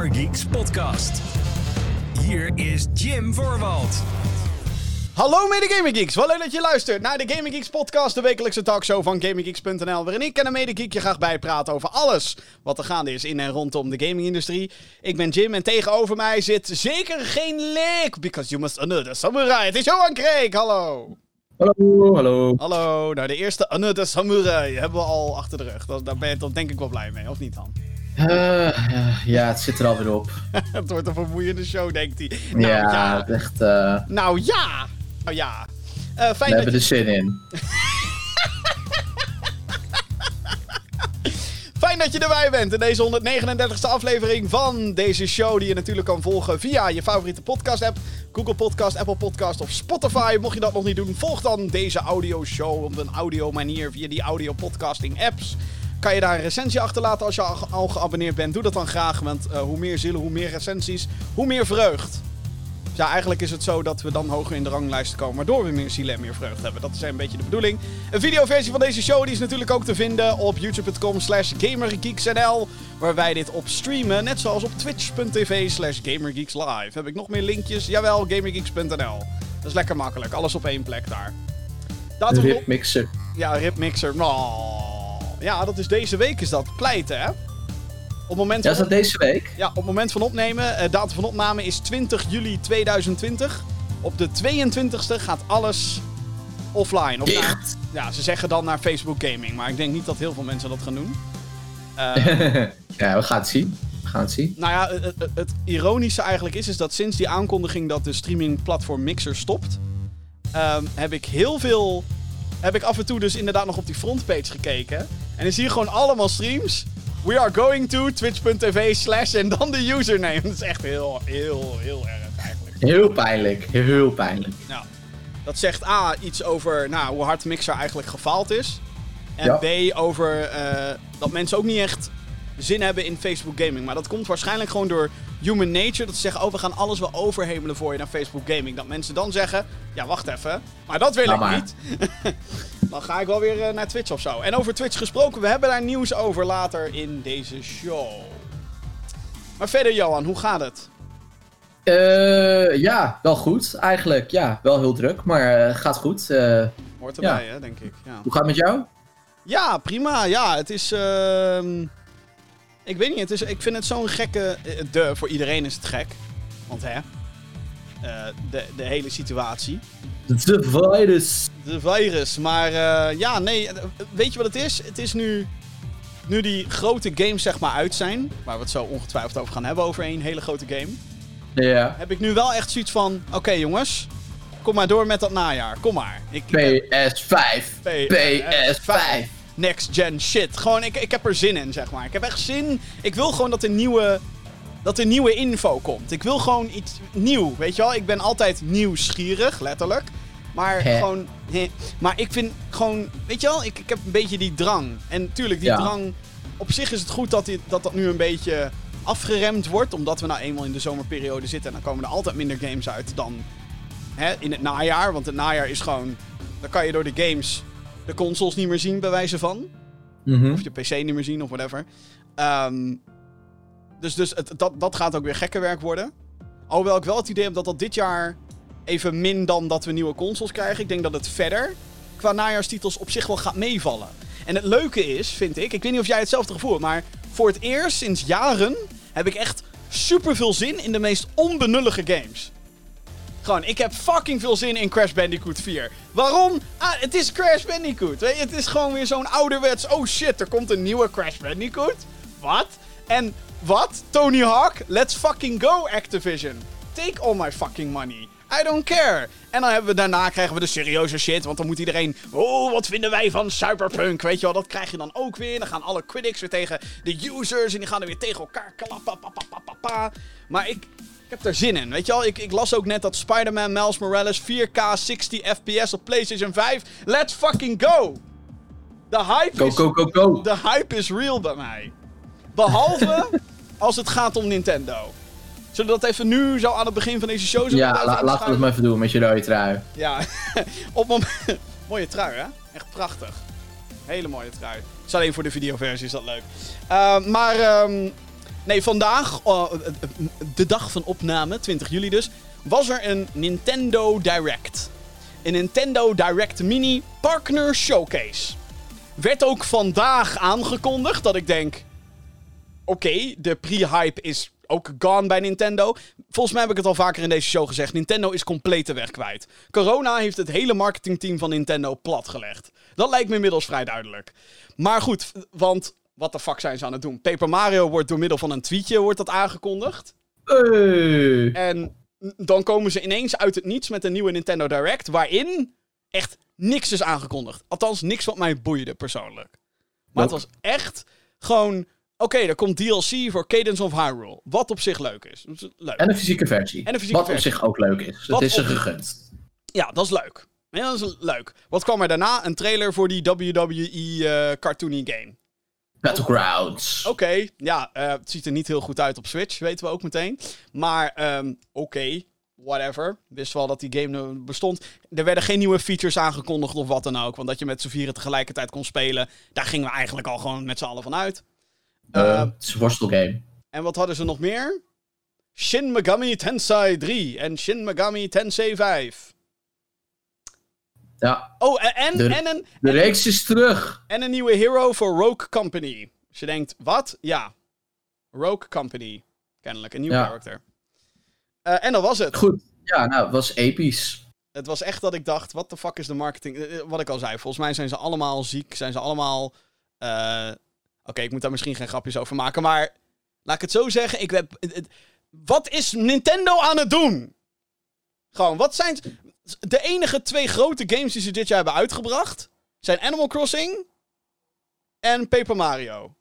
Gamergeeks podcast. Hier is Jim Voorwald. Hallo mede Gaming Geeks, wel leuk dat je luistert naar de Gaming Geeks podcast, de wekelijkse talkshow van GamingGeeks.nl, waarin ik en een mede geek je graag bijpraten over alles wat er gaande is in en rondom de gamingindustrie. Ik ben Jim en tegenover mij zit zeker geen leek, because you must honor the samurai. Het is Johan Kreek, hallo. Hallo, hallo. Hallo, nou de eerste honor the samurai hebben we al achter de rug. Daar ben je toch denk ik wel blij mee, of niet Han? Uh, ja, het zit er alweer op. het wordt een vermoeiende show, denkt hij. Nou, ja, ja. echt. Uh... Nou ja! Nou ja. Uh, fijn We hebben je... er zin in. Fijn dat je erbij bent in deze 139ste aflevering van deze show. Die je natuurlijk kan volgen via je favoriete podcast-app. Google Podcast, Apple Podcast of Spotify. Mocht je dat nog niet doen, volg dan deze audioshow op een audio manier via die audio podcasting apps. Kan je daar een recensie achterlaten als je al, geabonneerd bent? Doe dat dan graag, want uh, hoe meer zielen, hoe meer recensies, hoe meer vreugd. Ja, eigenlijk is het zo dat we dan hoger in de ranglijst komen, waardoor we meer zielen en meer vreugd hebben. Dat is een beetje de bedoeling. Een videoversie van deze show die is natuurlijk ook te vinden op youtube.com slash gamergeeksnl, waar wij dit op streamen, net zoals op twitch.tv slash gamergeekslive. Heb ik nog meer linkjes? Jawel, gamergeeks.nl. Dat is lekker makkelijk, alles op één plek daar. Laten Rip Mixer. Ja, Rip Mixer. Oh. Ja, dat is deze week is dat. Pleiten, hè? Op moment ja, is dat deze week? Ja, op het moment van opnemen. Uh, datum van opname is 20 juli 2020. Op de 22e gaat alles offline. Of naar, ja, ze zeggen dan naar Facebook Gaming. Maar ik denk niet dat heel veel mensen dat gaan doen. Uh, ja, we gaan het zien. We gaan het zien. Nou ja, het, het, het, ironische eigenlijk is, is dat sinds die aankondiging dat de streamingplatform Mixer stopt... Um, heb ik heel veel... Heb ik af en toe dus inderdaad nog op die frontpage gekeken. En dan zie je gewoon allemaal streams We are going to twitch.tv slash en dan de username. Dat is echt heel, heel, heel erg eigenlijk. Heel pijnlijk. Heel pijnlijk. Nou, dat zegt A iets over nou, hoe hard Mixer eigenlijk gefaald is. En ja. B over uh, dat mensen ook niet echt zin hebben in Facebook Gaming. Maar dat komt waarschijnlijk gewoon door human nature. Dat ze zeggen, oh we gaan alles wel overhemelen voor je naar Facebook Gaming. Dat mensen dan zeggen, ja wacht even, maar dat wil nou ik maar. niet. dan ga ik wel weer uh, naar Twitch of zo. En over Twitch gesproken, we hebben daar nieuws over later in deze show. Maar verder Johan, hoe gaat het? Uh, ja, wel goed eigenlijk. Ja, wel heel druk, maar uh, gaat goed. Hoort erbij ja. hè, denk ik. Ja. Hoe gaat het met jou? Ja, prima. Ja, het is... Ik weet niet, het is, ik vind het zo'n gekke... De, voor iedereen is het gek. Want hè... Uh, de, de hele situatie. De virus. De virus. Maar uh, ja, nee. Weet je wat het is? Het is nu... Nu die grote games zeg maar uit zijn... Waar we het zo ongetwijfeld over gaan hebben over een hele grote game... Ja. Heb ik nu wel echt zoiets van... Oké okay, jongens... Kom maar door met dat najaar. Kom maar. Ik, PS5. PS5. Next gen shit. Gewoon, ik, ik heb er zin in, zeg maar. Ik heb echt zin. Ik wil gewoon dat er nieuwe. Dat er nieuwe info komt. Ik wil gewoon iets nieuw. Weet je wel? Ik ben altijd nieuwsgierig, letterlijk. Maar gewoon. He, maar ik vind gewoon. Weet je wel? Ik, ik heb een beetje die drang. En tuurlijk, die Ja. drang. Op zich is het goed dat, dat dat nu een beetje afgeremd wordt. Omdat we nou eenmaal in de zomerperiode zitten. En dan komen er altijd minder games uit dan hè, in het najaar. Want het najaar is gewoon. Dan kan je door de games de consoles niet meer zien, bij wijze van. Mhm. Of je PC niet meer zien, of whatever. Ehm, dus dus het, dat, dat gaat ook weer gekker werk worden. Alhoewel ik wel het idee heb dat dat dit jaar even min dan dat we nieuwe consoles krijgen. Ik denk dat het verder qua najaarstitels op zich wel gaat meevallen. En het leuke is, vind ik, ik weet niet of jij hetzelfde gevoel hebt, maar voor het eerst sinds jaren heb ik echt super veel zin in de meest onbenullige games. Gewoon, ik heb fucking veel zin in Crash Bandicoot 4. Waarom? Ah, het is Crash Bandicoot. Het is gewoon weer zo'n ouderwets. Oh shit, er komt een nieuwe Crash Bandicoot. Wat? En wat? Tony Hawk? Let's fucking go, Activision. Take all my fucking money. I don't care. En dan hebben we daarna krijgen we de serieuze shit. Want dan moet iedereen. Oh, wat vinden wij van Cyberpunk? Weet je wel, dat krijg je dan ook weer. Dan gaan alle critics weer tegen de users. En die gaan er weer tegen elkaar klappen. Pa, pa, pa, pa, pa. Maar ik, ik heb er zin in. Weet je wel, ik, ik las ook net dat Spider-Man Miles Morales 4K 60 FPS op PlayStation 5. Let's fucking go! De hype, Go, is, go, go, go. de hype is real bij mij. Behalve als het gaat om Nintendo. Zullen we dat even nu, zo aan het begin van deze show... Ja, la- laten we het maar even doen met je rode trui. Ja, op moment... mooie trui, hè? Echt prachtig. Hele mooie trui. Het is alleen voor de videoversie is dat leuk. Uh, maar, ehm, Nee, vandaag, uh, de dag van opname, 20 juli dus, was er een Nintendo Direct. Een Nintendo Direct Mini Partner Showcase. Werd ook vandaag aangekondigd dat ik denk... Oké, de pre-hype is ook gone bij Nintendo. Volgens mij heb ik het al vaker in deze show gezegd. Nintendo is compleet de weg kwijt. Corona heeft het hele marketingteam van Nintendo platgelegd. Dat lijkt me inmiddels vrij duidelijk. Maar goed, want wat de fuck zijn ze aan het doen? Paper Mario wordt door middel van een tweetje wordt dat aangekondigd. Hey. En dan komen ze ineens uit het niets met een nieuwe Nintendo Direct. Waarin echt niks is aangekondigd. Althans, niks wat mij boeide persoonlijk. Maar het was echt gewoon. Oké, er komt DLC voor Cadence of Hyrule. Wat op zich leuk is. Dat Leuk. En een fysieke versie. En een fysieke Wat versie. op zich ook leuk is. Het is ze op- gegund. Ja, dat is leuk. Ja, dat is leuk. Wat kwam er daarna? Een trailer voor die WWE eh cartoony game. Battlegrounds. Oké, ja, eh, het ziet er niet heel goed uit op Switch, weten we ook meteen. Maar ehm, oké, whatever. Wist wel dat die game bestond. Er werden geen nieuwe features aangekondigd of wat dan ook. Want dat je met z'n vieren tegelijkertijd kon spelen, daar gingen we eigenlijk al gewoon met z'n allen van uit. Eh, het is een worstelgame. en wat hadden ze nog meer? Shin Megami Tensei 3 en Shin Megami Tensei 5. Ja, Oh, en, en, De- en, een, de reeks is terug. en een nieuwe hero voor Rogue Company. Als je denkt, wat? Ja. Rogue Company. Kennelijk, een nieuw Ja. character. Eh, en dat was het. Goed. Ja, nou, het was episch. Het was echt dat ik dacht, wat de fuck is de marketing? Eh, eh, Wat ik al zei, volgens mij zijn ze allemaal ziek. Zijn ze allemaal... Oké, ik moet daar misschien geen grapjes over maken, maar... Laat ik het zo zeggen, ik heb... Wat is Nintendo aan het doen? Gewoon, wat zijn... De enige twee grote games die ze dit jaar hebben uitgebracht... zijn Animal Crossing... en Paper Mario.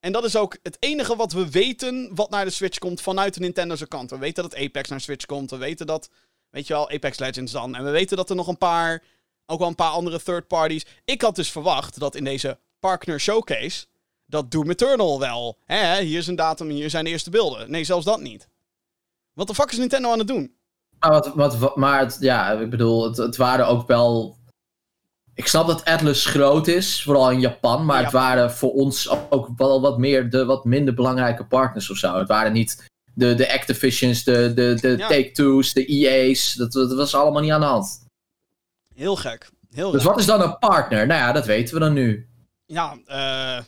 En dat is ook het enige wat we weten wat naar de Switch komt vanuit de Nintendo's kant. We weten dat Apex naar Switch komt. We weten dat Weet je wel, Apex Legends dan. En we weten dat er nog een paar, ook wel een paar andere third parties. Ik had dus verwacht dat in deze partner showcase, dat Doom Eternal wel. Hè, hier is een datum, hier zijn de eerste beelden. Nee, zelfs dat niet. Wat de fuck is Nintendo aan het doen? Maar, wat, wat, wat- maar het, ja, ik bedoel, het, het waren ook wel... Ik snap dat Atlas groot is, vooral in Japan. Maar Ja. het waren voor ons ook wel wat meer de wat minder belangrijke partners of zo. Het waren niet de, de Activisions, de, de, de Ja. Take-Two's, de EA's. Dat, dat was allemaal niet aan de hand. Heel gek. Heel Dus raar. wat is dan een partner? Nou ja, dat weten we dan nu. Ja, eh...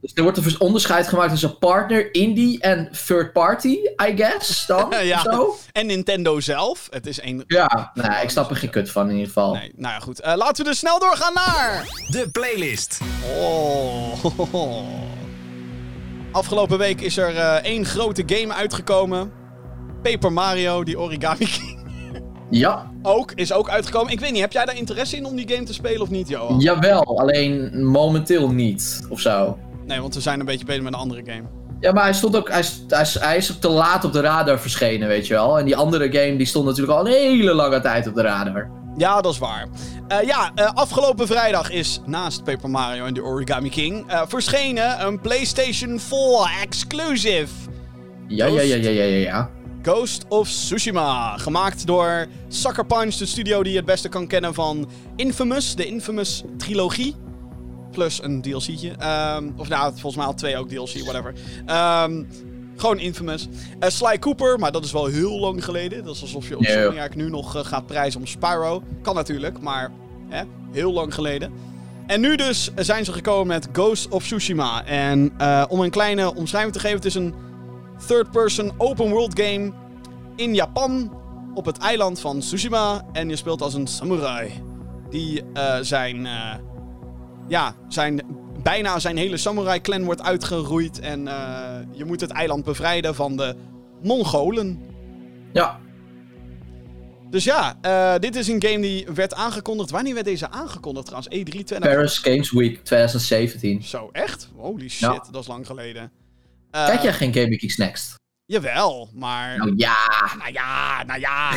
Dus er wordt een onderscheid gemaakt tussen partner, indie en third party, I guess, dan? Ja. Zo? En Nintendo zelf. Het is één... Ja, nou, ja, ik snap er geen kut van in ieder geval. Nee, nou ja, goed. Eh, laten we dus snel doorgaan naar... De playlist. Oh. Afgelopen week is er eh, één grote game uitgekomen. Paper Mario, die Origami King. Ja, Ook, is ook uitgekomen. Ik weet niet, heb jij daar interesse in om die game te spelen of niet, Johan? jawel, alleen momenteel niet, of zo. Nee, want we zijn een beetje bezig met een andere game. Ja, maar hij stond ook, hij, is- hij, hij is ook te laat op de radar verschenen, weet je wel. En die andere game, die stond natuurlijk al een hele lange tijd op de radar. Ja, dat is waar. Eh, ja, eh, afgelopen vrijdag is naast Paper Mario en de Origami King eh, verschenen een PlayStation 4 exclusive. Ja, ja, ja, ja, ja, ja, ja. Ghost of Tsushima. Gemaakt door Sucker Punch, de studio die je het beste kan kennen van Infamous, de Infamous trilogie. Plus een DLC'tje. Ehm, of nou, volgens mij al twee ook DLC, whatever. Ehm, gewoon Infamous. Eh, Sly Cooper, maar dat is wel heel lang geleden. Dat is alsof je Nee, joh. Insomniac nu nog eh, gaat prijzen om Spyro. Kan natuurlijk, maar hè, heel lang geleden. En nu dus zijn ze gekomen met Ghost of Tsushima. En eh, om een kleine omschrijving te geven, het is een third-person open world game in Japan op het eiland van Tsushima. En je speelt als een samurai. Die zijn, ja, zijn, bijna zijn hele samurai clan wordt uitgeroeid. En eh, je moet het eiland bevrijden van de Mongolen. Ja, Dus ja, eh, dit is een game die werd aangekondigd. Wanneer werd deze aangekondigd trouwens? E E3 20... Paris Games Week 2017. Zo, echt? Holy shit, Ja. dat is lang geleden. Eh, Kijk jij geen Game Geeks Next? Jawel, maar... Nou ja, Nou ja, nou ja.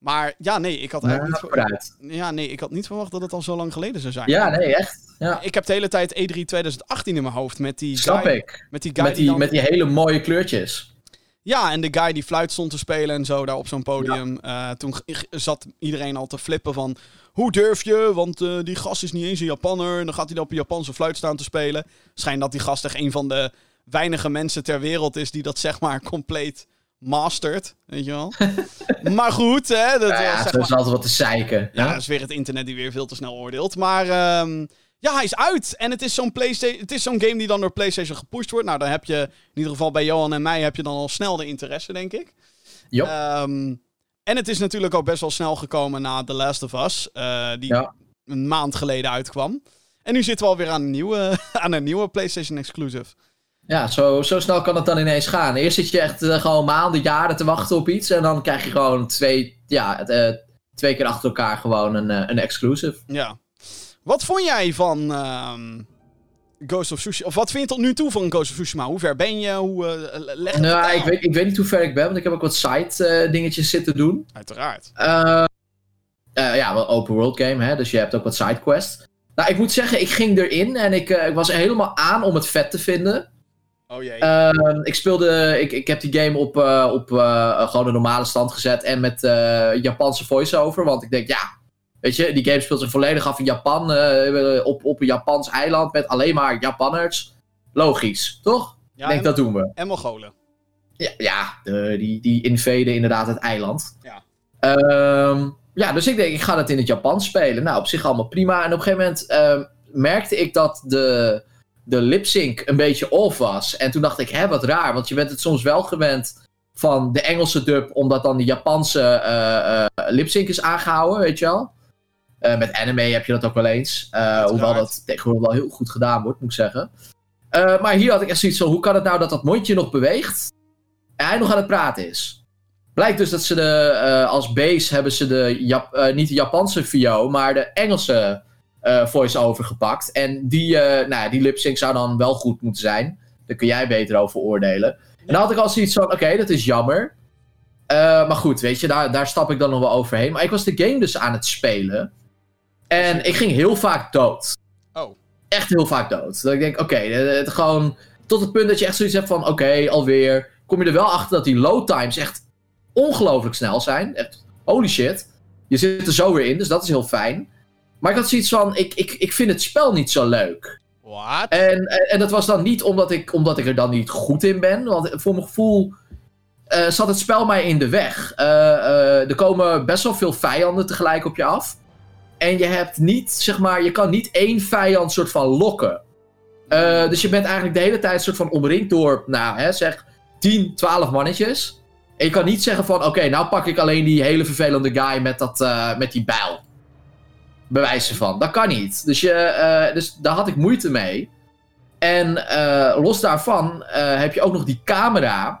Maar ja, nee, ik had eigenlijk niet... vooruit. Ja, nee, ik had niet verwacht dat het al zo lang geleden zou zijn. Ja, nee, echt. Ja, Ik heb de hele tijd E E3 2018 in mijn hoofd met die snap guy, ik. Met die guy Met die, die, dan- met die hele mooie kleurtjes. Ja, en de guy die fluit stond te spelen en zo daar op zo'n podium. Eh, toen zat iedereen al te flippen van... Hoe durf je? Want eh, die gast is niet eens een Japanner. En dan gaat hij dan op een Japanse fluit staan te spelen. Schijnt dat die gast echt een van de weinige mensen ter wereld is die dat zeg maar compleet mastert. Weet je wel? maar goed, hè. Dat, Ja, ja, zo maar, is altijd wat te zeiken. ja, dat is weer het internet die weer veel te snel oordeelt. Maar ehm, ja, hij is uit. En het is zo'n PlayStation. Het is zo'n game die dan door PlayStation gepusht wordt. Nou, dan heb je in ieder geval bij Johan en mij heb je dan al snel de interesse, denk ik. Jop. Ehm, en het is natuurlijk ook best wel snel gekomen na The Last of Us, eh, die Ja. een maand geleden uitkwam. En nu zitten we alweer aan een nieuwe, aan een nieuwe PlayStation exclusive. Ja, zo, zo snel kan het dan ineens gaan. Eerst zit je echt eh, gewoon maanden, jaren te wachten op iets. En dan krijg je gewoon twee, ja, eh, twee keer achter elkaar gewoon een, eh, een exclusive. Ja. Wat vond jij van ehm, Ghost of Tsushima? Of wat vind je tot nu toe van Ghost of Tsushima? Hoe ver ben je? Hoe leg Nou, ik weet, ik weet niet hoe ver ik ben, want ik heb ook wat side dingetjes zitten doen. Uiteraard. Ja, wel open world game, hè, dus je hebt ook wat sidequests. Nou, ik moet zeggen, ik ging erin en ik, ik was helemaal aan om het vet te vinden. Oh jee. Ehm, ik speelde, ik, ik heb die game op, eh, op eh, gewoon een normale stand gezet en met eh, Japanse voice-over. Want ik denk, ja, weet je, die game speelt zich volledig af in Japan, op, op een Japans eiland met alleen maar Japanners. Logisch, toch? ja, ik denk, en, dat doen we. en Mongolen. Ja, ja de, die, die invaden inderdaad het eiland. Ja. Ehm, ja, dus ik denk, ik ga het in het Japans spelen. Nou, op zich allemaal prima. En op een gegeven moment ehm, merkte ik dat de, de lip-sync een beetje off was. En toen dacht ik, hè, wat raar. Want je bent het soms wel gewend van de Engelse dub, omdat dan de Japanse eh, lip-sync is aangehouden, weet je wel. Eh, met anime heb je dat ook wel eens. Hoewel dat tegenwoordig wel heel goed gedaan wordt, moet ik zeggen. Maar hier had ik echt zoiets van, hoe kan het nou dat dat mondje nog beweegt en hij nog aan het praten is? Blijkt dus dat ze de, als base hebben ze de, Jap- niet de Japanse VO, maar de Engelse voice-over gepakt. En die, eh nou, ja, die lip-sync zou dan wel goed moeten zijn. Daar kun jij beter over oordelen. En dan had ik al zoiets van, oké, dat is jammer. Eh, maar goed, weet je, daar, daar stap ik dan nog wel overheen. Maar ik was de game dus aan het spelen. En ik ging heel vaak dood. Oh. Echt heel vaak dood. Dat ik denk, oké, eh, het gewoon tot het punt dat je echt zoiets hebt van, oké, alweer. Kom je er wel achter dat die load times echt ongelooflijk snel zijn. Echt, holy shit. Je zit er zo weer in, dus dat is heel fijn. Maar ik had zoiets van, ik, ik, ik vind het spel niet zo leuk. What? En, en, en dat was dan niet omdat ik, omdat ik er dan niet goed in ben. Want voor mijn gevoel eh, zat het spel mij in de weg. Eh, eh, er komen best wel veel vijanden tegelijk op je af. En je hebt niet, zeg maar, je kan niet één vijand soort van lokken. Dus je bent eigenlijk de hele tijd soort van omringd door, nou hè, zeg 10, 12 mannetjes. En je kan niet zeggen van, oké, nou pak ik alleen die hele vervelende guy met, dat, met die bijl. Bewijzen van. Dat kan niet. Dus, je, eh, dus daar had ik moeite mee. En eh, los daarvan eh, heb je ook nog die camera.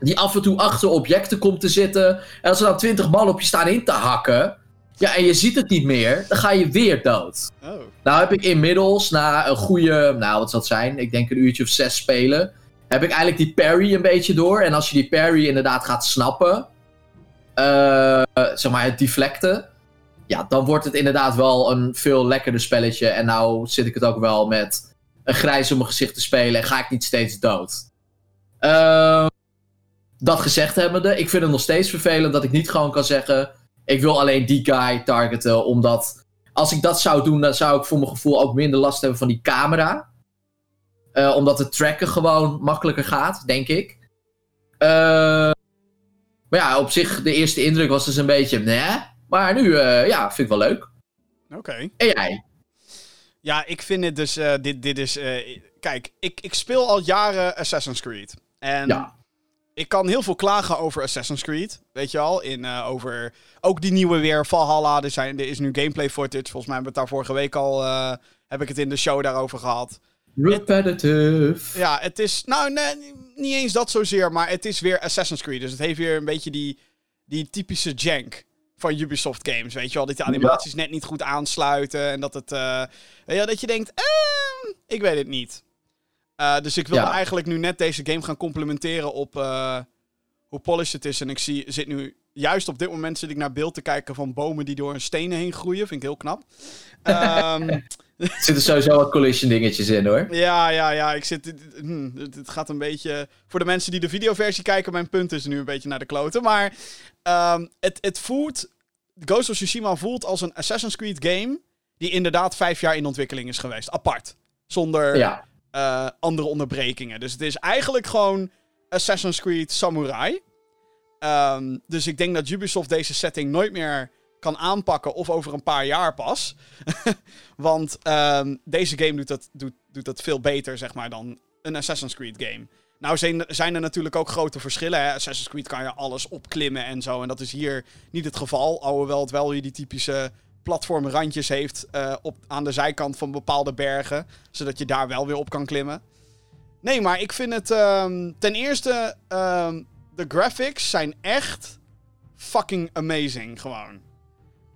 Die af en toe achter objecten komt te zitten. En als er dan twintig man op je staan in te hakken. Ja, en je ziet het niet meer. Dan ga je weer dood. Oh. Nou heb ik inmiddels na een goede, nou wat zal het zijn, ik denk een uurtje of zes spelen, heb ik eigenlijk die parry een beetje door. En als je die parry inderdaad gaat snappen, eh, zeg maar het deflecten, ja, dan wordt het inderdaad wel een veel lekkerder spelletje. En nou zit ik het ook wel met een grijs op mijn gezicht te spelen en ga ik niet steeds dood. Eh, dat gezegd hebbende, ik vind het nog steeds vervelend dat ik niet gewoon kan zeggen, ik wil alleen die guy targeten, omdat als ik dat zou doen, dan zou ik voor mijn gevoel ook minder last hebben van die camera. Eh, omdat het tracken gewoon makkelijker gaat, denk ik. Eh, maar ja, op zich, de eerste indruk was dus een beetje, nee. Maar nu, eh, ja, vind ik wel leuk. Oké. En jij? Ja, ik vind het dus. eh, dit, dit is. eh, kijk, ik, ik speel al jaren Assassin's Creed. En Ja. ik kan heel veel klagen over Assassin's Creed. Weet je al? In, over ook die nieuwe weer, Valhalla. Er, zijn, er is nu gameplay footage. Volgens mij hebben we het daar vorige week al. heb ik het in de show daarover gehad. Repetitive. Ja, het is. Nou, nee, niet eens dat zozeer. Maar het is weer Assassin's Creed. Dus het heeft weer een beetje die, die typische jank van Ubisoft games. Weet je wel? Dat de animaties net niet goed aansluiten. En dat het. eh, ja, dat je denkt. Eh, ik weet het niet. Eh, dus ik wil Ja. eigenlijk nu net deze game gaan complementeren op eh, hoe polished het is. En ik zie, zit nu. Juist op dit moment zit ik naar beeld te kijken van bomen die door een stenen heen groeien. Vind ik heel knap. Ehm, Er zitten sowieso wat collision dingetjes in hoor. ja, ja, ja. Ik zit, hm, het, het gaat een beetje... Voor de mensen die de videoversie kijken, mijn punt is nu een beetje naar de kloten. Maar ehm, het, het voelt... Ghost of Tsushima voelt als een Assassin's Creed game... die inderdaad vijf jaar in ontwikkeling is geweest. Apart. Zonder Ja. eh, andere onderbrekingen. Dus het is eigenlijk gewoon Assassin's Creed Samurai. Ehm, dus ik denk dat Ubisoft deze setting nooit meer kan aanpakken of over een paar jaar pas. Want ehm, deze game doet dat, doet, doet dat veel beter, zeg maar, dan een Assassin's Creed game. Nou zijn, zijn er natuurlijk ook grote verschillen. Hè? Assassin's Creed kan je alles opklimmen en zo. En dat is hier niet het geval. Alhoewel het wel weer die typische platformrandjes heeft uh, op, aan de zijkant van bepaalde bergen. Zodat je daar wel weer op kan klimmen. Nee, maar ik vind het um, ten eerste... Um, de graphics zijn echt fucking amazing gewoon.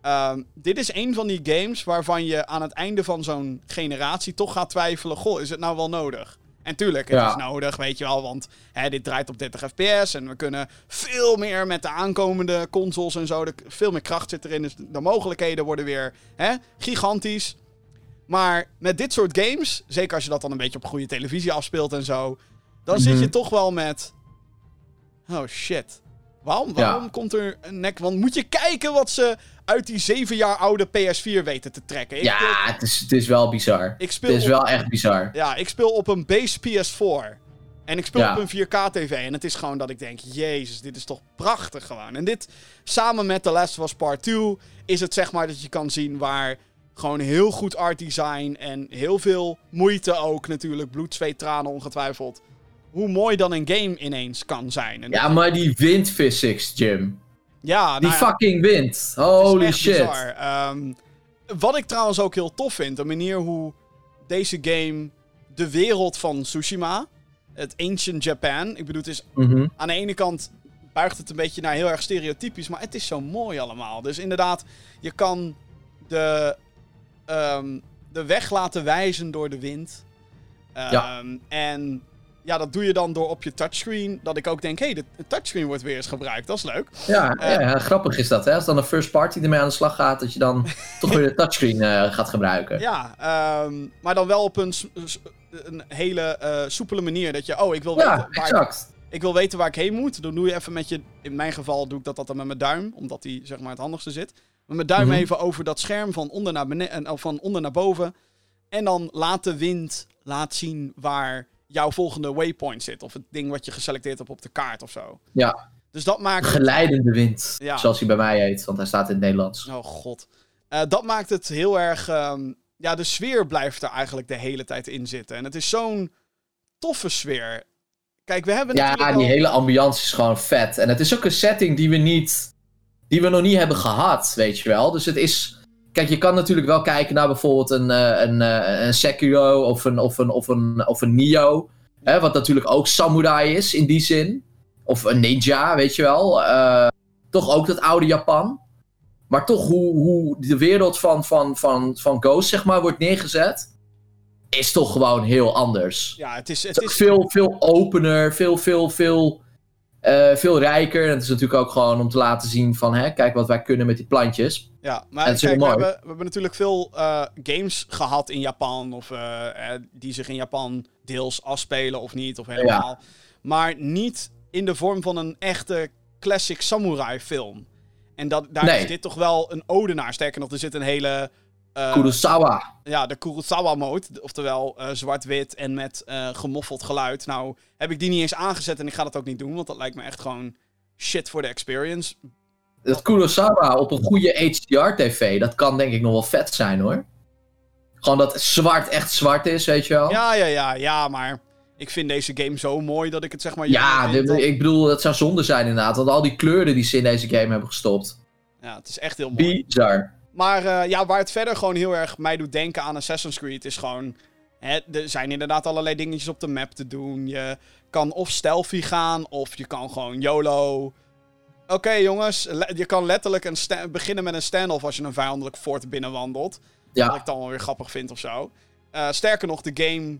Um, dit is een van die games waarvan je aan het einde van zo'n generatie toch gaat twijfelen: goh, is het nou wel nodig? En tuurlijk, het ja. is nodig, weet je wel, want hè, dit draait op 30 fps en we kunnen veel meer met de aankomende consoles en zo. De, veel meer kracht zit erin, dus de mogelijkheden worden weer hè, gigantisch. Maar met dit soort games, zeker als je dat dan een beetje op goede televisie afspeelt en zo, dan mm -hmm. zit je toch wel met. Oh shit. Waarom, waarom ja. komt er een nek? Want moet je kijken wat ze uit die zeven jaar oude PS4 weten te trekken. Ik ja, het, is, het is wel bizar. Ik speel het is op... wel echt bizar. Ja, ik speel op een base PS4. En ik speel ja. op een 4K-TV. En het is gewoon dat ik denk: Jezus, dit is toch prachtig gewoon. En dit, samen met The Last of Us Part 2, is het zeg maar dat je kan zien waar gewoon heel goed art design en heel veel moeite ook natuurlijk. Bloed, zweet, tranen ongetwijfeld. Hoe mooi dan een game ineens kan zijn. En ja, maar die wind physics, Jim. Ja, die nou fucking wind. Holy shit. Um, wat ik trouwens ook heel tof vind, de manier hoe deze game de wereld van Tsushima, het ancient Japan, ik bedoel, het is mm -hmm. aan de ene kant buigt het een beetje naar heel erg stereotypisch, maar het is zo mooi allemaal. Dus inderdaad, je kan de, um, de weg laten wijzen door de wind. Um, ja. En ja, dat doe je dan door op je touchscreen. Dat ik ook denk, hé, hey, de, touchscreen wordt weer eens gebruikt. Dat is leuk. Ja, uh, ja, grappig is dat, hè? Als dan een first party ermee aan de slag gaat, dat je dan toch weer de touchscreen uh, gaat gebruiken. Ja, um, maar dan wel op een, een hele uh, soepele manier. Dat je, oh, ik wil ja, weten waar. Ik, ik, wil weten waar ik heen moet. Dan doe je even met je, in mijn geval doe ik dat, dat dan met mijn duim, omdat die zeg maar het handigste zit. Met mijn duim mm -hmm. even over dat scherm van onder naar, beneden, van onder naar boven. En dan laat de wind laat zien waar jouw volgende waypoint zit. Of het ding wat je geselecteerd hebt op de kaart of zo. Ja. Dus dat maakt... Geleidende wind, ja. zoals hij bij mij heet, want hij staat in het Nederlands. Oh god. Uh, dat maakt het heel erg... Um, ja, de sfeer blijft er eigenlijk de hele tijd in zitten. En het is zo'n toffe sfeer. Kijk, we hebben Ja, die al... hele ambiance is gewoon vet. En het is ook een setting die we niet... Die we nog niet hebben gehad, weet je wel. Dus het is... Kijk, je kan natuurlijk wel kijken naar bijvoorbeeld een, een, een Sekiro of een, of een, of een, of een Nio. Hè, wat natuurlijk ook samurai is in die zin. Of een ninja, weet je wel. Uh, toch ook dat oude Japan. Maar toch hoe, hoe de wereld van, van, van, van Ghost, zeg maar, wordt neergezet. Is toch gewoon heel anders. Ja, het is... Het is... Veel, veel opener, veel, veel, veel... Uh, veel rijker. En het is natuurlijk ook gewoon om te laten zien van... Hè, kijk wat wij kunnen met die plantjes. Ja, maar kijk, we, hebben, we hebben natuurlijk veel uh, games gehad in Japan. Of uh, die zich in Japan deels afspelen of niet. Of helemaal. Ja. Maar niet in de vorm van een echte classic samurai film. En dat, daar nee. is dit toch wel een ode naar. Sterker nog, er zit een hele... Uh, Kurosawa. Ja, de Kurosawa-mode. Oftewel uh, zwart-wit en met uh, gemoffeld geluid. Nou, heb ik die niet eens aangezet en ik ga dat ook niet doen. Want dat lijkt me echt gewoon shit voor de experience. Dat Kurosawa op een goede HDR-tv, dat kan denk ik nog wel vet zijn hoor. Gewoon dat zwart echt zwart is, weet je wel. Ja, ja, ja, ja, maar ik vind deze game zo mooi dat ik het zeg maar... Ja, ik bedoel, het zou zonde zijn inderdaad. Want al die kleuren die ze in deze game hebben gestopt. Ja, het is echt heel mooi. Bizar. Maar uh, ja, waar het verder gewoon heel erg mij doet denken aan Assassin's Creed is gewoon... Hè, er zijn inderdaad allerlei dingetjes op de map te doen. Je kan of stealthy gaan, of je kan gewoon YOLO. Oké okay, jongens, je kan letterlijk een beginnen met een standoff als je een vijandelijk fort binnenwandelt. Ja. Wat ik dan wel weer grappig vind of zo. Uh, sterker nog, de game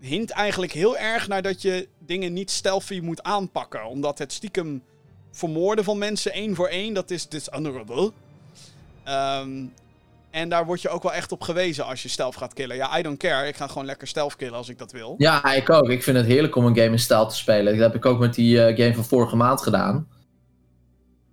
hint eigenlijk heel erg naar dat je dingen niet stealthy moet aanpakken. Omdat het stiekem vermoorden van mensen één voor één, dat is dishonorable. Um, en daar word je ook wel echt op gewezen als je stealth gaat killen. Ja, I don't care. Ik ga gewoon lekker stealth killen als ik dat wil. Ja, ik ook. Ik vind het heerlijk om een game in stealth te spelen. Dat heb ik ook met die uh, game van vorige maand gedaan.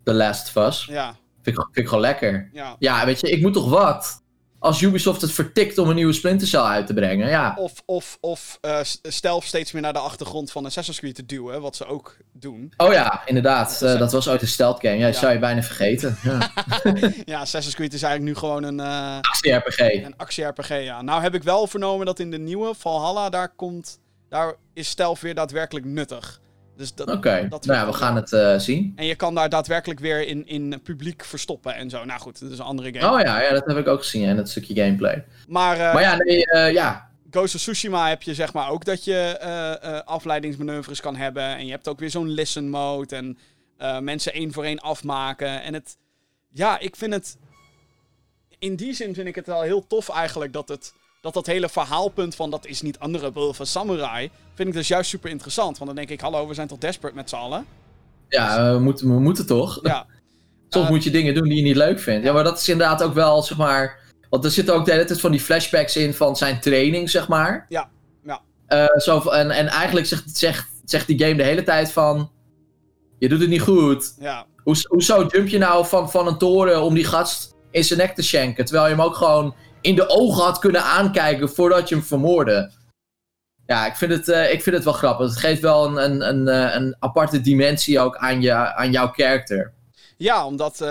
The Last of Us. Ja. Vind ik, vind ik gewoon lekker. Ja. ja, weet je, ik moet toch wat? Als Ubisoft het vertikt om een nieuwe Splinter Cell uit te brengen. Ja, Of, of, of stealth steeds meer naar de achtergrond van Assassin's Creed te duwen, wat ze ook doen. oh ja, inderdaad. Eh, dat was ooit een stealth game. Ja. zou je bijna vergeten. Ja. Ja, Assassin's Creed is eigenlijk nu gewoon een, eh, Actie-RPG. een actie-RPG. Ja. Nou heb ik wel vernomen dat in de nieuwe Valhalla, daar, komt, daar is stealth weer daadwerkelijk nuttig. Dus dat, Oké, dat nou ja, we gaan het eh, zien. En je kan daar daadwerkelijk weer in, in publiek verstoppen en zo. Nou goed, dat is een andere game. Oh ja, ja, dat heb ik ook gezien in het stukje gameplay. Maar, eh, Maar ja, nee, eh, ja. Ghost of Tsushima heb je zeg maar ook dat je eh, eh, afleidingsmanoeuvres kan hebben. En je hebt ook weer zo'n listen mode. En eh, mensen één voor één afmaken. En het. Ja, ik vind het. In die zin vind ik het wel heel tof eigenlijk dat het. Dat dat hele verhaalpunt van dat is niet andere van samurai. Vind ik dus juist super interessant. Want dan denk ik, hallo, we zijn toch desperate met z'n allen? Ja, we moeten, we moeten toch? Ja. Soms Eh, moet je dingen doen die je niet leuk vindt. Ja, maar dat is inderdaad ook wel, zeg maar... Want er zitten ook de hele tijd van die flashbacks in van zijn training, zeg maar. Ja, ja. Eh, zo, en, en eigenlijk zegt, zegt, zegt die game de hele tijd van... Je doet het niet goed. Ja. Hoe, hoezo jump je nou van, van een toren om die gast in zijn nek te schenken? Terwijl je hem ook gewoon in de ogen had kunnen aankijken voordat je hem vermoordde. Ja, ik vind het, eh, ik vind het wel grappig. Het geeft wel een, een, een, eh, een aparte dimensie ook aan, je, aan jouw karakter. Ja, omdat eh,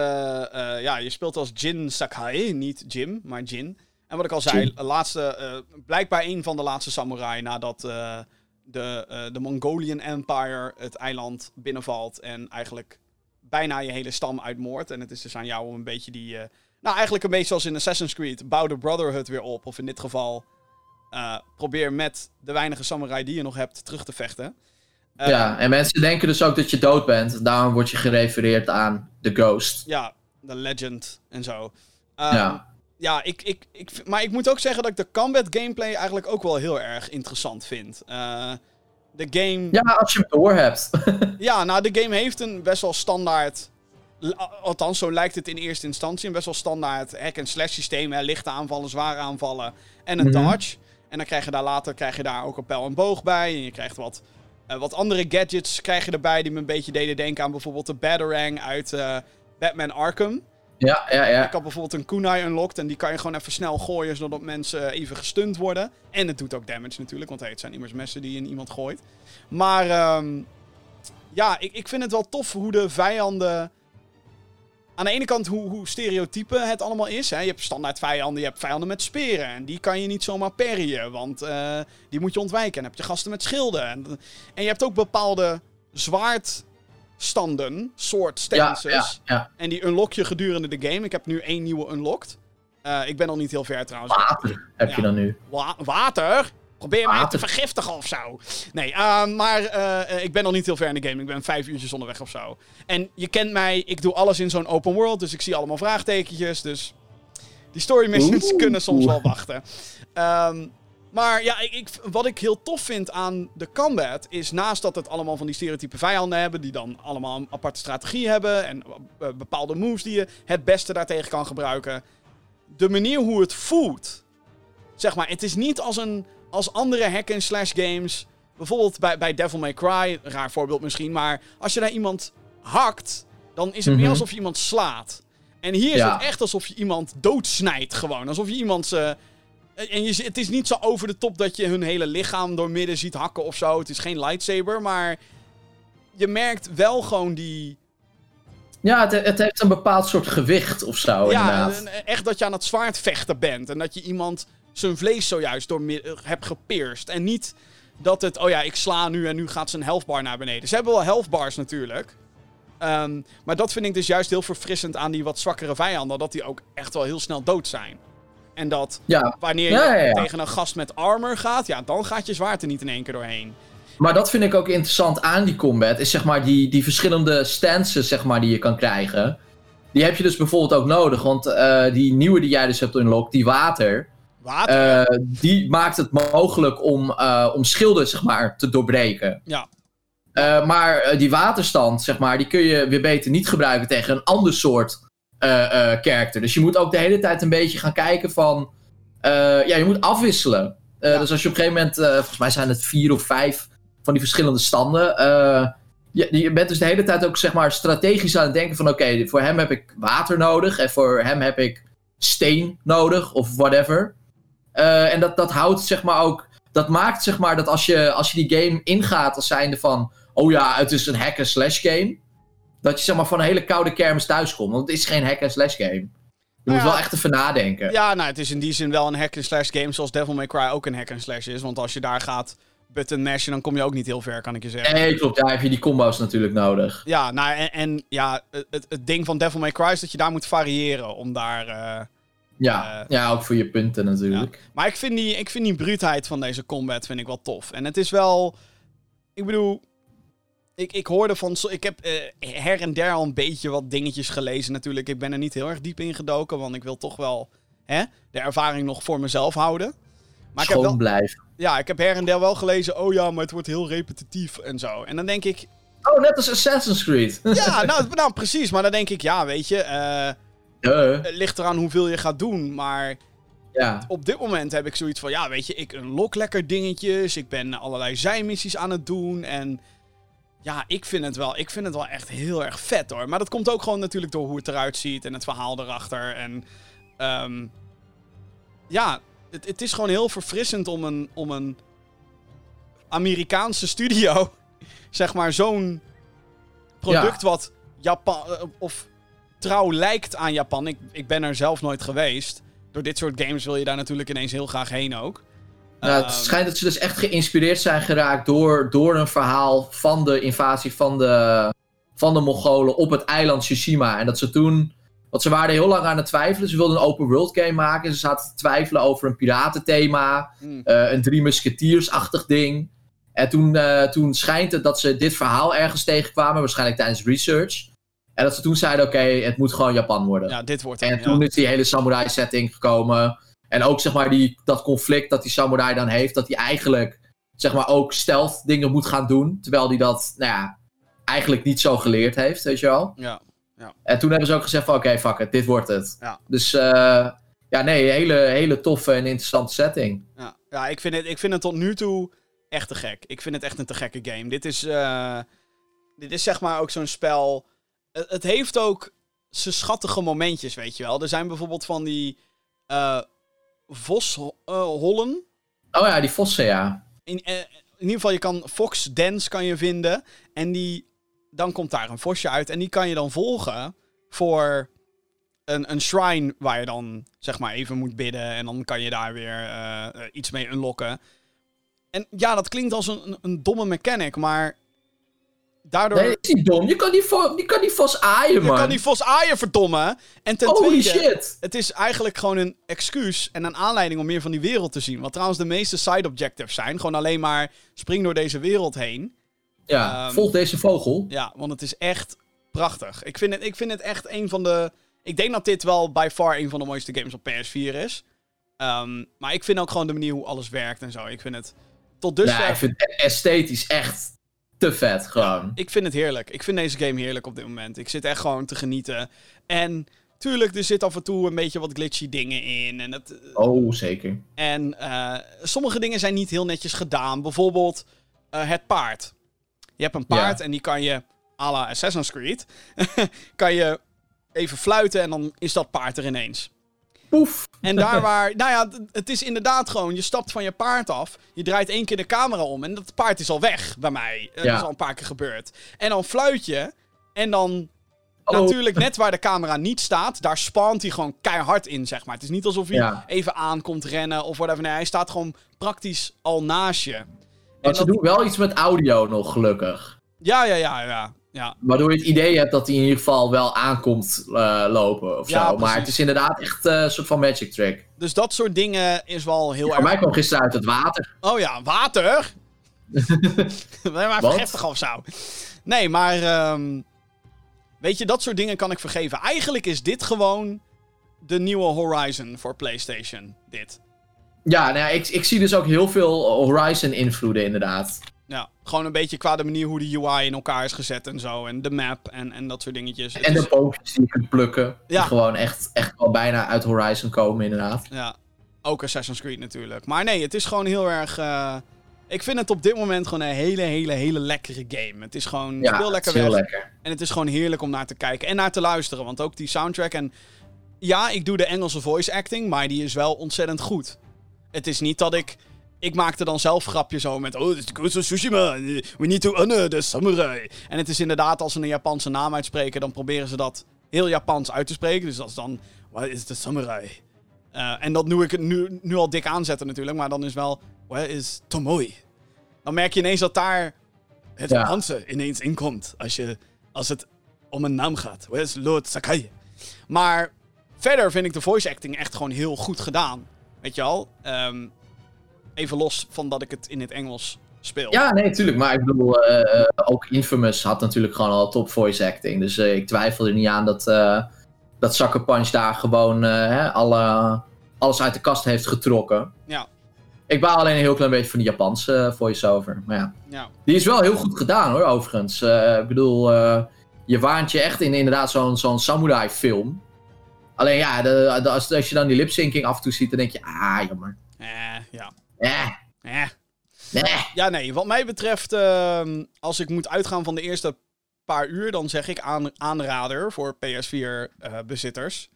ja, je speelt als Jin Sakai, niet Jim, maar Jin. En wat ik al zei, laatste, blijkbaar een van de laatste samurai nadat de, de Mongolian Empire het eiland binnenvalt en eigenlijk bijna je hele stam uitmoordt. En het is dus aan jou om een beetje die, nou eigenlijk een beetje zoals in Assassin's Creed, bouw de Brotherhood weer op. Of in dit geval, eh, probeer met de weinige samurai die je nog hebt terug te vechten. Eh, ja, en mensen denken dus ook dat je dood bent. Daarom word je gerefereerd aan de ghost. Ja, de legend en zo. Ehm, Ja. Ja, ik, ik, ik, maar ik moet ook zeggen dat ik de combat gameplay eigenlijk ook wel heel erg interessant vind. Eh, de game... Ja. Ja, als je hem door hebt. nou, de game heeft een best wel standaard... Althans, zo lijkt het in eerste instantie. Een best wel standaard hack-and-slash systeem. Hè, lichte aanvallen, zware aanvallen en een Mhm. dodge. En dan krijg je daar later krijg je daar ook een pijl en boog bij. En je krijgt wat, eh, wat andere gadgets krijg je erbij die me een beetje deden denken aan bijvoorbeeld de Batarang uit eh, Batman Arkham. ja, ja, ja. Ik had bijvoorbeeld een kunai unlocked en die kan je gewoon even snel gooien zodat mensen even gestunt worden. En het doet ook damage natuurlijk, want hey, het zijn immers messen die je in iemand gooit. Maar ehm, ja, ik, ik vind het wel tof hoe de vijanden... Aan de ene kant hoe, hoe stereotype het allemaal is. Hè? Je hebt standaard vijanden, je hebt vijanden met speren. En die kan je niet zomaar parryen, want eh, die moet je ontwijken. En dan heb je gasten met schilden. En, en je hebt ook bepaalde zwaardstanden, soort Ja, stances. ja, ja. En die unlock je gedurende de game. Ik heb nu één nieuwe unlocked. Eh, ik ben al niet heel ver trouwens. Water heb je Ja. dan nu. Wa- water? Probeer mij te vergiftigen of zo. Nee, eh, maar eh, eh, ik ben nog niet heel ver in de game. Ik ben vijf uurtjes onderweg of zo. En je kent mij, ik doe alles in zo'n open world. Dus ik zie allemaal vraagtekentjes. Dus die story missions Oeh. kunnen soms wel wachten. Ehm, maar ja, ik, ik, wat ik heel tof vind aan de combat is naast dat het allemaal van die stereotype vijanden hebben, die dan allemaal een aparte strategie hebben en eh, bepaalde moves die je het beste daartegen kan gebruiken, de manier hoe het voelt. Zeg maar, het is niet als, een, als andere hack-and-slash games. Bijvoorbeeld bij, bij Devil May Cry, een raar voorbeeld misschien, maar als je daar iemand hakt, dan is het meer Mhm. alsof je iemand slaat. En hier is Ja. het echt alsof je iemand doodsnijdt gewoon. Alsof je iemand... eh, en je, het is niet zo over de top dat je hun hele lichaam door midden ziet hakken of zo. Het is geen lightsaber, maar je merkt wel gewoon die... Ja, het, het heeft een bepaald soort gewicht of zo, ja, inderdaad. echt dat je aan het zwaard vechten bent. En dat je iemand zijn vlees zojuist door midden hebt gepierst. En niet dat het, oh ja, ik sla nu en nu gaat zijn health bar naar beneden. Ze hebben wel health bars natuurlijk. Ehm, maar dat vind ik dus juist heel verfrissend aan die wat zwakkere vijanden. Dat die ook echt wel heel snel dood zijn. En dat Ja, wanneer je Ja, ja, ja. tegen een gast met armor gaat, ja, dan gaat je zwaard er niet in één keer doorheen. maar dat vind ik ook interessant aan die combat. Is zeg maar die, die verschillende stances zeg maar, die je kan krijgen. Die heb je dus bijvoorbeeld ook nodig. Want eh, die nieuwe die jij dus hebt unlocked, die water. Water. eh, die maakt het mogelijk om, eh, om schilden zeg maar, te doorbreken. ja. Eh, maar die waterstand, zeg maar, die kun je weer beter niet gebruiken tegen een ander soort character. Dus je moet ook de hele tijd een beetje gaan kijken van... ja, je moet afwisselen. Ja. Dus als je op een gegeven moment... volgens mij zijn het vier of vijf van die verschillende standen. je, je bent dus de hele tijd ook zeg maar strategisch aan het denken van... Oké, voor hem heb ik water nodig en voor hem heb ik steen nodig of whatever. Eh, en dat, dat houdt zeg maar ook. Dat maakt zeg maar dat als je, als je die game ingaat als zijnde van. Oh ja, het is een hack-and-slash game. Dat je zeg maar van een hele koude kermis thuiskomt. Want het is geen hack-and-slash game. Je Nou moet ja. wel echt even nadenken. Ja, nou, het is in die zin wel een hack-and-slash game zoals Devil May Cry ook een hack-and-slash is. Want als je daar gaat button mashen, dan kom je ook niet heel ver, kan ik je zeggen. Nee, klopt. Daar heb je die combo's natuurlijk nodig. Ja, nou, en, en ja, het, het ding van Devil May Cry is dat je daar moet variëren om daar... eh, Ja, Eh, ja ook voor je punten natuurlijk. Maar ik vind, die, ik vind die bruutheid van deze combat vind ik wel tof. En het is wel... Ik bedoel... Ik, ik hoorde van... Ik heb eh, her en der al een beetje wat dingetjes gelezen natuurlijk. Ik ben er niet heel erg diep in gedoken. Want ik wil toch wel hè, de ervaring nog voor mezelf houden. Maar ik heb, Schoon wel, blijven. ja, ik heb her en der wel gelezen... Oh ja, maar het wordt heel repetitief en zo. En dan denk ik... Oh, net als Assassin's Creed. Ja, nou, nou precies. Maar dan denk ik... Ja, weet je... eh, Duh. het ligt eraan hoeveel je gaat doen. Maar Ja. op dit moment heb ik zoiets van, ja, weet je, ik unlock lekker dingetjes. Ik ben allerlei zijmissies aan het doen. En ja, ik vind het wel, ik vind het wel echt heel erg vet hoor. Maar dat komt ook gewoon natuurlijk door hoe het eruit ziet en het verhaal erachter. En ehm, ja, het, het is gewoon heel verfrissend om een, om een Amerikaanse studio, zeg maar, zo'n product wat Japan, eh, of trouw lijkt aan Japan. Ik, ik ben er zelf nooit geweest. Door dit soort games wil je daar natuurlijk ineens heel graag heen ook. Nou, het Ehm, schijnt dat ze dus echt geïnspireerd zijn geraakt door, door een verhaal van de invasie van de, van de Mongolen op het eiland Tsushima. En dat ze toen, want ze waren heel lang aan het twijfelen. Ze wilden een open world game maken. Ze zaten te twijfelen over een piratenthema, hmm. eh, een drie musketiers-achtig ding. En toen, eh, toen schijnt het dat ze dit verhaal ergens tegenkwamen, waarschijnlijk tijdens research. En dat ze toen zeiden, oké, het moet gewoon Japan worden. Ja, dit wordt En hem, toen ja. is die hele samurai setting gekomen. En ook zeg maar die, dat conflict dat die samurai dan heeft. Dat hij eigenlijk zeg maar ook stealth dingen moet gaan doen. Terwijl hij dat nou ja, eigenlijk niet zo geleerd heeft, weet je wel. Ja. En toen hebben ze ook gezegd van oké, fuck it, dit wordt het. Ja. Dus eh, ja, nee, hele, hele toffe en interessante setting. Ja, ja ik, vind het, ik vind het tot nu toe echt te gek. Ik vind het echt een te gekke game. Dit is, eh, dit is zeg maar ook zo'n spel. Het, het heeft ook zijn schattige momentjes, weet je wel. Er zijn bijvoorbeeld van die eh voshollen. Oh ja, die vossen, ja. in, eh, in ieder geval, je kan Fox Dance kan je vinden. En die, dan komt daar een vosje uit. En die kan je dan volgen voor een, een shrine waar je dan zeg maar even moet bidden. En dan kan je daar weer eh, eh, iets mee unlocken. En ja, dat klinkt als een, een, een domme mechanic, maar daardoor... Nee, is niet dom. Je kan die, vo kan die vos aaien, je man. kan die vos aaien, verdomme. En ten Holy tweede, shit. het is eigenlijk gewoon een excuus en een aanleiding om meer van die wereld te zien. Wat trouwens de meeste side objectives zijn. Gewoon alleen maar spring door deze wereld heen. Ja, Ehm, volg deze vogel. Ja, want het is echt prachtig. Ik vind het, ik vind het echt een van de... Ik denk dat dit wel by far een van de mooiste games op PS4 is. Ehm, maar ik vind ook gewoon de manier hoe alles werkt en zo. Ik vind het tot dusver... ja, ik vind het esthetisch echt te vet, gewoon. Ik vind het heerlijk. Ik vind deze game heerlijk op dit moment. Ik zit echt gewoon te genieten. En tuurlijk, er zit af en toe een beetje wat glitchy dingen in. En, het, Oh, zeker. en eh, sommige dingen zijn niet heel netjes gedaan. Bijvoorbeeld eh, het paard. Je hebt een paard en die kan je, à la Assassin's Creed, kan je even fluiten en dan is dat paard er ineens. Poef. En daar waar, nou ja, het is inderdaad gewoon, je stapt van je paard af, je draait één keer de camera om en dat paard is al weg bij mij. Eh, Dat Ja. is al een paar keer gebeurd. En dan fluit je en dan Oh. natuurlijk net waar de camera niet staat, daar spant hij gewoon keihard in, zeg maar. Het is niet alsof hij Ja. even aankomt rennen of whatever. Nee, hij staat gewoon praktisch al naast je. En ze dat- doen wel iets met audio nog, gelukkig. Ja, ja, ja, ja. Ja. Waardoor je het idee hebt dat hij in ieder geval wel aankomt eh, lopen of Ja, zo. Maar het is inderdaad echt eh, een soort van magic trick. Dus dat soort dingen is wel heel erg... mij kwam gisteren uit het water. Oh ja, water? maar Wat? heftig of zo. Nee, maar... ehm, weet je, dat soort dingen kan ik vergeven. Eigenlijk is dit gewoon de nieuwe Horizon voor PlayStation. Dit. Ja, nou ja, ik, ik zie dus ook heel veel Horizon-invloeden inderdaad. Ja, gewoon een beetje qua de manier hoe de UI in elkaar is gezet en zo. En de map en, en dat soort dingetjes. En de boompjes die je kunt plukken. Die Ja. gewoon echt, echt wel bijna uit Horizon komen inderdaad. Ja, ook Assassin's Creed natuurlijk. Maar nee, het is gewoon heel erg... eh, ik vind het op dit moment gewoon een hele, hele, hele lekkere game. Het is gewoon Ja, heel lekker is heel weg. lekker. En het is gewoon heerlijk om naar te kijken en naar te luisteren. Want ook die soundtrack en ja, ik doe de Engelse voice acting, maar die is wel ontzettend goed. Het is niet dat ik... Ik maakte dan zelf grapjes zo met... Oh, this is of Tsushima. We need to honor the samurai. En het is inderdaad, als ze een Japanse naam uitspreken... dan proberen ze dat heel Japans uit te spreken. Dus dat is dan... What is the samurai? Eh, en dat nu ik het nu, nu al dik aanzetten natuurlijk. Maar dan is wel... Where is Tomoi? Dan merk je ineens dat daar het Ja. Japanse ineens inkomt. Als, je, als het om een naam gaat. Where is Lord Sakai? Maar verder vind ik de voice acting echt gewoon heel goed gedaan. Weet je al? Ehm, even los van dat ik het in het Engels speel. Ja, nee, tuurlijk. Maar ik bedoel, eh, eh, ook Infamous had natuurlijk gewoon al top voice acting. Dus eh, ik twijfel er niet aan dat, eh dat Sucker Punch daar gewoon hè, alle, alles uit de kast heeft getrokken. Ja. Ik baal alleen een heel klein beetje van die Japanse voice-over. Maar ja, Ja. die is wel heel goed gedaan hoor, overigens. Ik bedoel, je waant je echt in inderdaad zo'n zo'n samurai film. Alleen ja, de, de- als, als je dan die lipsyncing af en toe ziet, dan denk je, ah, jammer. Eh, ja. Eh, Eh. nee. Ja, nee. Wat mij betreft, ehm, als ik moet uitgaan van de eerste paar uur, dan zeg ik aan, aanrader voor PS4-bezitters.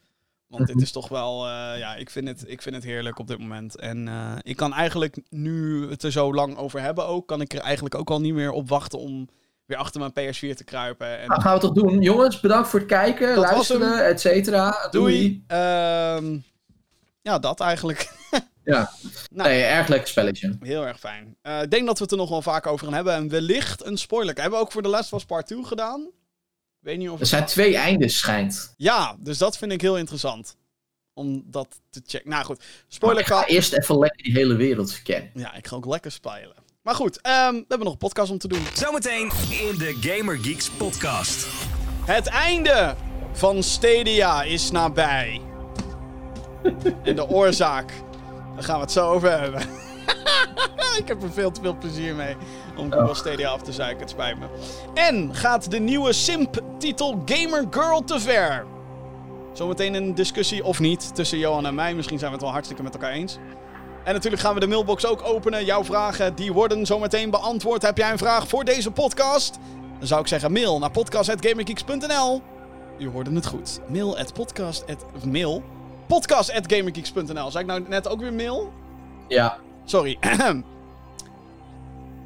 Want dit is toch wel, eh, ja, ik vind, het, ik vind het heerlijk op dit moment. En eh, ik kan eigenlijk, nu we het er zo lang over hebben ook, kan ik er eigenlijk ook al niet meer op wachten om weer achter mijn PS4 te kruipen. En Nou, gaan we toch doen. Jongens, bedankt voor het kijken, Dat luisteren, et cetera. Doei. doei. Ehm, ja, dat eigenlijk. Ja. Nou. Nee, erg lekker spelletje. Heel erg fijn. Eh, ik denk dat we het er nog wel vaak over gaan hebben. En wellicht een spoiler. Hebben we ook voor de Last was Part 2 gedaan? Ik weet niet of... Er zijn twee eindes, schijnt. Ja, dus dat vind ik heel interessant. Om dat te checken. Nou goed, Maar spoiler ik ga eerst even lekker die hele wereld verkennen. Ja, ik ga ook lekker spelen. Maar goed, ehm, we hebben nog een podcast om te doen. Zometeen in de Gamer Geeks podcast. Het einde van Stadia is nabij. en de oorzaak, daar gaan we het zo over hebben. ik heb er veel te veel plezier mee om Google Stadia af te zeiken, het spijt me. En gaat de nieuwe Simp-titel Gamer Girl te ver? Zometeen een discussie, of niet, tussen Johan en mij. Misschien zijn we het wel hartstikke met elkaar eens. En natuurlijk gaan we de mailbox ook openen. Jouw vragen, die worden zometeen beantwoord. Heb jij een vraag voor deze podcast? Dan zou ik zeggen mail naar podcast.gamergeeks.nl. U hoorde het goed. Mail at podcast at, mail. Podcast at gamergeeks.nl. Zei ik nou net ook weer mail? Ja. Sorry.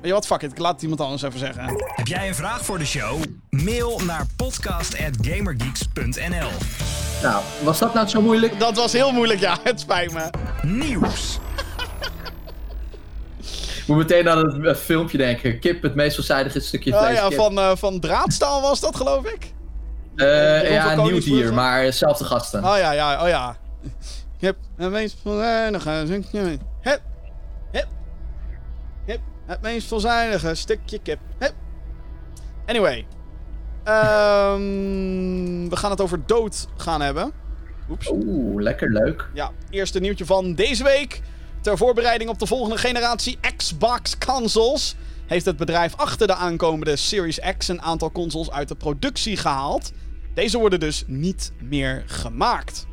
Weet je wat? Fuck it. Ik laat het iemand anders even zeggen. Heb jij een vraag voor de show? Mail naar podcast.gamergeeks.nl Nou, was dat nou zo moeilijk? Dat was heel moeilijk, ja. Het spijt me. Nieuws. Ik moet meteen aan het eh, filmpje denken. Kip, het meest veelzijdige stukje Oh vlees. ja, kip. van, eh, van draadstaal was dat, geloof ik. Eh, Ron ja, een nieuw dier, maar dezelfde gasten. Oh ja, ja, oh ja. Ik heb het meest veelzijdige stukje... Hep, hep, hep. Het meest veelzijdige stukje kip. Hep. Anyway. Ehm, we gaan het over dood gaan hebben. Oeps. Oeh, lekker leuk. Ja, eerste nieuwtje van deze week. Ter voorbereiding op de volgende generatie Xbox consoles heeft het bedrijf achter de aankomende Series X een aantal consoles uit de productie gehaald. Deze worden dus niet meer gemaakt.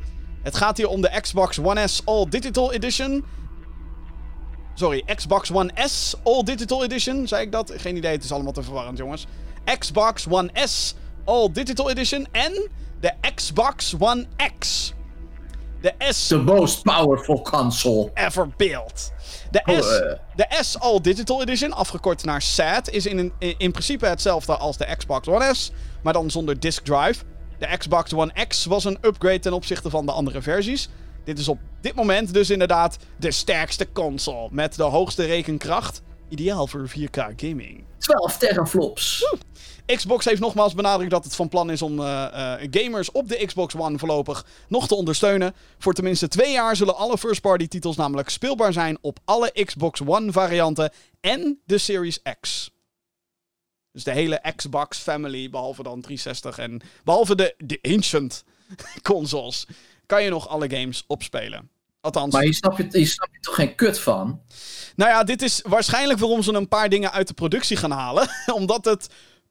Het gaat hier om de Xbox One S All Digital Edition. Sorry, Xbox One S All Digital Edition. Zei ik dat? Geen idee, het is allemaal te verwarrend, jongens. Xbox One S All Digital Edition en de Xbox One X. De S The most powerful console. ever built. De Oh, S, eh. de S All Digital Edition, afgekort naar SAT, is in, in, in principe hetzelfde als de Xbox One S, maar dan zonder disk drive. De Xbox One X was een upgrade ten opzichte van de andere versies. Dit is op dit moment dus inderdaad de sterkste console met de hoogste rekenkracht. Ideaal voor 4K gaming. 12 teraflops. Xbox heeft nogmaals benadrukt dat het van plan is om eh, eh, gamers op de Xbox One voorlopig nog te ondersteunen. Voor tenminste twee jaar zullen alle first-party titels namelijk speelbaar zijn op alle Xbox One varianten en de Series X. Dus de hele Xbox family, behalve dan 360 en behalve de, de ancient consoles, kan je nog alle games opspelen. Althans, Maar hier snap, je, je toch geen kut van? nou ja, dit is waarschijnlijk waarom ze een paar dingen uit de productie gaan halen. Omdat het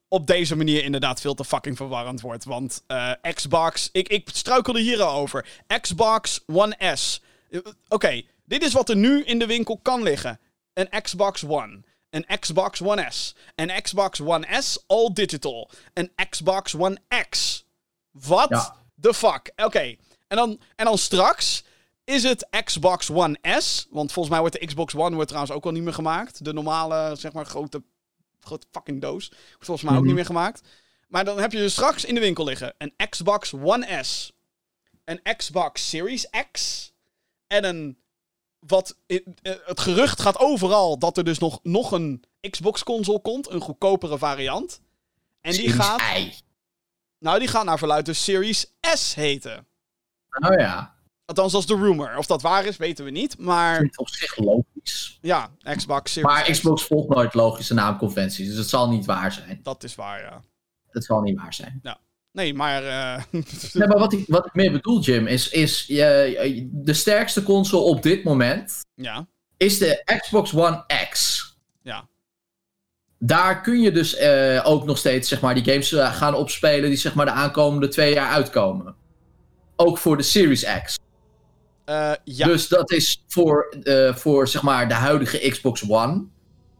op deze manier inderdaad veel te fucking verwarrend wordt. Want eh, Xbox, ik, ik struikelde hier al over. Xbox One S. Eh, Oké, dit is wat er nu in de winkel kan liggen: een Xbox One. Een Xbox One S. Een Xbox One S All Digital. Een Xbox One X. Wat Ja. the fuck? Oké. En dan, en dan straks is het Xbox One S. Want volgens mij wordt de Xbox One wordt trouwens ook al niet meer gemaakt. De normale, zeg maar, grote, grote fucking doos. Wordt volgens mij ook Mhm. niet meer gemaakt. Maar dan heb je dus straks in de winkel liggen een Xbox One S. Een Xbox Series X. En een... Wat, eh, het gerucht gaat overal dat er dus nog, nog een Xbox console komt. Een goedkopere variant. En die gaat... Nou, die gaat naar verluid de Series S heten. Oh ja. Althans, dat is de rumor. Of dat waar is, weten we niet. Maar Klinkt op zich logisch. ja, Xbox Series Maar. Xbox volgt nooit logische naamconventies, dus het zal niet waar zijn. Dat is waar, ja. Het zal niet waar zijn. Nee, maar... eh, Nee, maar wat ik, wat ik meer bedoel, Jim, is, is je, de sterkste console op dit moment ja, is de Xbox One X. ja. Daar kun je dus eh, ook nog steeds zeg maar, die games eh, gaan opspelen die zeg maar, de aankomende twee jaar uitkomen. Ook voor de Series X. Ja, Dus dat is voor, voor zeg maar, de huidige Xbox One.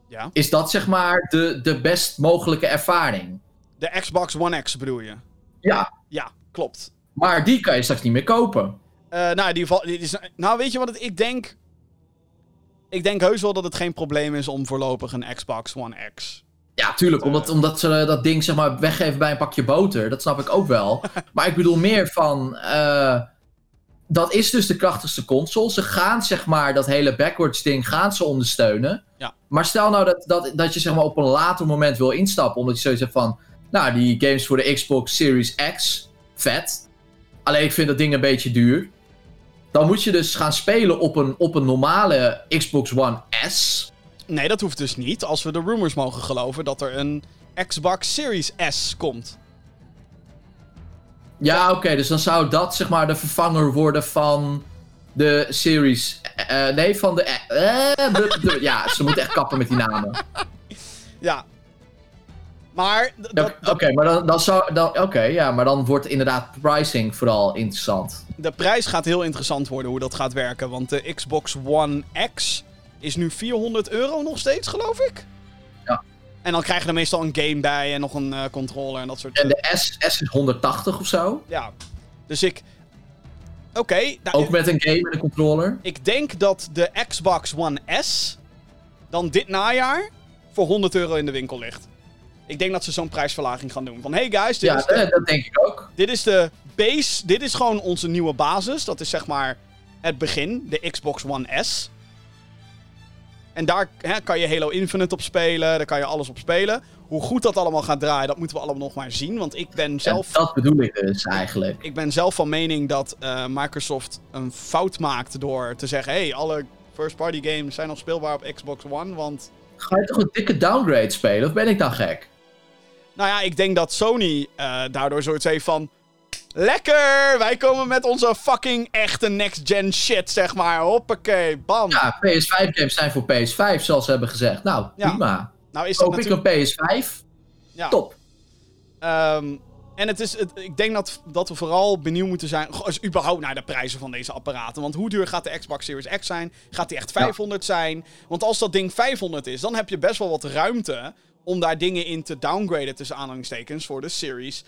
ja. Is dat zeg maar de, de best mogelijke ervaring? De Xbox One X bedoel je? Ja, Ja, klopt. maar die kan je straks niet meer kopen. Eh, nou, in ieder geval... dit is, nou, weet je wat het, ik denk... Ik denk heus wel dat het geen probleem is om voorlopig een Xbox One X. Ja, tuurlijk, omdat, omdat ze dat ding zeg maar weggeven bij een pakje boter. Dat snap ik ook wel. maar ik bedoel meer van... eh, dat is dus de krachtigste console. Ze gaan zeg maar dat hele backwards ding gaan ze ondersteunen. Ja. Maar stel nou dat, dat, dat je zeg maar op een later moment wil instappen. Omdat je zoiets hebt van... Nou, die games voor de Xbox Series X. Vet. Alleen ik vind dat ding een beetje duur. Dan moet je dus gaan spelen op een, op een normale Xbox One S. Nee, dat hoeft dus niet. Als we de rumors mogen geloven dat er een Xbox Series S komt. Ja, oké, dus dan zou dat zeg maar de vervanger worden van de series. eh, nee, van de. eh, eh, de- de- ja, ze moeten echt kappen met die namen. Ja. Maar... Oké, maar dan, dan zou. Dan, Oké, ja, maar dan wordt inderdaad pricing vooral interessant. de prijs gaat heel interessant worden hoe dat gaat werken. Want de Xbox One X is nu 400 euro nog steeds, geloof ik. Ja. En dan krijg je er meestal een game bij en nog een eh, controller en dat soort En de S, S is 180 of zo. Ja. Dus ik. Oké, nou, Ook met een game en een controller. ik denk dat de Xbox One S dan dit najaar voor 100 euro in de winkel ligt. Ik denk dat ze zo'n prijsverlaging gaan doen. Van hey guys, dit, Ja, is de, dat denk ik ook. dit is de base. Dit is gewoon onze nieuwe basis. Dat is zeg maar het begin, de Xbox One S. En daar hè, kan je Halo Infinite op spelen. Daar kan je alles op spelen. Hoe goed dat allemaal gaat draaien, dat moeten we allemaal nog maar zien. Want ik ben En zelf dat bedoel ik dus eigenlijk. ik ben zelf van mening dat eh, Microsoft een fout maakt door te zeggen: hey, alle first-party games zijn nog speelbaar op Xbox One. Want, Ga je toch een dikke downgrade spelen? Of ben ik dan gek? Nou ja, ik denk dat Sony eh, daardoor zoiets heeft van. Lekker! Wij komen met onze fucking echte next-gen shit, zeg maar. Hoppakee, bam. Ja, PS5 games zijn voor PS5, zoals ze hebben gezegd. Nou, Ja. prima. nou is Koop ik een PS5? Ja. Top. Ehm, en het is, het, ik denk dat, dat we vooral benieuwd moeten zijn, goh, is überhaupt naar de prijzen van deze apparaten. Want hoe duur gaat de Xbox Series X zijn? Gaat die echt 500 zijn? Want als dat ding 500 is, dan heb je best wel wat ruimte om daar dingen in te downgraden tussen aanhalingstekens voor de Series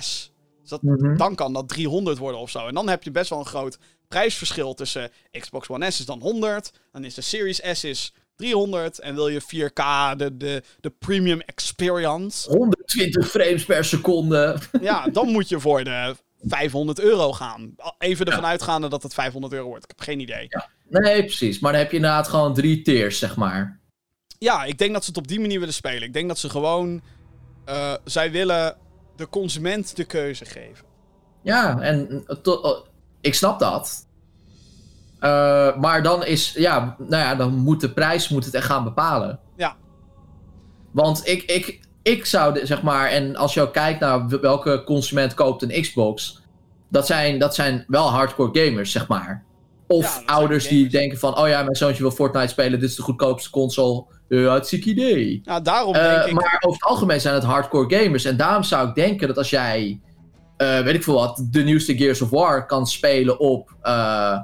S. Dus dat, Mhm. dan kan dat 300 worden of zo. En dan heb je best wel een groot prijsverschil tussen Xbox One S is dan 100, dan is de Series S is 300 en wil je 4K, de, de, de premium experience. 120 frames per seconde. Ja, dan moet je voor de 500 euro gaan. Even ervan uitgaande dat het 500 euro wordt. Ik heb geen idee. Ja. Nee, precies. Maar dan heb je inderdaad gewoon drie tiers, zeg maar. Ja, ik denk dat ze het op die manier willen spelen. Ik denk dat ze gewoon... eh, zij willen de consument de keuze geven. Ja, en eh, to- eh, ik snap dat. Eh, maar dan is, ja, nou ja, dan moet de prijs moet het echt gaan bepalen. Ja. Want ik, ik, ik zou, de- zeg maar, en als je ook kijkt naar welke consument koopt een Xbox, dat zijn, dat zijn wel hardcore gamers, zeg maar. Of ouders die denken van, oh ja, mijn zoontje wil Fortnite spelen, dit is de goedkoopste console. Uh, hartstikke idee. Nou, daarom Eh, denk ik... Maar over het algemeen zijn het hardcore gamers. En daarom zou ik denken dat als jij, eh, weet ik veel wat, de nieuwste Gears of War kan spelen op eh,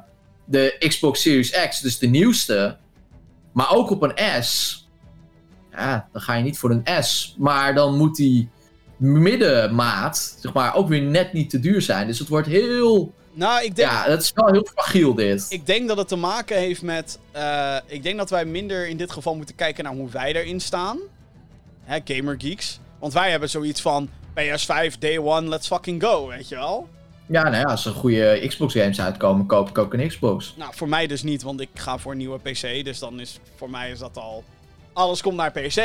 de Xbox Series X, dus de nieuwste, maar ook op een S, ja, dan ga je niet voor een S. Maar dan moet die middenmaat, zeg maar, ook weer net niet te duur zijn. Dus het wordt heel Nou, ik denk, Ja, dat is wel heel fragiel dit. ik denk dat het te maken heeft met... eh, ik denk dat wij minder in dit geval moeten kijken naar hoe wij erin staan. Hè, Gamer Geeks. Want wij hebben zoiets van... PS5, day one, let's fucking go, weet je wel? Ja, nou ja, als er goede Xbox games uitkomen, koop ik ook een Xbox. Nou, voor mij dus niet, want ik ga voor een nieuwe PC. Dus dan is voor mij is dat al. Alles komt naar PC.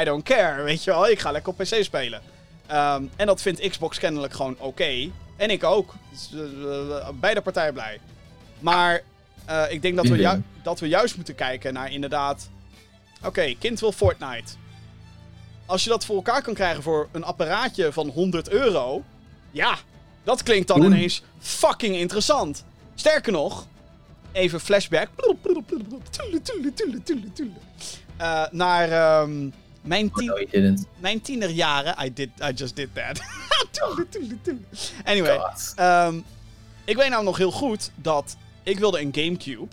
I don't care, weet je wel. Ik ga lekker op PC spelen. Ehm, en dat vindt Xbox kennelijk gewoon oké. En ik ook. Dus, eh, eh, beide partijen blij. Maar eh, ik denk dat we, ju- dat we juist moeten kijken naar inderdaad. Oké, kind wil Fortnite. Als je dat voor elkaar kan krijgen voor een apparaatje van 100 euro. Ja, dat klinkt dan ineens fucking interessant. Sterker nog, even flashback. Naar ehm, mijn, Oh, tien, no, mijn tienerjaren. I, did, I just did that. anyway, God. ehm, ik weet nou nog heel goed dat ik wilde een Gamecube.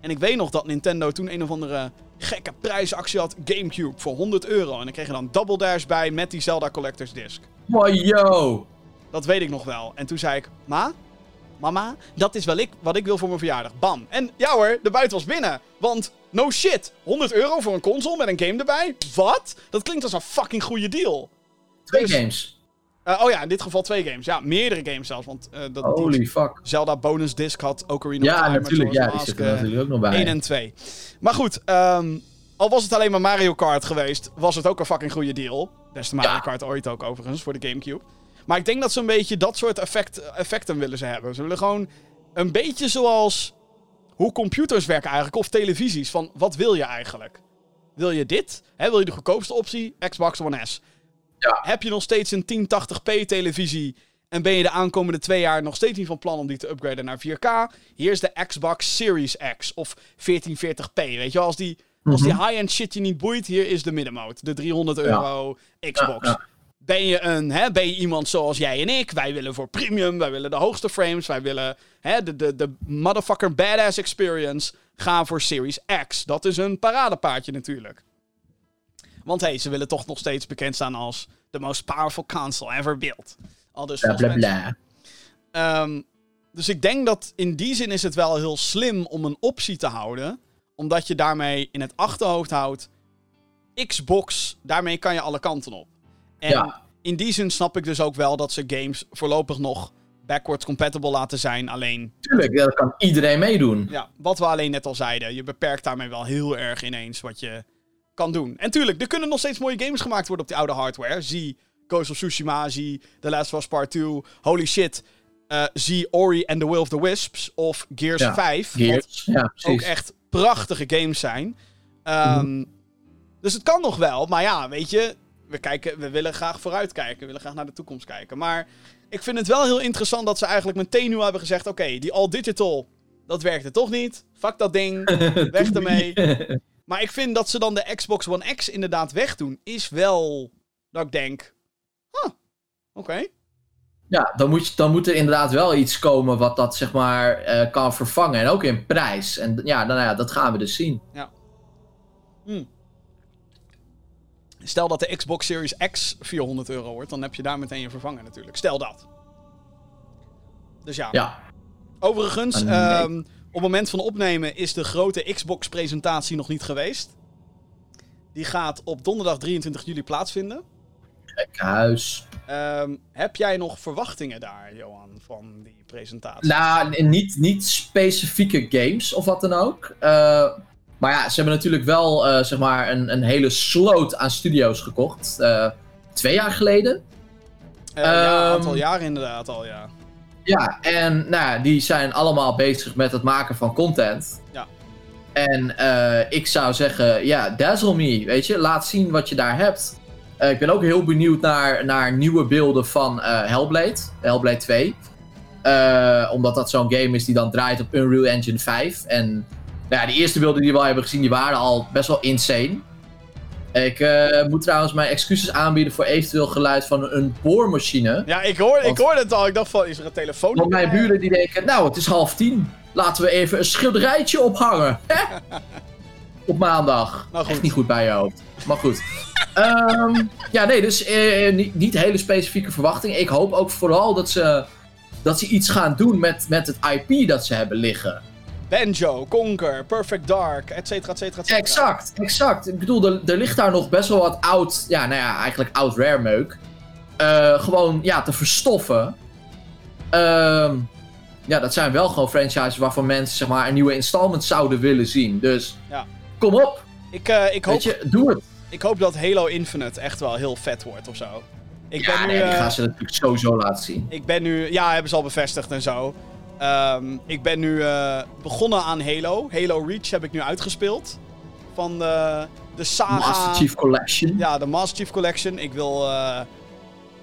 En ik weet nog dat Nintendo toen een of andere gekke prijsactie had. Gamecube voor 100 euro. En dan kreeg je dan Double Dash bij met die Zelda Collector's Disc. Oh, yo! Dat weet ik nog wel. En toen zei ik, ma, mama, dat is wel ik, wat ik wil voor mijn verjaardag. Bam. En ja hoor, de buit was binnen. Want, no shit, 100 euro voor een console met een game erbij? Wat? Dat klinkt als een fucking goede deal. Twee Dus- games. Eh, oh ja, in dit geval twee games. Ja, meerdere games zelfs. Want eh, dat, die Holy fuck. Zelda bonus disc had Ocarina of Ja, Time. natuurlijk. Ja, die zitten er eh, natuurlijk ook nog bij. 1 en 2. Maar goed, ehm, al was het alleen maar Mario Kart geweest, was het ook een fucking goede deal. Beste Mario Ja. Kart ooit ook overigens, voor de Gamecube. Maar ik denk dat ze een beetje dat soort effect, effecten willen ze hebben. Ze willen gewoon een beetje zoals hoe computers werken eigenlijk, of televisies. Van, wat wil je eigenlijk? Wil je dit? Wil je de goedkoopste optie? Xbox One S. Ja. Heb je nog steeds een 1080p televisie en ben je de aankomende twee jaar nog steeds niet van plan om die te upgraden naar 4K? Hier is de Xbox Series X of 1440p. Weet je als die, als die high-end shit je niet boeit, hier is de middenmoot. De 300 euro Xbox. Ja. Ben, je een, hè, ben je iemand zoals jij en ik? Wij willen voor premium, wij willen de hoogste frames, wij willen hè, de, de, de motherfucker badass experience. Ga voor Series X. Dat is een paradepaardje natuurlijk. Want hé, hey, ze willen toch nog steeds bekend staan als the most powerful console ever built. Al dus Bla bla bla. Ehm, dus ik denk dat in die zin is het wel heel slim om een optie te houden. Omdat je daarmee in het achterhoofd houdt. Xbox, daarmee kan je alle kanten op. En Ja. in die zin snap ik dus ook wel dat ze games voorlopig nog backwards compatible laten zijn. Alleen, Tuurlijk, dat kan iedereen meedoen. ja, wat we alleen net al zeiden. Je beperkt daarmee wel heel erg ineens wat je kan doen. En tuurlijk, er kunnen nog steeds mooie games gemaakt worden op die oude hardware. Zie Ghost of Tsushima, zie The Last of Us Part 2. Holy shit, eh, zie Ori and the Will of the Wisps of Gears Ja, 5. wat Gears. Ja, ook echt prachtige games zijn. Ehm, Dus het kan nog wel, maar ja, weet je, we, kijken, we willen graag vooruit kijken. We willen graag naar de toekomst kijken. Maar ik vind het wel heel interessant dat ze eigenlijk meteen nu hebben gezegd: oké, die all digital, dat werkte toch niet. Fuck dat ding, weg ermee. Maar ik vind dat ze dan de Xbox One X inderdaad wegdoen, is wel dat ik denk: huh, oké. Ja, dan moet, je, dan moet er inderdaad wel iets komen wat dat zeg maar eh, kan vervangen. En ook in prijs. En ja, dan, ja, dat gaan we dus zien. Stel dat de Xbox Series X 400 euro wordt, dan heb je daar meteen je vervanger natuurlijk. Stel dat. Dus ja. Ja, Overigens, Ah, nee. ehm, op het moment van opnemen is de grote Xbox-presentatie nog niet geweest. Die gaat op donderdag 23 juli plaatsvinden. gek huis. Ehm, heb jij nog verwachtingen daar, Johan, van die presentatie? Nou, niet, niet specifieke games of wat dan ook. Eh, maar ja, ze hebben natuurlijk wel eh, zeg maar een, een hele sloot aan studio's gekocht. Eh, twee jaar geleden. Eh, ja, een ehm, aantal jaren inderdaad al, ja. Ja, en nou die zijn allemaal bezig met het maken van content. Ja. En ik zou zeggen, ja, dazzle me, weet je. Laat zien wat je daar hebt. Ik ben ook heel benieuwd naar, naar nieuwe beelden van Hellblade, Hellblade 2. Eh, omdat dat zo'n game is die dan draait op Unreal Engine 5. En nou ja, de eerste beelden die we al hebben gezien, die waren al best wel insane. Ik eh, moet trouwens mijn excuses aanbieden voor eventueel geluid van een boormachine. Ja, ik hoorde, ik hoorde het al. Ik dacht van, is er een telefoon? Want mijn buren die denken, nou het is half tien. Laten we even een schilderijtje ophangen. Hè? Op maandag. Nou. Echt niet goed bij je hoofd. Maar goed. Ehm, ja, nee, dus eh, niet, niet hele specifieke verwachtingen. Ik hoop ook vooral dat ze dat ze iets gaan doen met, met het IP dat ze hebben liggen. Banjo, Conker, Perfect Dark, et cetera, et cetera, et cetera. Exact, exact. Ik bedoel, er, er ligt daar nog best wel wat oud, ja, nou ja, eigenlijk oud rare meuk. eh, gewoon, ja, te verstoffen. Ehm, ja, dat zijn wel gewoon franchises waarvan mensen, zeg maar, een nieuwe installment zouden willen zien. Dus, Ja. kom op, Ik, eh, ik, hoop, je, doe het. ik hoop dat Halo Infinite echt wel heel vet wordt of zo. Ik ja, ben nu, nee, die eh, gaan ze natuurlijk sowieso laten zien. Ik ben nu, ja, hebben ze al bevestigd en zo. Ehm, ik ben nu eh, begonnen aan Halo. Halo Reach heb ik nu uitgespeeld. Van de, de saga. Master Chief Collection. Ja, de Master Chief Collection. Ik wil eh,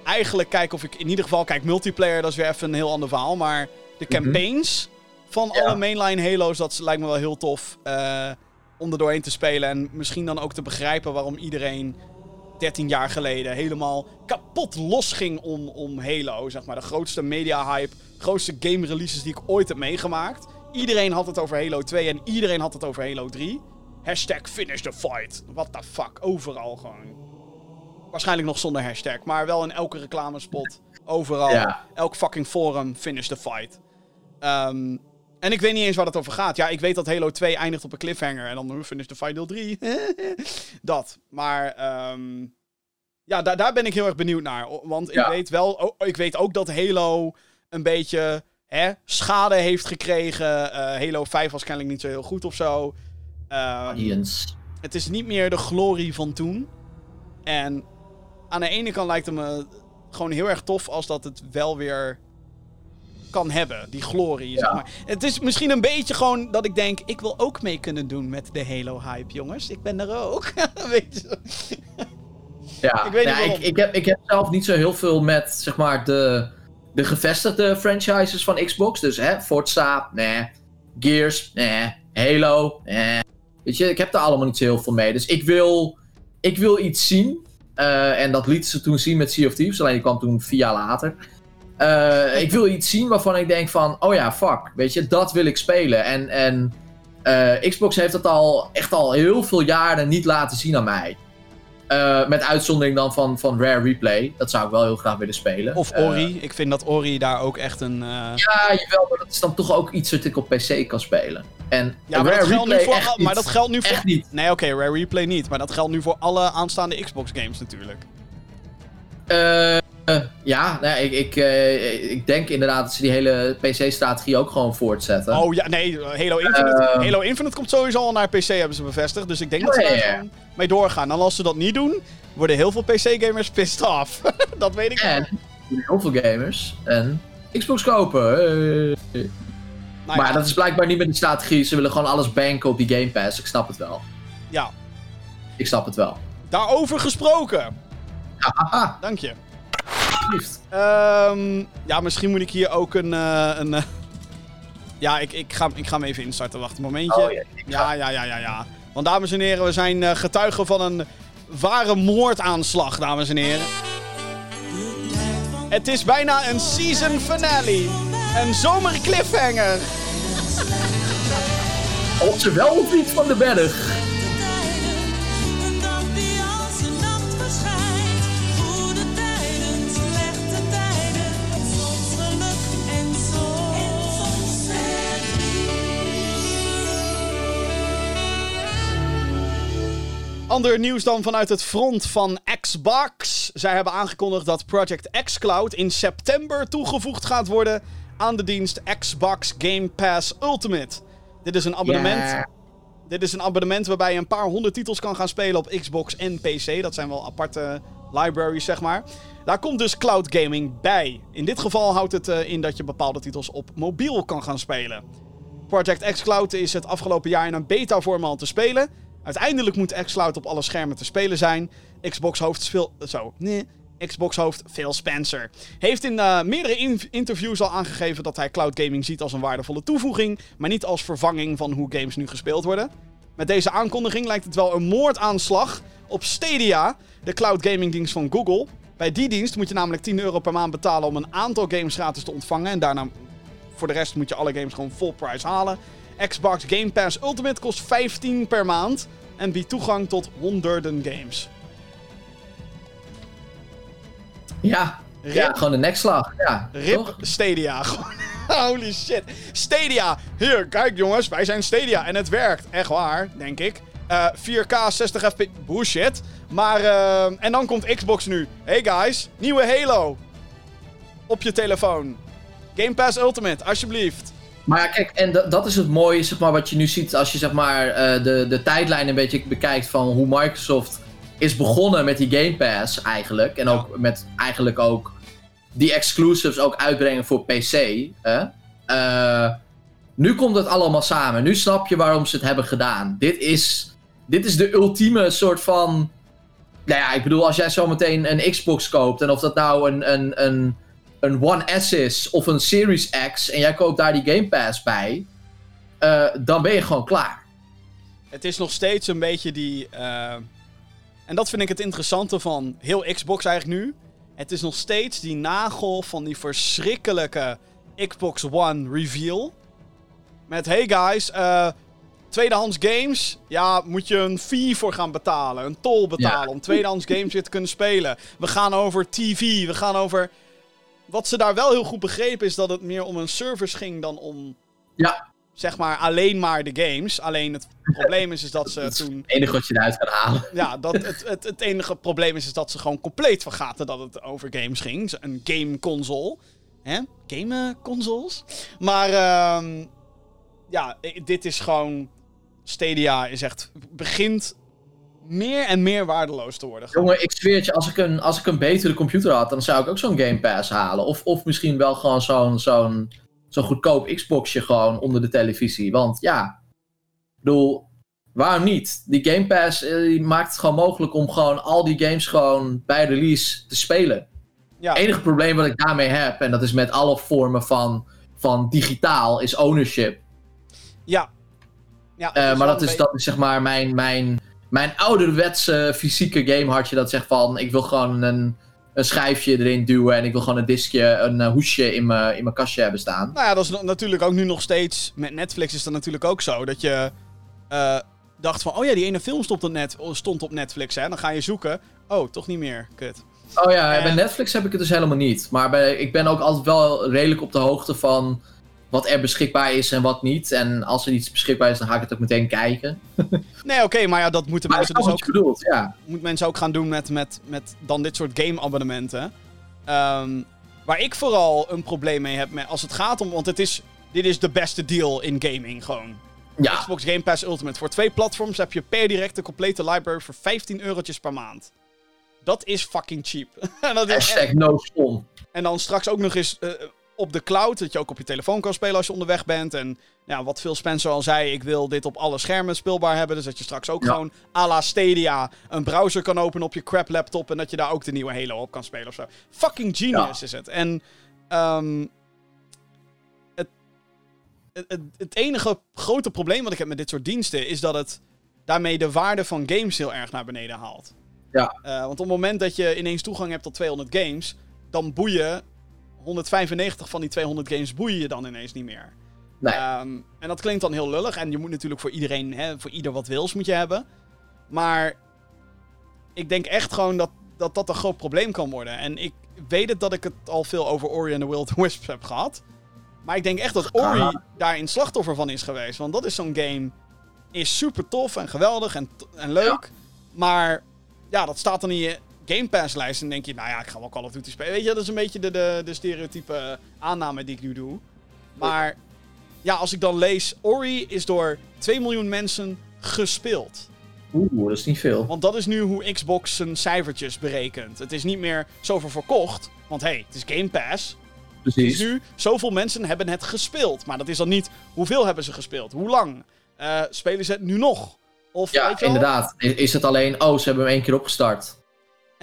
eigenlijk kijken of ik in ieder geval... Kijk, multiplayer, dat is weer even een heel ander verhaal. Maar de campaigns van Ja. alle mainline Halo's, dat lijkt me wel heel tof. eh, om er doorheen te spelen. En misschien dan ook te begrijpen waarom iedereen 13 jaar geleden helemaal kapot losging om, om Halo. Zeg maar de grootste media-hype, grootste game releases die ik ooit heb meegemaakt. Iedereen had het over Halo 2 en iedereen had het over Halo 3. Hashtag finish the fight. What the fuck, overal gewoon. Waarschijnlijk nog zonder hashtag, maar wel in elke reclamespot. Overal. Ja. Elk fucking forum, finish the fight. Ehm, en ik weet niet eens waar het over gaat. Ja, ik weet dat Halo 2 eindigt op een cliffhanger. En dan finish the fight deel 3. dat. Maar ehm, ja, daar, daar ben ik heel erg benieuwd naar. Want ik Ja. weet wel, o- ik weet ook dat Halo een beetje hè, schade heeft gekregen. Eh, Halo 5 was kennelijk niet zo heel goed of zo. Ehm, het is niet meer de glorie van toen. En aan de ene kant lijkt het me gewoon heel erg tof als dat het wel weer kan hebben, die glorie, zeg maar. Het is misschien een beetje gewoon dat ik denk, ik wil ook mee kunnen doen met de Halo-hype, jongens. Ik ben er ook. Weet je? Ja, Ik weet niet ik, heb, ik heb zelf niet zo heel veel met, zeg maar, de, de gevestigde franchises van Xbox. Dus, hè, Forza, nee. Gears, nee. Halo, nee. Weet je, ik heb daar allemaal niet zo heel veel mee. Dus ik wil, ik wil iets zien. Eh, en dat lieten ze toen zien met Sea of Thieves. Alleen die kwam toen vier jaar later. Eh, ik wil iets zien waarvan ik denk van... Oh ja, fuck. Weet je, dat wil ik spelen. En, en eh, Xbox heeft dat al echt al heel veel jaren niet laten zien aan mij. Eh, met uitzondering dan van, van Rare Replay. Dat zou ik wel heel graag willen spelen. Of Ori. ik vind dat Ori daar ook echt een... ja, jawel, maar dat is dan toch ook iets wat ik op PC kan spelen. En Ja, maar Rare dat, geldt nu voor, maar dat geldt nu voor... Echt niet. Nee, oké, Rare Replay niet. Maar dat geldt nu voor alle aanstaande Xbox games natuurlijk. Eh, eh, ja, ik, ik, eh, ik denk inderdaad dat ze die hele PC-strategie ook gewoon voortzetten. Oh ja, nee, Halo Infinite, Ehm. Halo Infinite komt sowieso al naar PC, hebben ze bevestigd. Dus ik denk dat ze Ja, daar ja, ja. gewoon mee doorgaan. En als ze dat niet doen, worden heel veel PC-gamers pissed off. dat weet ik wel. En heel veel gamers en Xbox kopen. eh. Nou maar dat is blijkbaar niet met de strategie. Ze willen gewoon alles banken op die Game Pass. Ik snap het wel. ja, Ik snap het wel. daarover gesproken. Dank je. Alsjeblieft. Ehm, ja, misschien moet ik hier ook een... eh, een eh, ja, ik, ik, ga, ik ga hem even instarten. Wacht een momentje. Oh, ja. Ja, ja, ja, ja, ja. Want dames en heren, we zijn eh, getuigen van een ware moordaanslag, dames en heren. Het is bijna een season finale. Een zomer cliffhanger. Op ze wel of niet van de berg. Ander nieuws dan vanuit het front van Xbox. Zij hebben aangekondigd dat Project xCloud in september toegevoegd gaat worden aan de dienst Xbox Game Pass Ultimate. Dit is een abonnement. Dit is een abonnement waarbij je een paar honderd titels kan gaan spelen op Xbox en PC. Dat zijn wel aparte libraries, zeg maar. Daar komt dus cloud gaming bij. In dit geval houdt het eh, in dat je bepaalde titels op mobiel kan gaan spelen. Project xCloud is het afgelopen jaar in een beta-vorm al te spelen. Uiteindelijk moet xCloud op alle schermen te spelen zijn. Xbox-hoofd Phil... Zo, nee. Xbox-hoofd Phil Spencer heeft in eh, meerdere in- interviews al aangegeven dat hij cloud gaming ziet als een waardevolle toevoeging, maar niet als vervanging van hoe games nu gespeeld worden. Met deze aankondiging lijkt het wel een moordaanslag op Stadia, de cloud gaming dienst van Google. Bij die dienst moet je namelijk 10 euro per maand betalen om een aantal games gratis te ontvangen. En daarna, voor de rest, moet je alle games gewoon full price halen. Xbox Game Pass Ultimate kost 15 per maand en biedt toegang tot honderden games. Ja, Rip, Ja, gewoon de nekslag. Ja, Rip toch? Stadia. Holy shit. Stadia. Hier, kijk jongens, wij zijn Stadia. En het werkt. Echt waar, denk ik. Eh, 4K 60 fps. Bullshit. Maar, eh, en dan komt Xbox nu. Hey guys, nieuwe Halo. Op je telefoon. Game Pass Ultimate, alsjeblieft. Maar ja, kijk, en da- dat is het mooie, zeg maar, wat je nu ziet als je zeg maar, eh, de, de tijdlijn een beetje bekijkt van hoe Microsoft is begonnen met die Game Pass eigenlijk. En ook met eigenlijk ook die exclusives ook uitbrengen voor PC. Hè? Eh, nu komt het allemaal samen. Nu snap je waarom ze het hebben gedaan. Dit is, dit is de ultieme soort van. Nou ja, ik bedoel, als jij zometeen een Xbox koopt en of dat nou een, een, een, een One S is of een Series X en jij koopt daar die Game Pass bij, eh, dan ben je gewoon klaar. Het is nog steeds een beetje die. eh, en dat vind ik het interessante van heel Xbox eigenlijk nu. Het is nog steeds die nagel van die verschrikkelijke Xbox One reveal. Met hey guys, eh, tweedehands games. Ja, moet je een fee voor gaan betalen. Een tol betalen om tweedehands games weer te kunnen spelen. We gaan over TV. We gaan over. Wat ze daar wel heel goed begrepen is dat het meer om een service ging dan om Ja, zeg maar alleen maar de games. Alleen het probleem is, is dat ze dat is toen. het enige wat je eruit kan halen. Ja, dat het, het, het enige probleem is, is dat ze gewoon compleet vergaten dat het over games ging. Een game console. Hè? Game eh, consoles. Maar ehm, ja, dit is gewoon. Stadia is echt. begint meer en meer waardeloos te worden. Jongen, ik zweer het je, als ik, een, als ik een betere computer had, dan zou ik ook zo'n Game Pass halen. Of, of misschien wel gewoon zo'n zo'n zo'n goedkoop Xboxje gewoon onder de televisie. Want ja, ik bedoel, waarom niet? Die Game Pass eh, die maakt het gewoon mogelijk om gewoon al die games gewoon bij release te spelen. Ja, Het enige probleem wat ik daarmee heb, en dat is met alle vormen van, van digitaal, is ownership. ja. ja Eh, maar wel dat is, dat is zeg maar mijn, mijn, mijn ouderwetse fysieke gamehartje dat zegt van ik wil gewoon een, een schijfje erin duwen en ik wil gewoon een diskje, een eh, hoesje in mijn in mijn kastje hebben staan. Nou ja, dat is natuurlijk ook nu nog steeds. Met Netflix is dat natuurlijk ook zo. Dat je eh, dacht van, oh ja, die ene film stond op, net, stond op Netflix, hè. Dan ga je zoeken. Oh, toch niet meer. Kut. Oh ja, Eh. bij Netflix heb ik het dus helemaal niet. Maar bij, ik ben ook altijd wel redelijk op de hoogte van wat er beschikbaar is en wat niet. En als er iets beschikbaar is, dan ga ik het ook meteen kijken. Nee, oké, maar ja, dat moeten Maar mensen dat dus ook, bedoelt, ja. moet mensen ook gaan doen met, met, met dan dit soort game-abonnementen. Ehm, waar ik vooral een probleem mee heb met, als het gaat om, want het is, dit is de beste deal in gaming gewoon. Ja, Xbox Game Pass Ultimate. Voor twee platforms heb je per direct de complete library voor 15 eurotjes per maand. Dat is fucking cheap. Dat is echt- no. En dan straks ook nog eens eh, op de cloud. Dat je ook op je telefoon kan spelen als je onderweg bent. En ja, wat Phil Spencer al zei. Ik wil dit op alle schermen speelbaar hebben. Dus dat je straks ook Ja. gewoon à la Stadia een browser kan openen op je crap laptop. En dat je daar ook de nieuwe Halo op kan spelen of zo. Fucking genius is het. En ehm, het, het, het, het enige grote probleem wat ik heb met dit soort diensten. Is dat het daarmee de waarde van games heel erg naar beneden haalt. Ja. Eh, want op het moment dat je ineens toegang hebt tot 200 games, dan boeien 195 van die 200 games boeien je dan ineens niet meer. Nee. Ehm, en dat klinkt dan heel lullig. En je moet natuurlijk voor iedereen, hè, voor ieder wat wils moet je hebben. Maar ik denk echt gewoon dat, dat dat een groot probleem kan worden. En ik weet het dat ik het al veel over Ori and the Will of the Wisps heb gehad. Maar ik denk echt dat Ori daarin slachtoffer van is geweest. Want dat is zo'n game, is super tof en geweldig en, en leuk. Maar ja, dat staat dan in je Game Pass lijst. En denk je, nou ja, ik ga wel Call of Duty spelen. Weet je, dat is een beetje de, de, de stereotype aanname die ik nu doe. Maar ja, als ik dan lees, Ori is door 2 miljoen mensen gespeeld. Oeh, dat is niet veel. Want dat is nu hoe Xbox zijn cijfertjes berekent. Het is niet meer zoveel verkocht. Want hé, hey, het is Game Pass. Het is Precies. nu, zoveel mensen hebben het gespeeld. Maar dat is dan niet, hoeveel hebben ze gespeeld? Hoe lang? Eh, spelen ze het nu nog? Of, Ja, weet je wel? inderdaad. Is het alleen, oh, ze hebben hem één keer opgestart.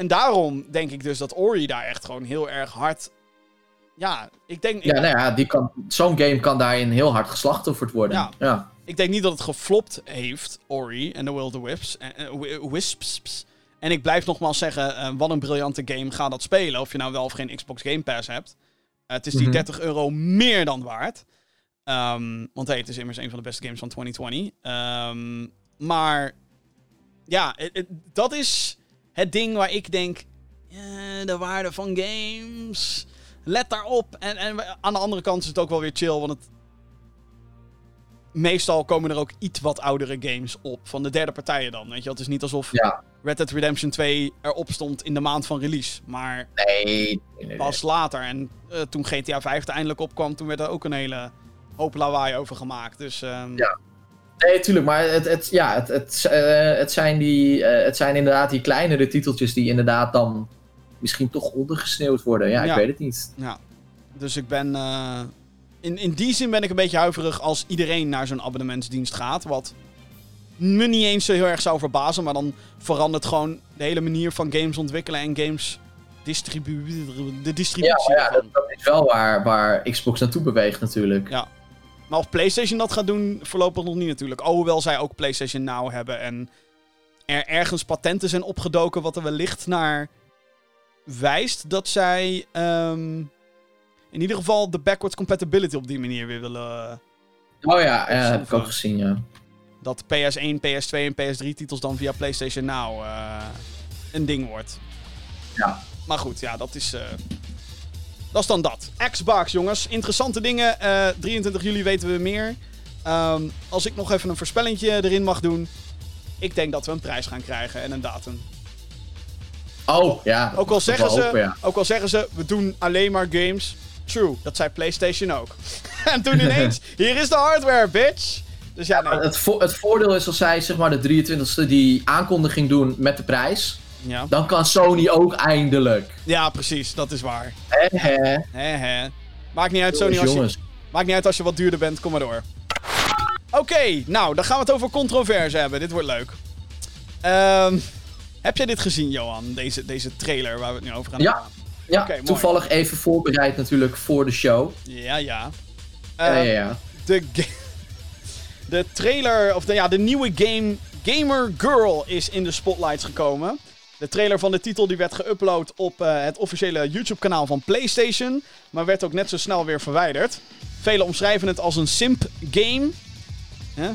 En daarom denk ik dus dat Ori daar echt gewoon heel erg hard... Ja, ik denk, Ja, nou ja, die kan, zo'n game kan daarin heel hard geslachtofferd worden. Ja. ja. ik denk niet dat het geflopt heeft, Ori en The Will the Wisps. En, eh, wi- Wisps. En ik blijf nogmaals zeggen, eh, wat een briljante game. Ga dat spelen, of je nou wel of geen Xbox Game Pass hebt. Eh, het is die Mhm. 30 euro meer dan waard. Ehm, want hey, het is immers een van de beste games van 2020. Ehm, maar ja, het- het- dat is het ding waar ik denk... eh, de waarde van games. Let daarop. En, en aan de andere kant is het ook wel weer chill, want het... Meestal komen er ook iets wat oudere games op. Van de derde partijen dan. Weet je, wel. het is niet alsof Ja, Red Dead Redemption 2 erop stond in de maand van release. Maar nee. nee, nee, nee. pas later. En eh, toen GTA 5 er eindelijk opkwam, toen werd er ook een hele hoop lawaai over gemaakt. Dus ehm, Ja. Nee, tuurlijk, maar het, het, ja, het, het, eh, het, zijn die, eh, het zijn inderdaad die kleinere titeltjes die inderdaad dan misschien toch ondergesneeuwd worden. Ja, Ja. ik weet het niet. Ja. Dus ik ben. eh, in, in die zin ben ik een beetje huiverig als iedereen naar zo'n abonnementsdienst gaat. Wat me niet eens zo heel erg zou verbazen. Maar dan verandert gewoon de hele manier van games ontwikkelen en games distribueren. De Ja, distributie. ja, dat, dat is wel waar, waar Xbox naartoe beweegt natuurlijk. Ja. Maar of PlayStation dat gaat doen, voorlopig nog niet natuurlijk. Alhoewel zij ook PlayStation Now hebben en er ergens patenten zijn opgedoken, wat er wellicht naar wijst dat zij ehm, in ieder geval de backwards compatibility op die manier weer willen. Oh ja, ja heb ik ook gezien, ja. Dat PS1, PS2 en PS3 titels dan via PlayStation Now eh, een ding wordt. Ja. Maar goed, ja, dat is. eh, dat is dan dat. Xbox, jongens. Interessante dingen. Eh, 23 juli weten we meer. Ehm, als ik nog even een voorspellingje erin mag doen. Ik denk dat we een prijs gaan krijgen en een datum. Oh, ja. Ook al zeggen ze, ja. ook al zeggen ze we doen alleen maar games. True, dat zei PlayStation ook. en toen ineens, hier is de hardware, bitch. Dus ja, nee. Het, vo- het voordeel is als zij zeg maar de 23e die aankondiging doen met de prijs, Ja. dan kan Sony ook eindelijk. ja, precies, dat is waar. Hè. Hè, hè. Maakt niet uit, Sony, als je. Maakt niet uit als je wat duurder bent, kom maar door. Oké, nou, dan gaan we het over controverse hebben. Dit wordt leuk. Ehm, heb jij dit gezien, Johan? Deze, deze trailer waar we het nu over gaan Ja. hebben? Ja, mooi. toevallig even voorbereid natuurlijk voor de show. Ja, ja. ja, Eh, ja, ja. de, ga- de trailer, of de, ja, de nieuwe game Gamer Girl is in de spotlights gekomen. De trailer van de titel die werd geüpload op eh, het officiële YouTube-kanaal van PlayStation, maar werd ook net zo snel weer verwijderd. Velen omschrijven het als een simp-game.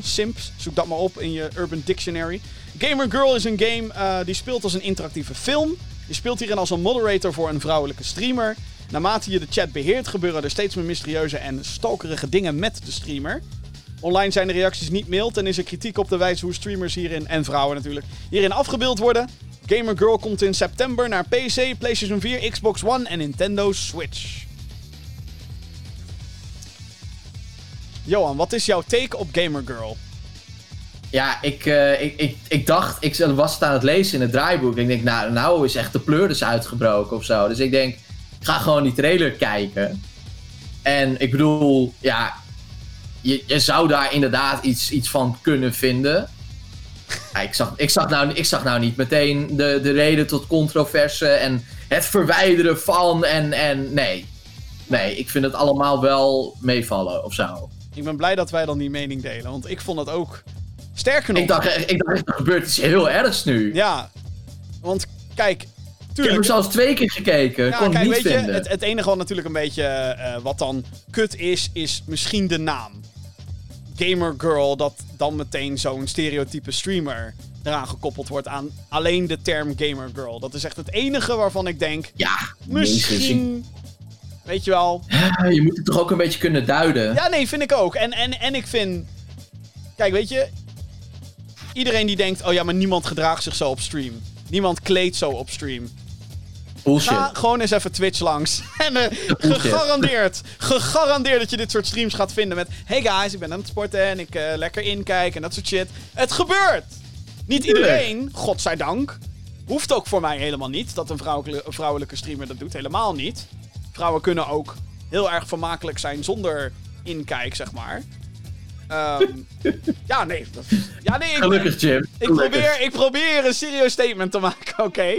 Simps, zoek dat maar op in je Urban Dictionary. Gamer Girl is een game eh, die speelt als een interactieve film. Je speelt hierin als een moderator voor een vrouwelijke streamer. Naarmate je de chat beheert, gebeuren er steeds meer mysterieuze en stalkerige dingen met de streamer. Online zijn de reacties niet mild en is er kritiek op de wijze hoe streamers hierin, en vrouwen natuurlijk, hierin afgebeeld worden. Gamer Girl komt in september naar PC, PlayStation 4, Xbox One en Nintendo Switch. Johan, wat is jouw take op Gamer Girl? Ja, ik, eh, ik, ik, ik dacht, ik was het aan het lezen in het draaiboek. Ik denk, nou, nou is echt de pleuris uitgebroken of zo. Dus ik denk, ik ga gewoon die trailer kijken. En ik bedoel, ja, je, je zou daar inderdaad iets, iets van kunnen vinden. Ja, ik, zag, ik, zag nou, ik zag nou niet meteen de, de reden tot controverse en het verwijderen van en, en nee. Nee, ik vind het allemaal wel meevallen of zo. Ik ben blij dat wij dan die mening delen, want ik vond het ook... Sterker nog... Ik dacht, echt- ik dacht, er gebeurt iets heel ergs nu. Ja, want kijk, Ik heb hem tuurlijk... zelfs twee keer gekeken. Ja, kon kijk, het niet weet je, vinden. het, het enige wat natuurlijk een beetje eh, wat dan kut is, is misschien de naam. Gamer Girl, dat dan meteen zo'n stereotype streamer eraan gekoppeld wordt aan alleen de term Gamer Girl. Dat is echt het enige waarvan ik denk, Ja, misschien, weet je wel. je moet het toch ook een beetje kunnen duiden. Ja, nee, vind ik ook. En, en, en ik vind, kijk, weet je, iedereen die denkt, oh ja, maar niemand gedraagt zich zo op stream. Niemand kleedt zo op stream. Bullshit. Ga gewoon eens even Twitch langs. En eh, gegarandeerd, gegarandeerd dat je dit soort streams gaat vinden met... Hey guys, ik ben aan het sporten en ik eh, lekker inkijk en dat soort shit. Het gebeurt! Niet iedereen, godzijdank. Hoeft ook voor mij helemaal niet dat een vrouwelijke, streamer dat doet. Helemaal niet. Vrouwen kunnen ook heel erg vermakelijk zijn zonder inkijk, zeg maar. Ehm, ja, nee. dat- ja, nee ik, Gelukkig, Jim. ik probeer, ik probeer een serieus statement te maken, oké?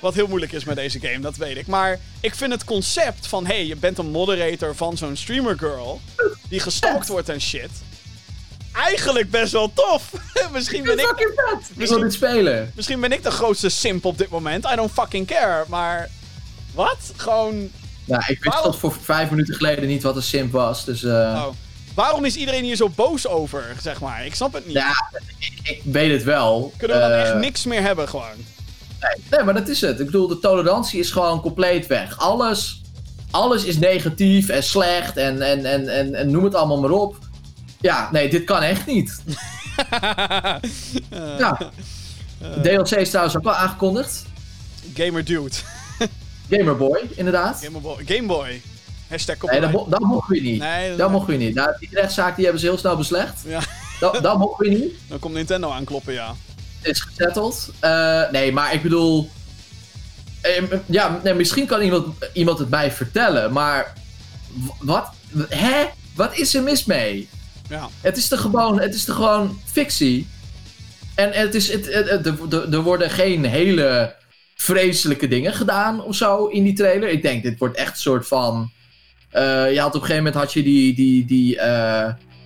Wat heel moeilijk is met deze game, dat weet ik. Maar ik vind het concept van, hey, je bent een moderator van zo'n streamer girl... die gestalkt wordt en shit... eigenlijk best wel tof. misschien, ben ik, vet. Ik wil Misschien- dit spelen. misschien ben ik de grootste simp op dit moment. I don't fucking care, maar... Wat? Gewoon... Nou, ik wist Waarom- tot voor vijf minuten geleden niet wat een simp was. Dus eh, Oh. Waarom is iedereen hier zo boos over, zeg maar? Ik snap het niet. ja, ik, ik weet het wel. Kunnen we dan Eh, echt niks meer hebben, gewoon? Nee, nee, maar dat is het. Ik bedoel, de tolerantie is gewoon compleet weg. Alles, alles is negatief en slecht en, en, en, en, en noem het allemaal maar op. Ja, nee, dit kan echt niet. ja. DLC is trouwens ook al aangekondigd. Gamer Dude. Gamerboy, inderdaad. Game Boy. Game Boy. Hashtag Nee, dat, dat mogen we niet. Nee, dat- dat mogen we niet. Nou, die rechtszaak die hebben ze heel snel beslecht. Ja, Dat, dat mogen we niet. dan komt Nintendo aankloppen, ja. Is gezetteld. Eh, nee, maar ik bedoel... eh, ja, nee, misschien kan iemand, iemand het mij vertellen, maar... Wat? Hè? Wat is er mis mee? Ja. Het is toch gewoon, het is toch gewoon fictie? En het is, het, het- het- er- er- er worden geen hele vreselijke dingen gedaan of zo in die trailer. Ik denk, dit wordt echt een soort van... eh, je had op een gegeven moment had je die, die, die,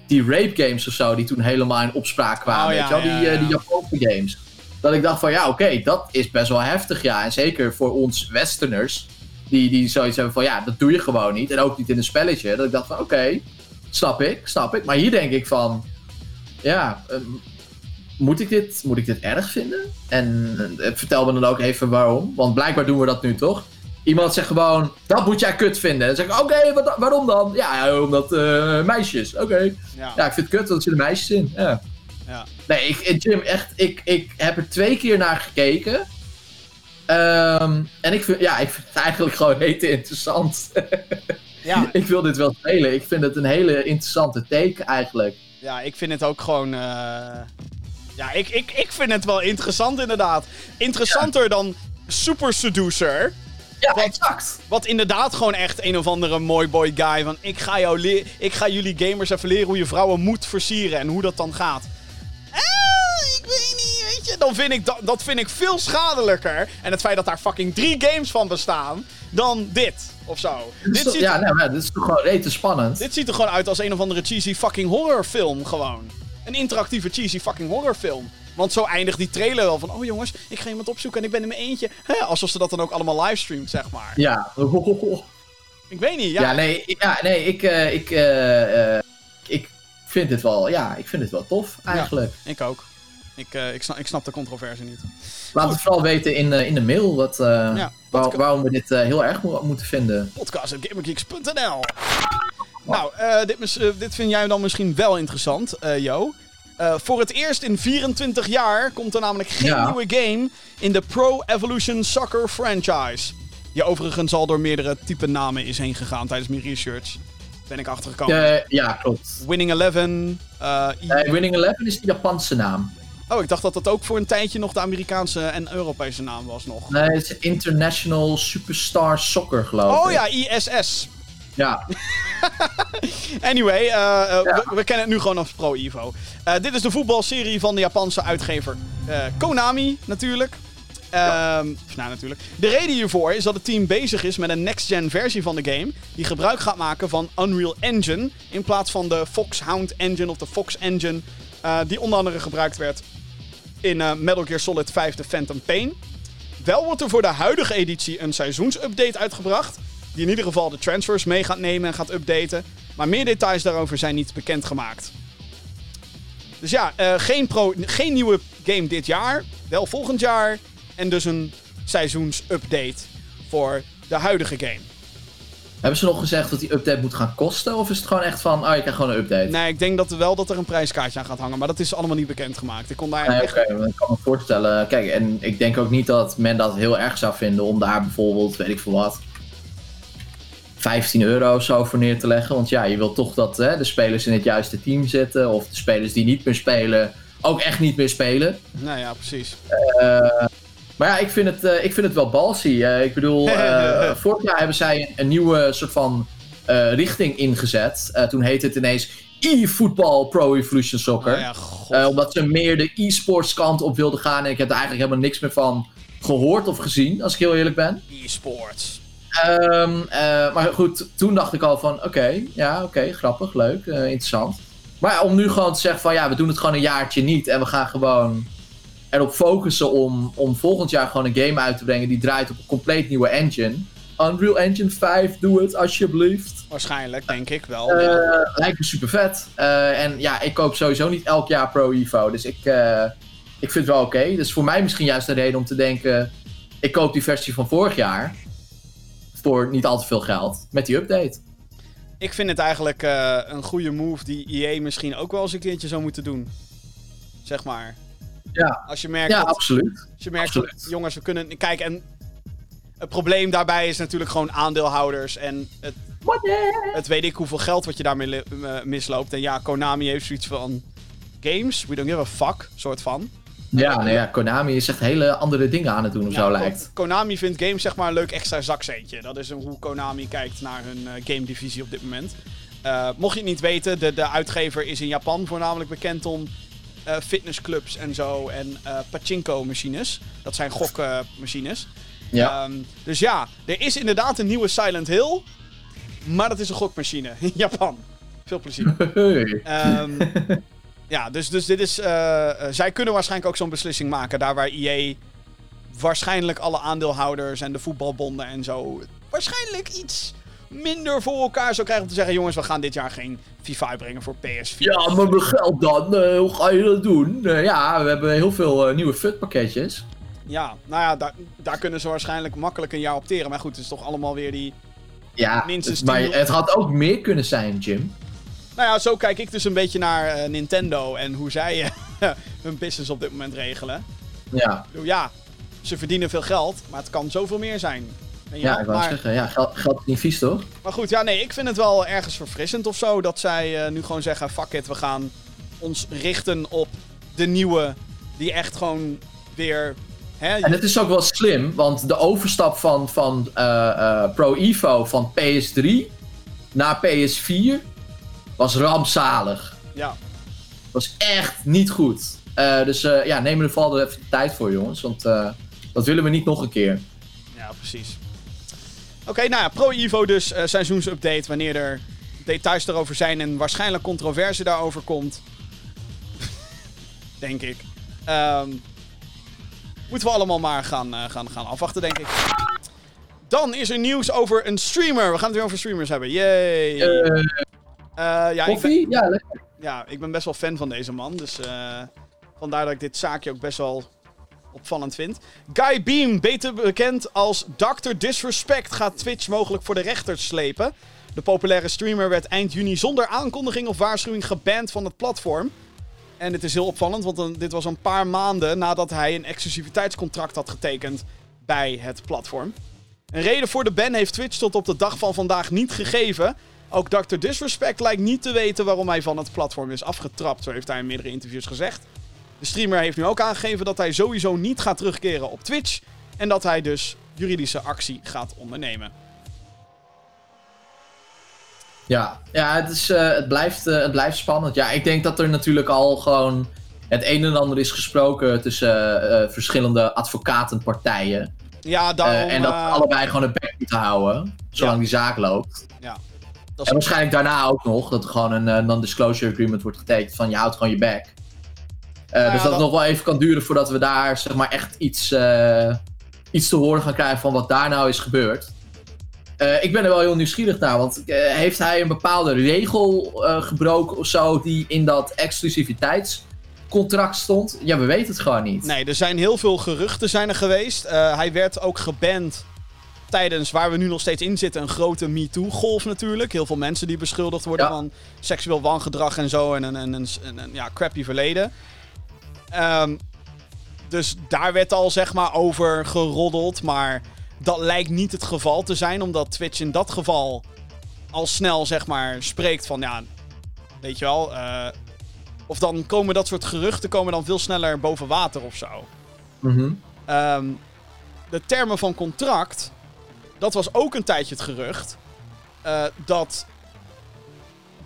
die rape games of zo, die toen helemaal in opspraak kwamen. Oh, weet je wel? Die, ja, eh, die Japanse games. Dat ik dacht van, ja, oké, dat is best wel heftig, ja. En zeker voor ons westerners, die, die zoiets hebben van, ja, dat doe je gewoon niet. En ook niet in een spelletje. Dat ik dacht van, oké, snap ik, snap ik. Maar hier denk ik van, ja, ehm, moet, ik dit, moet ik dit erg vinden? En eh, vertel me dan ook even waarom. Want blijkbaar doen we dat nu toch? Iemand zegt gewoon, dat moet jij kut vinden. Dan zeg ik, oké, waarom dan? Ja, omdat eh, meisjes. Oké. Ja. Ja, ik vind het kut, want er zitten meisjes in. Ja. Ja. Nee, ik, eh, Jim, echt, ik, ik heb er twee keer naar gekeken. Ehm, en ik vind, ja, ik vind het eigenlijk gewoon hete interessant. Ja, ik wil dit wel spelen. Ik vind het een hele interessante take eigenlijk. ja, ik vind het ook gewoon... eh, Ja, ik, ik, ik vind het wel interessant inderdaad. Interessanter dan Super Seducer. Ja, Wat- exact. Wat inderdaad gewoon echt een of andere mooi boy guy van... Ik ga, jou leer- ik ga jullie gamers even leren hoe je vrouwen moet versieren en hoe dat dan gaat. Ah, ik weet niet, weet je. Dan vind ik dat, dat vind ik veel schadelijker. En het feit dat daar fucking drie games van bestaan, dan dit of zo. Dit ziet, ja, nee, maar dit is toch gewoon rete spannend. dit ziet er gewoon uit als een of andere cheesy fucking horrorfilm gewoon. Een interactieve cheesy fucking horrorfilm. Want zo eindigt die trailer wel van... Oh jongens, ik ga iemand opzoeken en ik ben in mijn eentje. Hè, alsof ze dat dan ook allemaal livestreamt, zeg maar. Ja. Ik weet niet, Ja, ja. nee, ik- ja, nee ik, eh, ik, eh, eh, ik vind het wel, ja, ik vind het wel tof eigenlijk. Ik ook. Ik, ik, snap, ik snap de controverse niet. Laat het vooral weten in, in de mail wat, Ja, waar- wat- waarom we dit heel erg mo- moeten vinden. Podcast.gamergeeks.nl Nou, dit, dit vind jij dan misschien wel interessant, Jo. Eh, voor het eerst in 24 jaar komt er namelijk geen Ja. nieuwe game in de Pro Evolution Soccer franchise. Die overigens al door meerdere type namen is heen gegaan tijdens mijn research. Ben ik achtergekomen. Eh, ja, klopt. Winning Eleven. Eh, Winning Eleven is de Japanse naam. oh, ik dacht dat dat ook voor een tijdje nog de Amerikaanse en Europese naam was nog. Nee, het is International Superstar Soccer, geloof ik. Oh ja, ISS. Ja, Anyway, eh, eh, we, we kennen het nu gewoon als Pro Evo. Eh, dit is de voetbalserie van de Japanse uitgever Konami, natuurlijk. Ehm, Nou, natuurlijk. De reden hiervoor is dat het team bezig is met een next-gen versie van de game. Die gebruik gaat maken van Unreal Engine. In plaats van de Foxhound Engine of de Fox Engine. die onder andere gebruikt werd in Metal Gear Solid 5 The Phantom Pain. Wel wordt er voor de huidige editie een seizoensupdate uitgebracht. Die in ieder geval de transfers mee gaat nemen en gaat updaten. Maar meer details daarover zijn niet bekendgemaakt. Dus ja, eh, geen, pro, geen nieuwe game dit jaar. Wel volgend jaar. En dus een seizoensupdate voor de huidige game. Hebben ze nog gezegd dat die update moet gaan kosten? Of is het gewoon echt van, oh, je krijgt gewoon een update? Nee, ik denk dat er wel dat er een prijskaartje aan gaat hangen. Maar dat is allemaal niet bekendgemaakt. Ik kon daar Nee, echt... oké, maar ik kan me voorstellen. Kijk, en ik denk ook niet dat men dat heel erg zou vinden om daar bijvoorbeeld, weet ik veel wat, 15 euro of zo voor neer te leggen. Want ja, je wilt toch dat hè, de spelers in het juiste team zitten. Of de spelers die niet meer spelen, ook echt niet meer spelen. Nou ja, precies. Eh, maar ja, ik vind het, eh, ik vind het wel balsy. Eh, ik bedoel, vorig jaar hebben zij een, nieuwe soort van richting ingezet. Toen heette het ineens e-football Pro Evolution Soccer. Ja. Eh, omdat ze meer de e-sports kant op wilden gaan. En ik heb er eigenlijk helemaal niks meer van gehoord of gezien, als ik heel eerlijk ben. E-sports. Ehm, eh, maar goed, toen dacht ik al van, oké, ja, oké, grappig, leuk, eh, interessant. Maar om nu gewoon te zeggen van, ja, we doen het gewoon een jaartje niet. En we gaan gewoon erop focussen om, om volgend jaar gewoon een game uit te brengen die draait op een compleet nieuwe engine. Unreal Engine 5, doe het alsjeblieft. Waarschijnlijk, denk ik wel. Eh, ja. lijkt me super vet. en ja, ik koop sowieso niet elk jaar Pro Evo. Dus ik, ik vind het wel oké. Dus voor mij misschien juist een reden om te denken. ik koop die versie van vorig jaar voor niet al te veel geld met die update. Ik vind het eigenlijk eh, een goede move die EA misschien ook wel eens een keertje zou moeten doen. Zeg maar. Ja. Als je merkt, Ja, dat, absoluut. als je merkt absoluut. dat- jongens, we kunnen... Kijk, en het probleem daarbij is natuurlijk gewoon aandeelhouders en het, het weet ik hoeveel geld wat je daarmee eh, misloopt. En ja, Konami heeft zoiets van... Games, we don't give a fuck, soort van. Ja, nou ja, Konami is echt hele andere dingen aan het doen of Ja, zo lijkt. Konami vindt games zeg maar een leuk extra zakcentje. Dat is een- hoe Konami kijkt naar hun eh, game divisie op dit moment. Eh, mocht je het niet weten, de, de uitgever is in Japan voornamelijk bekend om eh, fitnessclubs en zo. En eh, pachinko machines. Dat zijn gokmachines. Ja. Ehm, dus ja, er is inderdaad een nieuwe Silent Hill. Maar dat is een gokmachine in Japan. Veel plezier. Hey. Ehm, ja, dus, dus dit is. eh, eh, zij kunnen waarschijnlijk ook zo'n beslissing maken. Daar waar EA waarschijnlijk alle aandeelhouders en de voetbalbonden en zo. waarschijnlijk iets minder voor elkaar zou krijgen. Om te zeggen: jongens, we gaan dit jaar geen FIFA uitbrengen voor PS4. Ja, maar mijn geld dan, eh, hoe ga je dat doen? Ja, we hebben heel veel nieuwe FUT-pakketjes. Ja, nou ja, daar, daar kunnen ze waarschijnlijk makkelijk een jaar opteren. Maar goed, het is toch allemaal weer die. Ja, Minstens het- maar 10 het had ook meer kunnen zijn, Jim. Nou ja, zo kijk ik dus een beetje naar eh, Nintendo en hoe zij eh, hun business op dit moment regelen. Ja, Ja, ze verdienen veel geld, maar het kan zoveel meer zijn. Ja ik wou maar, zeggen, ja, geld, geld is niet vies, toch? maar goed, ja, nee, ik vind het wel ergens verfrissend of zo dat zij eh, nu gewoon zeggen: fuck it, we gaan ons richten op de nieuwe, die echt gewoon weer. Hè, En het is ook wel slim, want de overstap van, van Pro Evo van PS3 naar PS4 was rampzalig. ja, Was echt niet goed. Eh, dus eh, ja, neem er vooral even de tijd voor, jongens. Want eh, dat willen we niet nog een keer. ja, precies. Oké, nou ja, Pro Evo dus, seizoensupdate, wanneer er details erover zijn en waarschijnlijk controverse daarover komt. denk ik. Ehm, moeten we allemaal maar gaan, gaan, gaan afwachten, denk ik. Dan is er nieuws over een streamer. We gaan het weer over streamers hebben. Yay! Eh, ja, ik ben, koffie? Ja, lekker. ja, ik ben best wel fan van deze man. Dus eh, vandaar dat ik dit zaakje ook best wel opvallend vind. Guy Beam, beter bekend als Dr. Disrespect, gaat Twitch mogelijk voor de rechter slepen. De populaire streamer werd eind juni zonder aankondiging of waarschuwing geband van het platform. En dit is heel opvallend, want dit was een paar maanden nadat hij een exclusiviteitscontract had getekend bij het platform. Een reden voor de ban heeft Twitch tot op de dag van vandaag niet gegeven. Ook Dr. Disrespect lijkt niet te weten waarom hij van het platform is afgetrapt, zo heeft hij in meerdere interviews gezegd. De streamer heeft nu ook aangegeven dat hij sowieso niet gaat terugkeren op Twitch en dat hij dus juridische actie gaat ondernemen. Ja, ja het, is, eh, het, blijft, eh, het blijft spannend. Ja, ik denk dat er natuurlijk al gewoon het een en ander is gesproken tussen eh, verschillende advocatenpartijen. Ja, daarom... En dat allebei gewoon een bek moeten houden, zolang Ja. die zaak loopt. ja, dat En waarschijnlijk daarna ook nog, dat er gewoon een eh, non-disclosure agreement wordt getekend van je houdt gewoon je bek. Eh, ja, dus dat, dat- het nog wel even kan duren voordat we daar zeg maar echt iets, eh, iets te horen gaan krijgen van wat daar nou is gebeurd. Ik ben er wel heel nieuwsgierig naar, want heeft hij een bepaalde regel gebroken of zo die in dat exclusiviteitscontract stond? Ja, we weten het gewoon niet. Nee, er zijn heel veel geruchten zijn er geweest. Hij werd ook geband tijdens waar we nu nog steeds in zitten. Een grote MeToo-golf natuurlijk. Heel veel mensen die beschuldigd worden Ja. van seksueel wangedrag en zo. En een, ja, crappy verleden. Ehm, dus daar werd al zeg maar over geroddeld. Maar dat lijkt niet het geval te zijn. Omdat Twitch in dat geval al snel zeg maar spreekt van ja, weet je wel... eh, of dan komen dat soort geruchten komen dan veel sneller boven water of zo. Mhm. Ehm, de termen van contract, dat was ook een tijdje het gerucht. eh, dat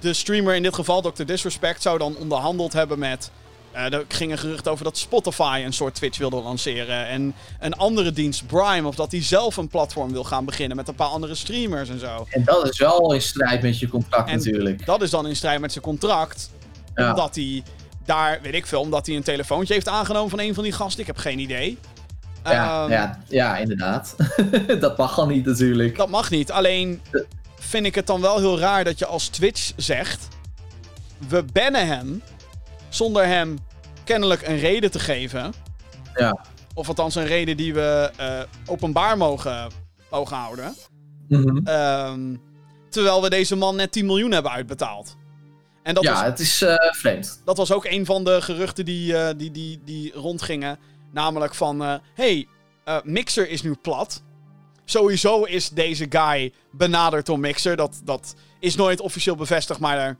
de streamer, in dit geval Dr. Disrespect, zou dan onderhandeld hebben met. eh, er ging een gerucht over dat Spotify een soort Twitch wilde lanceren. En een andere dienst, Prime, of dat hij zelf een platform wil gaan beginnen met een paar andere streamers en zo. En dat is wel in strijd met je contract En natuurlijk. Dat is dan in strijd met zijn contract. Ja. Omdat hij daar, weet ik veel, omdat hij een telefoontje heeft aangenomen van een van die gasten. Ik heb geen idee. Ja, Ehm, ja, ja, inderdaad. dat mag al niet natuurlijk. Dat mag niet. Alleen vind ik het dan wel heel raar dat je als Twitch zegt: we bannen hem zonder hem kennelijk een reden te geven. Ja. Of althans een reden die we eh, openbaar mogen, mogen houden. Mhm. Ehm, terwijl we deze man net 10 miljoen hebben uitbetaald. En dat, ja, was, het is eh, vreemd. dat was ook een van de geruchten die, eh, die, die, die rondgingen. Namelijk van, eh, hey, eh, Mixer is nu plat. Sowieso is deze guy benaderd door Mixer. Dat, dat is nooit officieel bevestigd, maar eh,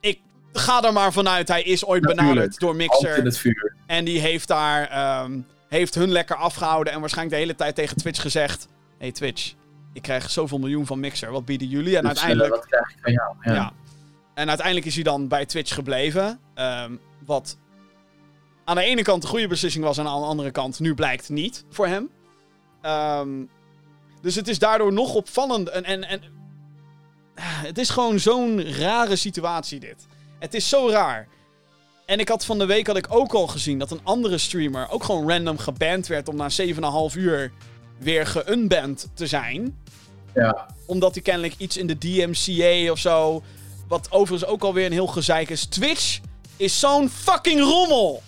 ik ga er maar vanuit. Hij is ooit Natuurlijk. benaderd door Mixer. En die heeft daar, ehm, heeft hun lekker afgehouden en waarschijnlijk de hele tijd tegen Twitch gezegd... hey Twitch, ik krijg zoveel miljoen van Mixer, wat bieden jullie? En Dus, uiteindelijk... wat krijg ik van jou? Ja. Ja. En uiteindelijk is hij dan bij Twitch gebleven. ehm, wat aan de ene kant een goede beslissing was, en aan de andere kant nu blijkt niet voor hem. Ehm, dus het is daardoor nog opvallend. En, en, en, Ah, het is gewoon zo'n rare situatie, dit. Het is zo raar. En ik had van de week had ik ook al gezien dat een andere streamer ook gewoon random geband werd om na 7,5 uur weer geunband te zijn Ja. omdat hij kennelijk iets in de DMCA of zo. Wat overigens ook alweer een heel gezeik is. Twitch is zo'n fucking rommel.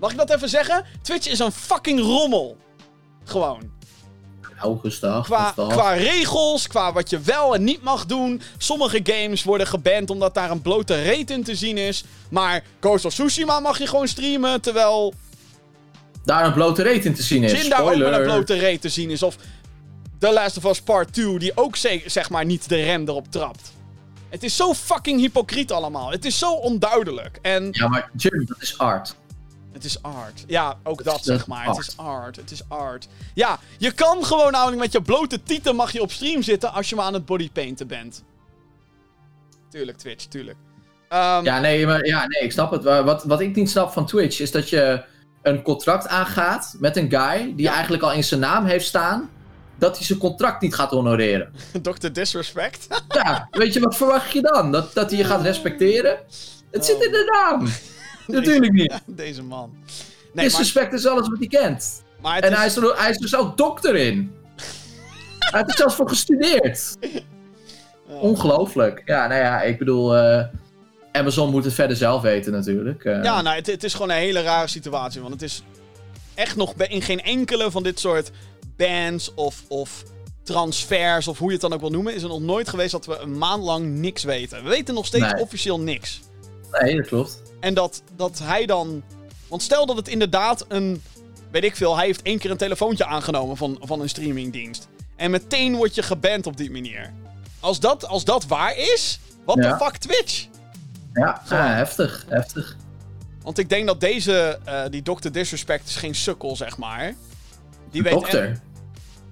Mag ik dat even zeggen? Twitch is een fucking rommel. Gewoon. Augustdag. Qua, qua regels, qua wat je wel en niet mag doen. Sommige games worden geband omdat daar een blote reet in te zien is. Maar Ghost of Tsushima mag je gewoon streamen. Terwijl Daar een blote reet in te zien is. Jin daar ook een blote reet te zien is. Of The Last of Us Part 2, die ook ze- zeg maar niet de rem erop trapt. Het is zo fucking hypocriet allemaal. Het is zo onduidelijk. En Ja, maar Jim, dat is art. Het is art. Ja, ook dat zeg maar. art. Het is art. Het is art. Ja, je kan gewoon namelijk met je blote tieten mag je op stream zitten als je maar aan het bodypainten bent. Tuurlijk, Twitch, tuurlijk. Ehm, Ja, nee, maar, ja, nee, ik snap het. Wat, wat ik niet snap van Twitch is dat je een contract aangaat met een guy die eigenlijk al in zijn naam heeft staan dat hij zijn contract niet gaat honoreren. Dr. Disrespect. Ja, weet je, wat verwacht je dan? Dat, dat hij je gaat respecteren? Het zit in de naam. Natuurlijk niet. Deze man. Nee, maar, Disrespect is alles wat hij kent. maar En is- hij is, er, hij is er dokter in. hij heeft er zelfs voor gestudeerd. Oh. Ongelooflijk. Ja, nou ja, ik bedoel... eh, Amazon moet het verder zelf weten natuurlijk. eh. Ja, nou, het, het is gewoon een hele rare situatie. Want het is echt nog in geen enkele van dit soort bans of, of transfers, of hoe je het dan ook wil noemen, is er nog nooit geweest dat we een maand lang niks weten. We weten nog steeds Nee. officieel niks. Nee, dat klopt. En dat, dat hij dan. Want stel dat het inderdaad een. Weet ik veel, hij heeft één keer een telefoontje aangenomen van, van een streamingdienst. En meteen word je geband op die manier. Als dat, als dat waar is, what Ja. the fuck Twitch? Ja, heftig, heftig. Want ik denk dat deze, eh, die Dr. Disrespect is geen sukkel, zeg maar. Die weet Dokter. en-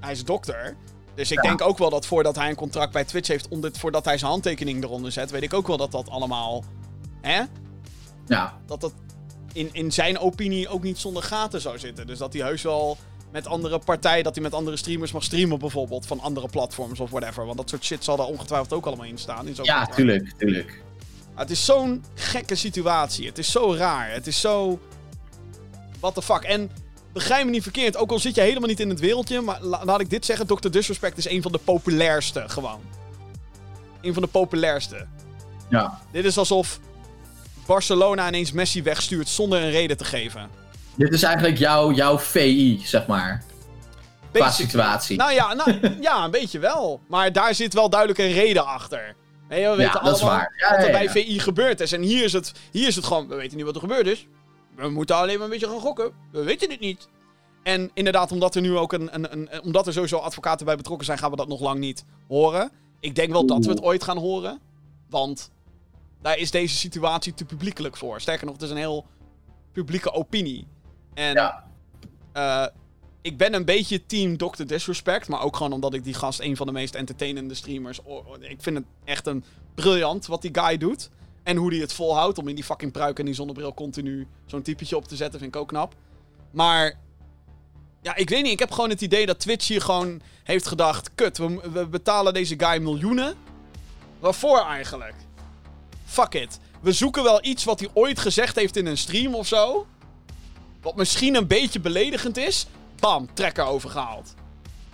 hij is dokter. Dus ik Ja. denk ook wel dat voordat hij een contract bij Twitch heeft, om dit, voordat hij zijn handtekening eronder zet, weet ik ook wel dat dat allemaal, hè? Ja, Dat dat in, in zijn opinie ook niet zonder gaten zou zitten. Dus dat hij heus wel met andere partijen, dat hij met andere streamers mag streamen bijvoorbeeld, van andere platforms of whatever. Want dat soort shit zal daar ongetwijfeld ook allemaal in staan. In ja tuurlijk, tuurlijk. Maar Het is zo'n gekke situatie. Het is zo raar. Het is zo. What the fuck. En begrijp me niet verkeerd, ook al zit je helemaal niet in het wereldje, maar la- laat ik dit zeggen: Dr. Disrespect is een van de populairste, gewoon. Een van de populairste. Ja. Dit is alsof Barcelona ineens Messi wegstuurt zonder een reden te geven. Dit is eigenlijk jouw, jouw VI, zeg maar. Qua situatie. Nou ja, nou, ja, een beetje wel. Maar daar zit wel duidelijk een reden achter. Nee, we weten is allemaal waar. Ja, wat er ja, bij ja. VI gebeurd is. En hier is, het, hier is het gewoon, we weten niet wat er gebeurd is. We moeten alleen maar een beetje gaan gokken. We weten het niet. En inderdaad, omdat er nu ook een, een, een, omdat er sowieso advocaten bij betrokken zijn, gaan we dat nog lang niet horen. Ik denk wel dat we het ooit gaan horen. Want daar is deze situatie te publiekelijk voor. Sterker nog, het is een heel publieke opinie. En Ja. eh, ik ben een beetje team Dr. Disrespect. Maar ook gewoon omdat ik die gast een van de meest entertainende streamers... Ik vind het echt een briljant wat die guy doet. En hoe hij het volhoudt om in die fucking pruik en die zonnebril continu zo'n typetje op te zetten, vind ik ook knap. Maar ja, ik weet niet. Ik heb gewoon het idee dat Twitch hier gewoon heeft gedacht... Kut, we, we betalen deze guy miljoenen. Waarvoor eigenlijk? Fuck it. We zoeken wel iets wat hij ooit gezegd heeft in een stream of zo. Wat misschien een beetje beledigend is. Bam, trekker overgehaald.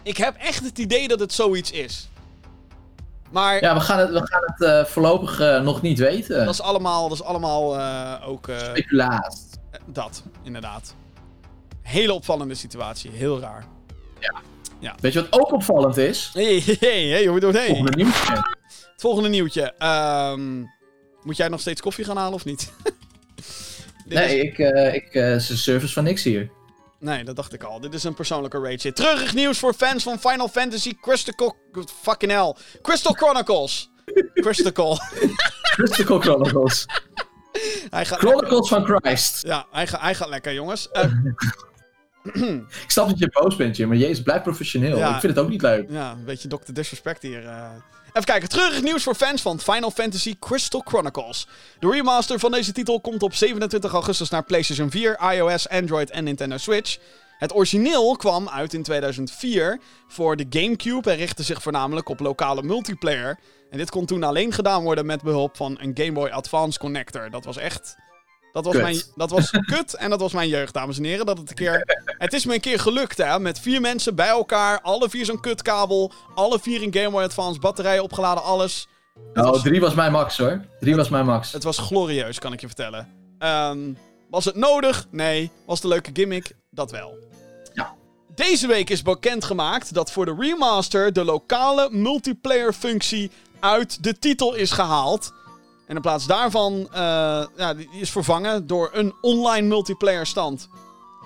Ik heb echt het idee dat het zoiets is. Maar Ja, we gaan het, we gaan het eh, voorlopig eh, nog niet weten. dat is allemaal, dat is allemaal eh, ook... Speculaas. dat, inderdaad. Hele opvallende situatie. Heel raar. Weet je wat ook opvallend is? Hey, hey, hey, hey, hoe doe je Volgende nieuwtje. Het volgende nieuwtje. Ehm, moet jij nog steeds koffie gaan halen of niet? Nee, is- ik, eh ik eh, is service van niks hier. nee, dat dacht ik al. Dit is een persoonlijke rage. Terug nieuws voor fans van Final Fantasy Crystal... Fucking hell. Crystal Chronicles. Crystal. Crystal Chronicles. Hij gaat, Chronicles van Christ. ja, hij, gaat, hij gaat lekker, jongens. Eh, Ik snap dat je boos bent, Jim, maar jezus, blijf professioneel. Ja. Ik vind het ook niet leuk. ja, een beetje Dr. Disrespect hier. eh. Even kijken. Treurig nieuws voor fans van Final Fantasy Crystal Chronicles. De remaster van deze titel komt op 27 augustus naar PlayStation 4, iOS, Android en Nintendo Switch. Het origineel kwam uit in 2004 voor de GameCube en richtte zich voornamelijk op lokale multiplayer. En dit kon toen alleen gedaan worden met behulp van een Game Boy Advance connector. Dat was echt... Dat was, Kut. mijn, dat was kut en dat was mijn jeugd, dames en heren. Dat het, een keer, het is me een keer gelukt, hè. Met vier mensen bij elkaar, alle vier zo'n kutkabel, alle vier een Game Boy Advance, batterijen opgeladen, alles. Oh, was, drie was mijn max hoor. Drie was mijn max. het was glorieus, kan ik je vertellen. Ehm, was het nodig? Nee. Was een leuke gimmick? Dat wel. Ja. Deze week is bekendgemaakt dat voor de remaster de lokale multiplayer functie uit de titel is gehaald. En in plaats daarvan eh, ja, die is vervangen door een online multiplayer stand.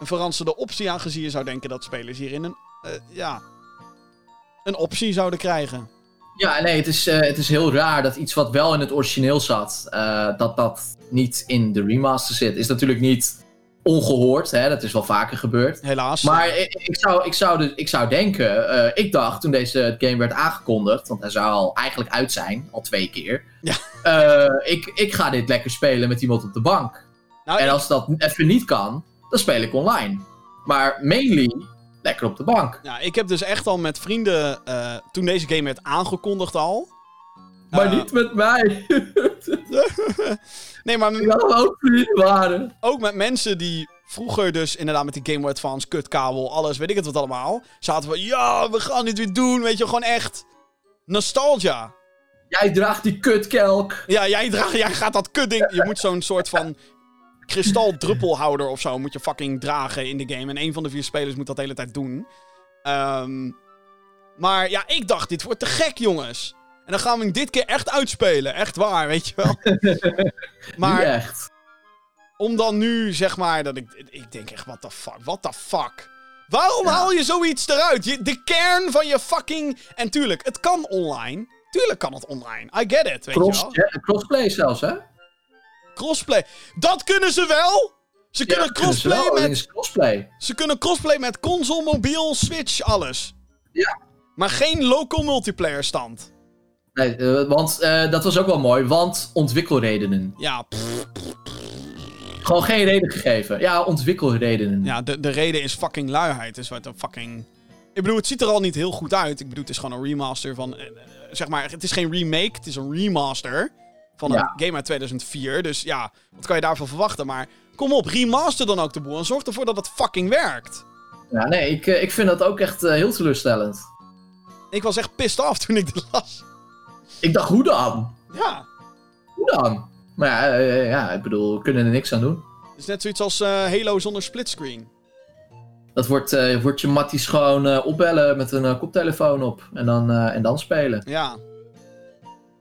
Een verrassende optie aangezien je zou denken dat spelers hierin een, eh, ja, een optie zouden krijgen. Ja, nee, het is, eh, het is heel raar dat iets wat wel in het origineel zat, dat dat niet in de remaster zit. Is natuurlijk niet ongehoord, hè? dat is wel vaker gebeurd. Helaas. Maar ik, ik zou, ik, zou dus, ik zou denken, eh, ik dacht toen deze game werd aangekondigd, want hij zou al eigenlijk uit zijn, al twee keer. Ja. Eh, ik, ik ga dit lekker spelen met iemand op de bank. nou, En als dat even niet kan, dan speel ik online. Maar mainly lekker op de bank. Ja, ik heb dus echt al met vrienden, eh, toen deze game werd aangekondigd al. Maar niet met mij. Nee, maar ook waren. ook met mensen die vroeger dus inderdaad met die Game Boy Advance, kutkabel, alles, weet ik het wat allemaal. Zaten we, ja, we gaan dit weer doen, weet je, gewoon echt nostalgia. Jij draagt die kutkelk. Ja, jij, draagt, jij gaat dat kutding, je moet zo'n soort van kristaldruppelhouder of zo, moet je fucking dragen in de game. En een van de vier spelers moet dat de hele tijd doen. Ehm, maar ja, ik dacht, dit wordt te gek, jongens. En dan gaan we hem dit keer echt uitspelen. Echt waar, weet je wel. maar echt. om dan nu, zeg maar, dat ik, ik denk echt, what the fuck, what the fuck. Waarom haal je zoiets eruit? Je, de kern van je fucking... En tuurlijk, het kan online. Tuurlijk kan het online. I get it, weet Cross, je wel. ja, crossplay zelfs, hè? Crossplay. Dat kunnen ze wel! Ze Ja, kunnen ze wel, crossplay met... crossplay. Ze kunnen crossplay met console, mobiel, switch, alles. Ja. Maar geen local multiplayer stand. Nee, eh, want eh, dat was ook wel mooi, want ontwikkelredenen. Ja, pff, Gewoon geen reden gegeven. Ja, ontwikkelredenen. ja de, de reden is fucking luiheid. Is wat een fucking... Ik bedoel, het ziet er al niet heel goed uit. Ik bedoel, het is gewoon een remaster van... eh, zeg maar, het is geen remake, het is een remaster. Van een Ja. game uit 2004. Dus ja, wat kan je daarvan verwachten? Maar kom op, remaster dan ook de boel. En zorg ervoor dat het fucking werkt. Ja, nee, ik, ik vind dat ook echt heel teleurstellend. Ik was echt pissed off toen ik dit las. Ik dacht, hoe dan? Ja. Hoe dan? Maar ja, eh, ja, ik bedoel, we kunnen er niks aan doen. Het is net zoiets als eh, Halo zonder splitscreen. Dat wordt, eh, wordt je matties gewoon eh, opbellen met een eh, koptelefoon op. En dan, eh, en dan spelen. Ja.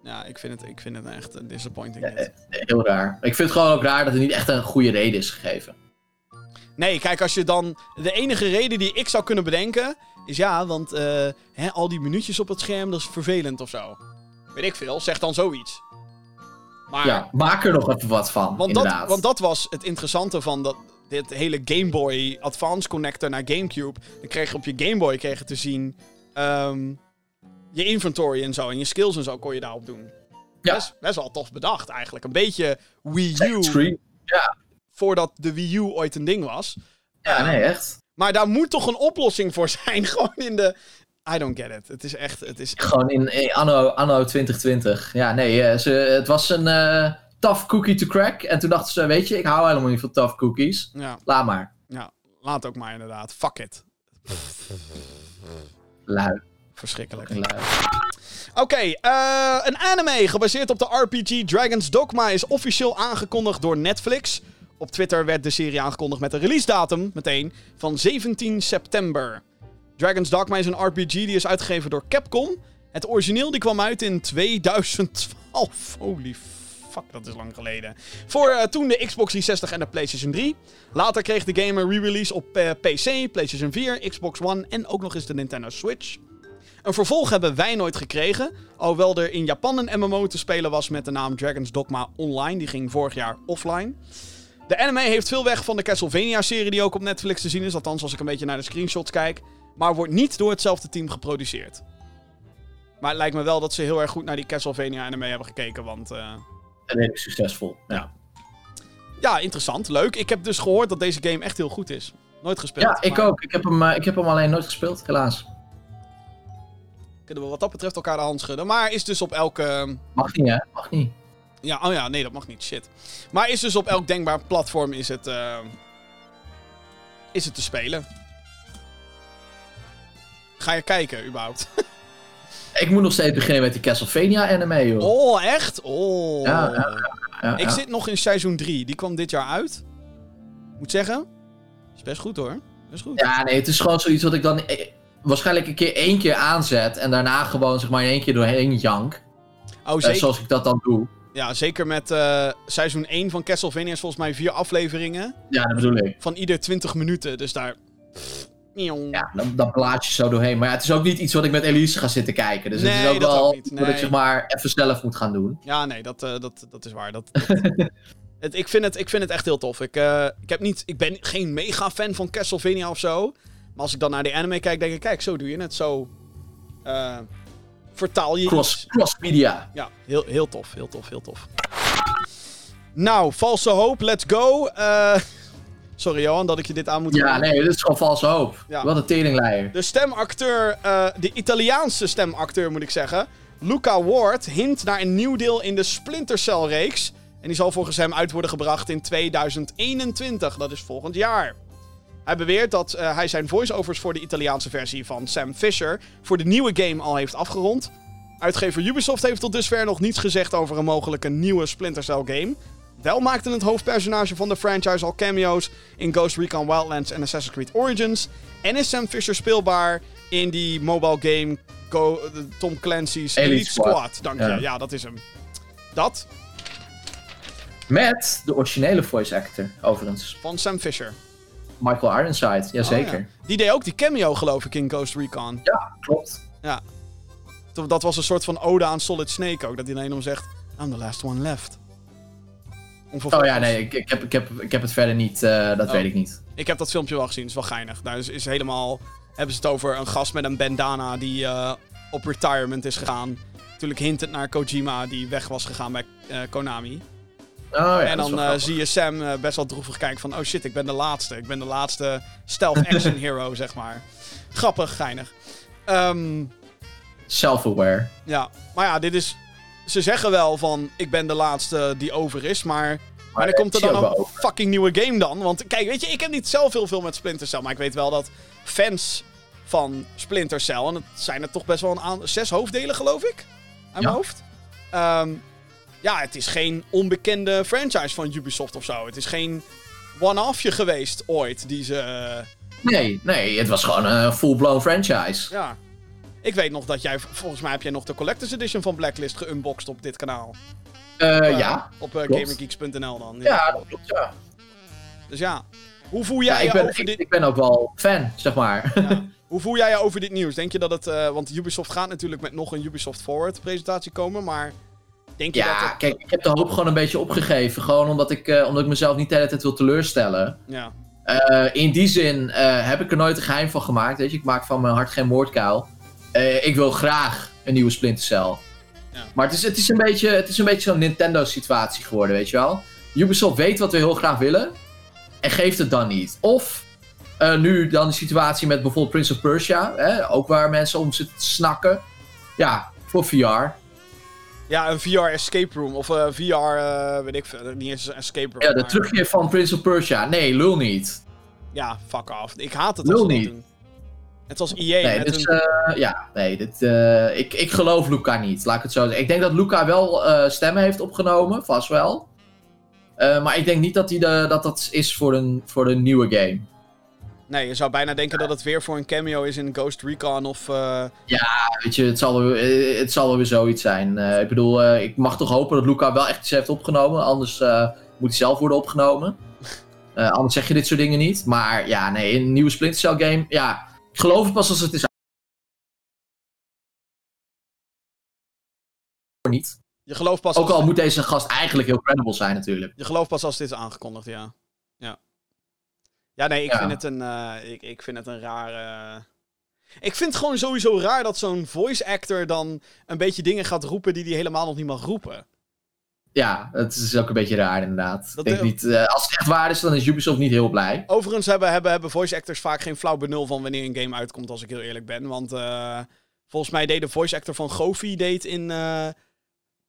Ja, ik vind het, ik vind het echt een disappointing. Ja, eh, heel raar. Ik vind het gewoon ook raar dat er niet echt een goede reden is gegeven. Nee, kijk, als je dan... De enige reden die ik zou kunnen bedenken... Is ja, want eh, hè, al die minuutjes op het scherm, dat is vervelend of zo. Weet ik veel, zeg dan zoiets. Maar... Ja, maak er nog even wat van, want, dat, want dat was het interessante van dat, dit hele Game Boy Advance connector naar Gamecube. Dan kreeg je op je Game Boy kreeg je te zien... ehm, je inventory en zo. En je skills en zo kon je daarop doen. Ja. Best, best wel tof bedacht eigenlijk. Een beetje Wii U Screen. voordat de Wii U ooit een ding was. Ja, nee, echt. Maar daar moet toch een oplossing voor zijn. Gewoon in de. I don't get it. Het is echt. Het is... Gewoon in, anno, anno 2020. Ja, nee, eh, ze, het was een eh, tough cookie to crack. En toen dachten ze, weet je, ik hou helemaal niet van tough cookies. Ja, Laat maar. ja, laat ook maar inderdaad. Fuck it. Lui. Verschrikkelijk. lui. Oké, eh, een anime gebaseerd op de RPG Dragon's Dogma is officieel aangekondigd door Netflix. Op Twitter werd de serie aangekondigd met een release datum, meteen, van 17 september. Dragon's Dogma is een RPG die is uitgegeven door Capcom. Het origineel die kwam uit in 2012. Holy fuck, dat is lang geleden. Voor eh, toen de Xbox 360 en de PlayStation 3. Later kreeg de game een re-release op eh, PC, PlayStation 4, Xbox One en ook nog eens de Nintendo Switch. Een vervolg hebben wij nooit gekregen, alhoewel er in Japan een MMO te spelen was met de naam Dragon's Dogma Online. Die ging vorig jaar offline. De anime heeft veel weg van de Castlevania-serie die ook op Netflix te zien is, althans als ik een beetje naar de screenshots kijk, maar wordt niet door hetzelfde team geproduceerd. Maar het lijkt me wel dat ze heel erg goed naar die Castlevania-anime hebben gekeken, want... eh, Redelijk succesvol. Ja, Ja, interessant. Leuk. Ik heb dus gehoord dat deze game echt heel goed is. Nooit gespeeld. ja ik maar ook. Ik heb, hem, eh, ik heb hem alleen nooit gespeeld, helaas. Kunnen we wat dat betreft elkaar de hand schudden. Maar is dus op elke... Mag niet, hè? Mag niet. Ja, oh ja, nee, dat mag niet. Shit. Maar is dus op elk denkbaar platform is het... eh, is het te spelen. Ga je kijken, überhaupt? Ik moet nog steeds beginnen met die Castlevania anime, joh. Oh, echt? Oh. Ja, ja, Ja, Ik zit nog in seizoen 3. Die kwam dit jaar uit. Moet zeggen, is best goed hoor. Best goed. Ja, nee, het is gewoon zoiets wat ik dan eh, waarschijnlijk een keer één keer aanzet en daarna gewoon zeg maar in één keer doorheen jank. Oh, Eh, zeker. zoals ik dat dan doe. Ja, zeker met eh, seizoen 1 van Castlevania is volgens mij vier afleveringen. Ja, dat bedoel ik. Van ieder 20 minuten. Dus daar... Ja, dan, dan plaat je zo doorheen. Maar ja, het is ook niet iets wat ik met Elise ga zitten kijken. Dus het is ook dat wel ook ik Nee. zeg maar even zelf moet gaan doen. Ja, nee, dat, eh, dat, dat is waar. Dat, dat- het, ik, vind het, ik vind het echt heel tof. Ik, eh, ik, heb niet, ik ben geen mega fan van Castlevania of zo. Maar als ik dan naar die anime kijk, denk ik... Kijk, zo doe je het. Zo eh, vertaal je Cross, cross media. Ja, heel, heel tof. Heel tof, heel tof. Nou, valse hoop. Let's go. Eh, sorry Johan, dat ik je dit aan moet Ja, doen. nee, dit is gewoon valse hoop. Ja. Wat een teringleier. De stemacteur, eh, de Italiaanse stemacteur moet ik zeggen, Luca Ward, hint naar een nieuw deel in de Splinter Cell-reeks. En die zal volgens hem uit worden gebracht in 2021, dat is volgend jaar. Hij beweert dat eh, hij zijn voice-overs voor de Italiaanse versie van Sam Fisher voor de nieuwe game al heeft afgerond. Uitgever Ubisoft heeft tot dusver nog niets gezegd over een mogelijke nieuwe Splinter Cell game. Wel maakte het hoofdpersonage van de franchise al cameo's in Ghost Recon Wildlands en Assassin's Creed Origins. En is Sam Fisher speelbaar in die mobile game Go, eh, Tom Clancy's Elite, Elite Squad. Squad. Dank je, Ja. ja, dat is hem. Dat Met de originele voice actor, overigens. van Sam Fisher. Michael Ironside, jazeker. Oh, ja. Die deed ook die cameo, geloof ik, in Ghost Recon. ja. klopt. Ja. Dat- was een soort van ode aan Solid Snake ook. Dat hij alleen om zegt, I'm the last one left. Om Oh ja, nee, ik, ik, heb, ik, heb, ik heb het verder niet, eh, dat Oh. weet ik niet. Ik heb dat filmpje wel gezien, het is wel geinig. Nou, dus is helemaal... Hebben ze het over een gast met een bandana die eh, op retirement is gegaan. Natuurlijk hintend naar Kojima, die weg was gegaan bij eh, Konami. Oh, ja, en is dan eh, zie je Sam best wel droevig kijken van... Oh shit, ik ben de laatste. Ik ben de laatste stealth action hero, zeg maar. Grappig, geinig. Ehm, Self-aware. ja, maar ja, dit is... Ze zeggen wel van, ik ben de laatste die over is, maar... Maar dan komt er dan een fucking nieuwe game dan. Want kijk, weet je, ik heb niet zelf heel veel met Splinter Cell. Maar ik weet wel dat fans van Splinter Cell... En het zijn er toch best wel een aan, zes hoofddelen, geloof ik? Aan mijn hoofd. Ehm, ja, het is geen onbekende franchise van Ubisoft of zo. Het is geen one-offje geweest ooit die ze... eh, Nee, nee, het was gewoon een full-blown franchise. ja. Ik weet nog dat jij... Volgens mij heb jij nog de Collector's Edition van Blacklist geunboxed op dit kanaal. Eh, Eh, ja. Op uh, klopt. gamergeeks.nl dan. Ja, dat klopt, ja. Dus ja. Hoe voel Ja, jij ik je ben, over ik, dit... ik ben ook wel fan, zeg maar. Hoe voel jij je over dit nieuws? Denk je dat het... eh, want Ubisoft gaat natuurlijk met nog een Ubisoft Forward presentatie komen, maar... Denk je dat ja, het... kijk, ik heb de hoop gewoon een beetje opgegeven. Gewoon omdat ik, eh, omdat ik mezelf niet de hele tijd wil teleurstellen. Ja. Eh, in die zin eh, heb ik er nooit een geheim van gemaakt. Weet je? Ik maak van mijn hart geen moordkuil. Eh, ik wil graag een nieuwe Splinter Cell. Ja. Maar het is, het is een beetje, het is een beetje zo'n Nintendo-situatie geworden, weet je wel. Ubisoft weet wat we heel graag willen en geeft het dan niet. Of eh, nu dan de situatie met bijvoorbeeld Prince of Persia, hè, ook waar mensen om zitten te snakken. Ja, voor VR. Ja, een VR escape room. Of een VR, eh, weet ik veel. Niet eens een escape room. Ja, de maar- terugkeer van Prince of Persia. Nee, lul niet. Ja, fuck off. Ik haat het Lul als niet. doen. Net als EA Nee, met dus een... eh, ja, nee, dit, eh, ik, ik geloof Luca niet, laat ik het zo zeggen. Ik denk dat Luca wel eh, stemmen heeft opgenomen, vast wel. Maar ik denk niet dat, die de, dat dat is voor een, voor een nieuwe game. Nee, je zou bijna denken dat het weer voor een cameo is in Ghost Recon of... eh, Weet je, het zal, het zal weer zoiets zijn. Ik bedoel, ik mag toch hopen dat Luca wel echt iets heeft opgenomen. Anders moet hij zelf worden opgenomen. Anders zeg je dit soort dingen niet. Maar ja, nee, een nieuwe Splinter Cell game. Ja, geloof het pas als het is. Niet. je gelooft pas Ook als, al moet deze gast eigenlijk heel credible zijn, natuurlijk. je gelooft pas als dit is aangekondigd, ja. Ja, ja nee, ik, Ja. Vind het een, eh, ik, ik vind het een rare... Ik vind het gewoon sowieso raar dat zo'n voice actor dan een beetje dingen gaat roepen die hij helemaal nog niet mag roepen. Ja, het is ook een beetje raar inderdaad. Dat ik denk de- niet, eh, als het echt waar is, dan is Ubisoft niet heel blij. Overigens hebben, hebben, hebben voice actors vaak geen flauw benul van wanneer een game uitkomt, als ik heel eerlijk ben. Want eh, volgens mij deed de voice actor van Goofy deed in eh,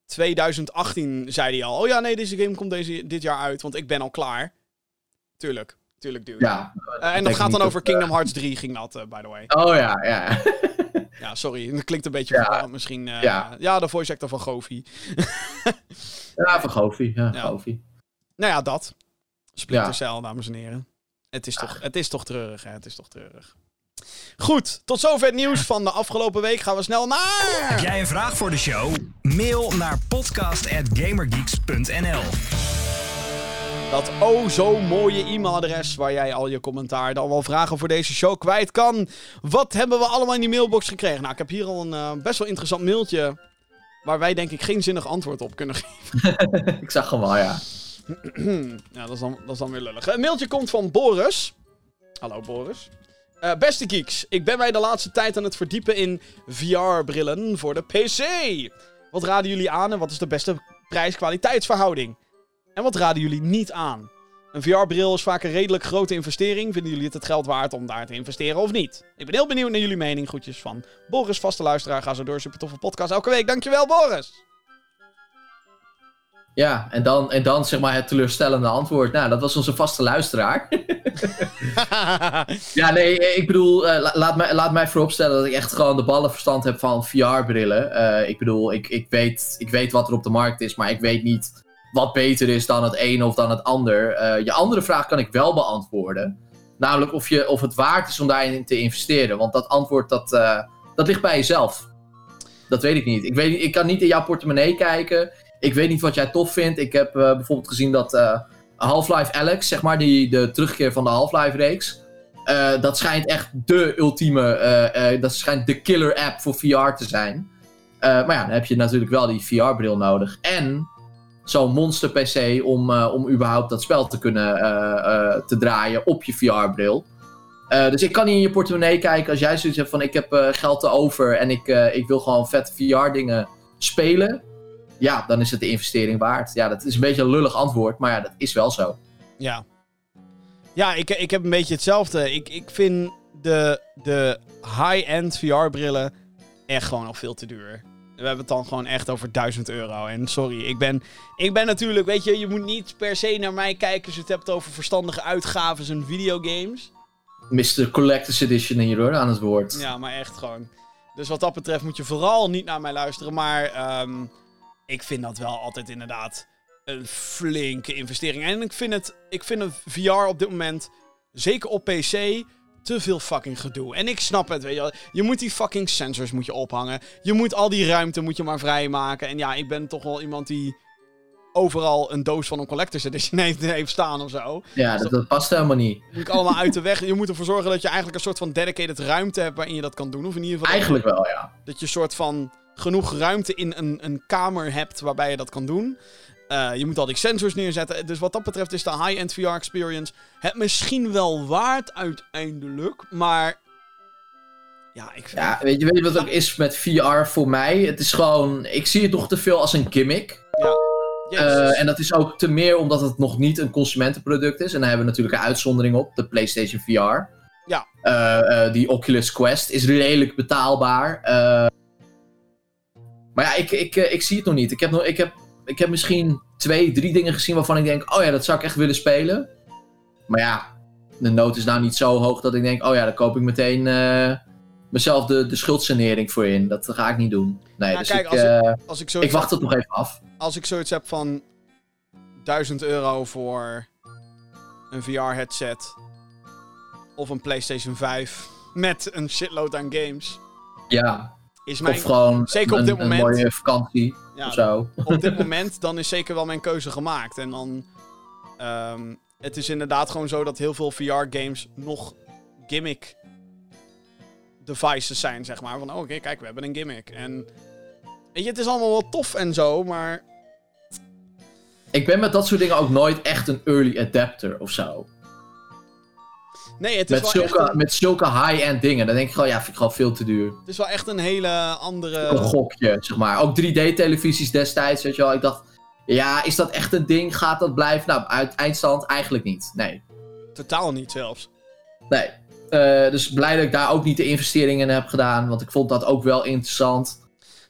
2018, zei hij al. Oh ja, nee, deze game komt deze, dit jaar uit, want ik ben al klaar. Tuurlijk, tuurlijk, dude. Ja. Eh, en dat gaat dan over eh, Kingdom Hearts 3, ging dat, eh, by the way. Oh ja, ja. Ja, sorry, dat klinkt een beetje Ja. misschien. eh, Ja. ja, de voice actor van Goofy. ja, van Goofy. Ja, Ja. Goofy. Nou ja, dat. Splinter Ja. Cell, dames en heren. Het is, toch, het is toch treurig, hè? Het is toch treurig. Goed, tot zover het nieuws van de afgelopen week. Gaan we snel Heb naar... jij een vraag voor de show? Mail naar podcast.gamergeeks.nl Dat oh zo mooie e-mailadres waar jij al je commentaar, dan wel vragen voor deze show kwijt kan. Wat hebben we allemaal in die mailbox gekregen? Nou, ik heb hier al een eh, best wel interessant mailtje waar wij denk ik geen zinnig antwoord op kunnen geven. Ik zag hem wel, ja. Ja, dat is, dan, dat is dan weer lullig. Een mailtje komt van Boris. Hallo Boris. Eh, beste geeks, ik ben mij de laatste tijd aan het verdiepen in VR-brillen voor de PC. Wat raden jullie aan en wat is de beste prijs-kwaliteitsverhouding? En wat raden jullie niet aan? Een VR-bril is vaak een redelijk grote investering. Vinden jullie het het geld waard om daar te investeren of niet? Ik ben heel benieuwd naar jullie mening. Groetjes van Boris, vaste luisteraar. Ga zo door, super toffe podcast elke week. Dankjewel Boris! Ja, en dan, en dan zeg maar het teleurstellende antwoord. Nou, dat was onze vaste luisteraar. ja, nee, ik bedoel, eh, la- laat, mij, laat mij vooropstellen dat ik echt gewoon de ballenverstand heb van VR-brillen. Eh, ik bedoel, ik, ik, weet, ik weet wat er op de markt is, maar ik weet niet wat beter is dan het een of dan het ander. Eh, je andere vraag kan ik wel beantwoorden. Namelijk of, je, of het waard is om daarin te investeren. Want dat antwoord, dat, eh, dat ligt bij jezelf. Dat weet ik niet. Ik, weet, ik kan niet in jouw portemonnee kijken. Ik weet niet wat jij tof vindt. Ik heb eh, bijvoorbeeld gezien dat Half-Life Alex, zeg maar, die, de terugkeer van de Half-Life-reeks. eh, dat schijnt echt de ultieme, dat schijnt de killer app voor VR te zijn. Maar ja, dan heb je natuurlijk wel die VR-bril nodig. En zo'n monster PC om, eh, om überhaupt dat spel te kunnen eh, eh, te draaien op je VR-bril. Dus ik kan niet in je portemonnee kijken als jij zoiets hebt van ik heb geld te over en ik, ik wil gewoon vet VR-dingen spelen. Ja, dan is het de investering waard. Ja, dat is een beetje een lullig antwoord, maar ja, dat is wel zo. Ja. Ja, ik, ik heb een beetje hetzelfde. Ik, ik vind de, de high-end VR-brillen echt gewoon nog veel te duur. We hebben het dan gewoon echt over 1000 euro. En sorry, ik ben, ik ben natuurlijk, weet je, je moet niet per se naar mij kijken als je het hebt over verstandige uitgaves en videogames. Mr. Collector's Edition hier hoor, aan het woord. Ja, maar echt gewoon. Dus wat dat betreft moet je vooral niet naar mij luisteren. Maar ehm, ik vind dat wel altijd inderdaad een flinke investering. En ik vind het, ik vind het VR op dit moment, zeker op PC, te veel fucking gedoe. En ik snap het, weet je wel. Je moet die fucking sensors moet je ophangen. Je moet al die ruimte moet je maar vrijmaken. En ja, ik ben toch wel iemand die overal een doos van een collector's edition heeft, heeft staan of zo. Ja, dat, dat past helemaal niet. Moet ik allemaal uit de weg. Je moet ervoor zorgen dat je eigenlijk een soort van dedicated ruimte hebt waarin je dat kan doen. Of in ieder geval Eigenlijk wel, ja. dat je een soort van genoeg ruimte in een, een kamer hebt waarbij je dat kan doen. Eh, je moet al die sensors neerzetten. Dus wat dat betreft is de high-end VR experience het misschien wel waard uiteindelijk. Maar ja, ik vind... Ja, weet je, weet je wat het ook is met VR voor mij? Het is gewoon, ik zie het nog te veel als een gimmick. Jezus. Eh, en dat is ook te meer omdat het nog niet een consumentenproduct is. En daar hebben we natuurlijk een uitzondering op, de PlayStation VR. Ja. Eh, die Oculus Quest is redelijk betaalbaar. Maar ja, ik, ik, ik zie het nog niet. Ik heb, nog, ik, heb, ik heb misschien twee, drie dingen gezien waarvan ik denk... Oh ja, dat zou ik echt willen spelen. Maar ja, de nood is nou niet zo hoog dat ik denk... Oh ja, daar koop ik meteen eh, mezelf de, de schuldsanering voor in. Dat ga ik niet doen. Nee, Ja, dus kijk, ik, als ik- eh, als, ik wacht het nog even af. als ik zoiets heb van... 1000 euro voor een VR-headset of een PlayStation 5 met een shitload aan games Ja, is mijn of gewoon zeker op een, dit een moment. mooie vakantie ja, of zo. op dit moment, dan is zeker wel mijn keuze gemaakt. En dan. ehm, het is inderdaad gewoon zo dat heel veel VR-games nog gimmick devices zijn, zeg maar. Van, oh, oké, kijk, we hebben een gimmick. En. Weet je, het is allemaal wel tof en zo, maar. Ik ben met dat soort dingen ook nooit echt een early adapter of zo. Nee, het is, Met wel echt zulke, een, met zulke high-end dingen. Dan denk ik gewoon, ja, vind ik gewoon veel te duur. het is wel echt een hele een andere. gokje, zeg maar. Ook 3D-televisies destijds, weet je wel. Ik dacht, ja, is dat echt een ding? Gaat dat blijven? Nou, uit eindstand eigenlijk niet. Nee. Totaal niet zelfs. Nee. Eh, dus blij dat ik daar ook niet de investeringen in heb gedaan. Want ik vond dat ook wel interessant.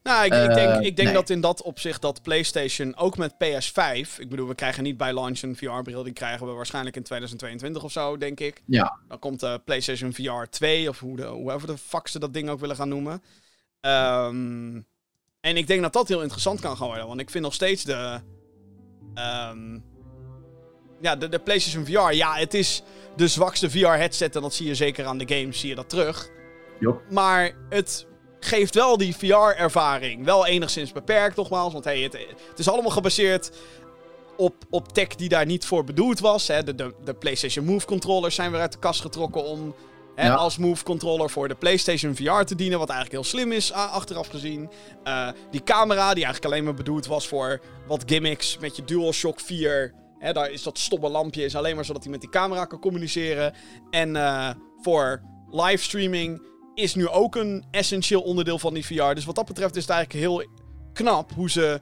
Nou, ik, ik Eh, denk, ik denk nee. dat in dat opzicht dat PlayStation ook met PS5. Ik bedoel, we krijgen niet bij launch een VR-bril. Die krijgen we waarschijnlijk in 2022 of zo, denk ik. Ja. Dan komt de PlayStation VR 2, of hoe de, hoever de fuck ze dat ding ook willen gaan noemen. Ehm, en ik denk dat dat heel interessant kan gaan worden. Want ik vind nog steeds de. ehm, ja, de, de PlayStation VR. Ja, het is de zwakste VR-headset. En dat zie je zeker aan de games, zie je dat terug. Jop. Maar het geeft wel die VR-ervaring. Wel enigszins beperkt, nogmaals. Want hey, het, het is allemaal gebaseerd op, op tech die daar niet voor bedoeld was. Hè. De, de, de PlayStation Move controllers zijn weer uit de kast getrokken om hè, Ja. als Move controller voor de PlayStation VR te dienen. Wat eigenlijk heel slim is, achteraf gezien. Eh, die camera, die eigenlijk alleen maar bedoeld was voor wat gimmicks met je DualShock 4. Hè, daar is dat stomme lampje is alleen maar zodat hij met die camera kan communiceren. En eh, voor livestreaming is nu ook een essentieel onderdeel van die VR. Dus wat dat betreft is het eigenlijk heel knap hoe ze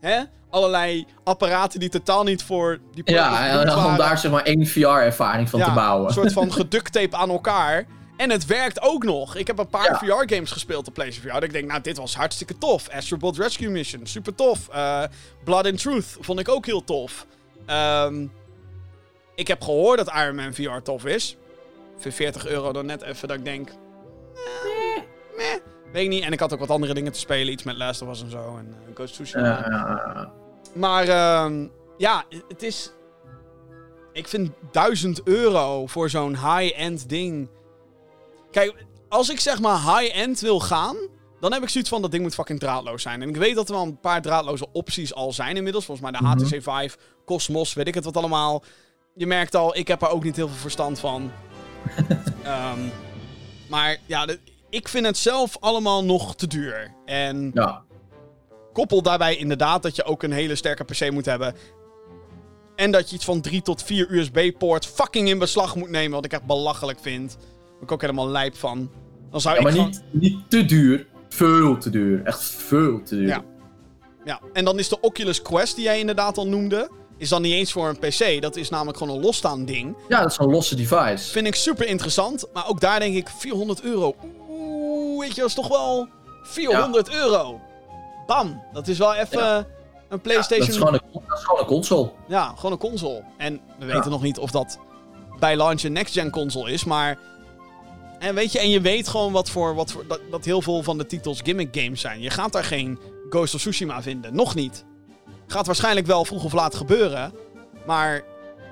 hè, allerlei apparaten die totaal niet voor die Ja, en bedoeld om daar zeg maar één VR-ervaring van ja, te bouwen. Een soort van geducttape aan elkaar. En het werkt ook nog. Ik heb een paar Ja. VR-games gespeeld op PlayStation VR. Dat ik denk, nou, dit was hartstikke tof. Astrobot Rescue Mission, super tof. Eh, Blood and Truth vond ik ook heel tof. Ehm, ik heb gehoord dat Iron Man VR tof is. Voor 40 euro dan net even dat ik denk... eh, meh, weet ik niet. En ik had ook wat andere dingen te spelen. Iets met Last of Us en zo. En uh, Ghost of Tsushima. Maar ehm, ja, het is. Ik vind 1000 euro voor zo'n high-end ding. Kijk, als ik zeg maar high-end wil gaan. Dan heb ik zoiets van dat ding moet fucking draadloos zijn. En ik weet dat er wel een paar draadloze opties al zijn inmiddels. Volgens mij de Mhm. HTC 5, Cosmos, weet ik het wat allemaal. Je merkt al, ik heb er ook niet heel veel verstand van. Ehm, maar ja, de- ik vind het zelf allemaal nog te duur. En ja. Koppel daarbij inderdaad dat je ook een hele sterke PC moet hebben. En dat je iets van 3 tot 4 USB-poort fucking in beslag moet nemen. Wat ik echt belachelijk vind. Waar ik ook helemaal lijp van. Dan zou Ja, ik maar gewoon... niet, niet te duur. Veel te duur. Echt veel te duur. Ja. Ja, en dan is de Oculus Quest die jij inderdaad al noemde. Is dan niet eens voor een PC. Dat is namelijk gewoon een losstaand ding. Ja, dat is een losse device. Vind ik super interessant. Maar ook daar denk ik 400 euro. Oeh, weet je, dat is toch wel 400 euro. Bam. Dat is wel even Ja. een Ja, PlayStation. dat, is gewoon een, dat is gewoon een console. Ja, gewoon een console. En we weten nog niet of dat bij launch een next-gen console is, maar... En weet je, en je weet gewoon wat voor, wat voor dat, dat heel veel van de titels gimmick games zijn. Je gaat daar geen Ghost of Tsushima vinden. Nog niet. Gaat waarschijnlijk wel vroeg of laat gebeuren. Maar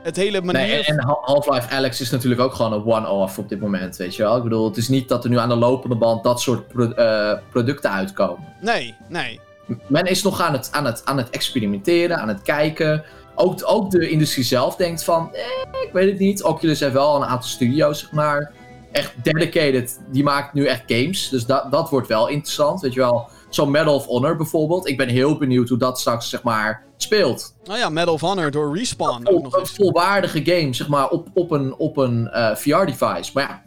het hele manier... Nee, en, Half-Life Alex is natuurlijk ook gewoon een one-off op dit moment, weet je wel. Ik bedoel, het is niet dat er nu aan de lopende band dat soort pro- eh, producten uitkomen. Nee, nee. Men is nog aan het, aan het, aan het experimenteren, aan het kijken. Ook, ook de industrie zelf denkt van, eh, ik weet het niet. Oculus heeft wel een aantal studio's, zeg maar. Echt dedicated, die maakt nu echt games. Dus dat, dat wordt wel interessant, weet je wel. Zo'n Medal of Honor bijvoorbeeld. Ik ben heel benieuwd hoe dat straks, zeg maar, speelt. Nou ja, Medal of Honor door Respawn ook Vol, nog een volwaardige game, zeg maar, op, op een, op een eh, VR-device. Maar ja,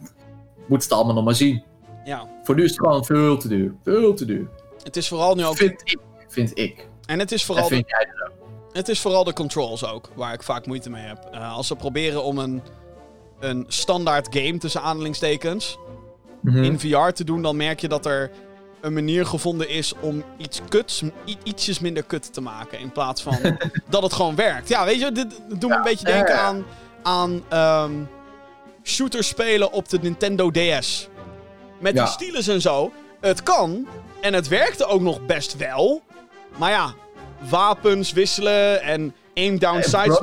moet het allemaal nog maar zien. Ja. Voor nu is het gewoon veel te duur. Veel te duur. Het is vooral nu ook... Vind ik. Vind ik. En het is En vooral... de- vind jij dat ook? Het is vooral de controls ook, waar ik vaak moeite mee heb. Eh, als ze proberen om een, een standaard game, tussen aanhalingstekens, Mhm. in VR te doen, dan merk je dat er een manier gevonden is om iets kuts, ietsjes minder kut te maken. In plaats van dat het gewoon werkt. Ja, weet je, dit doet me een beetje denken ja. aan, aan ehm, shooters spelen op de Nintendo DS. Met die stylus en zo. Het kan, en het werkte ook nog best wel. Maar ja, wapens wisselen en aim down sights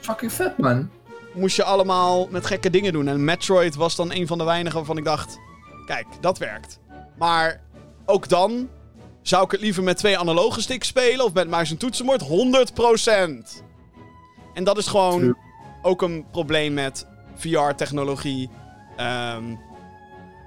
fucking vet, man. moest je allemaal met gekke dingen doen. En Metroid was dan een van de weinigen waarvan ik dacht... Kijk, dat werkt. Maar ook dan zou ik het liever met twee analoge sticks spelen... of met muis en toetsenbord 100%. En dat is gewoon True. ook een probleem met VR-technologie. Ehm,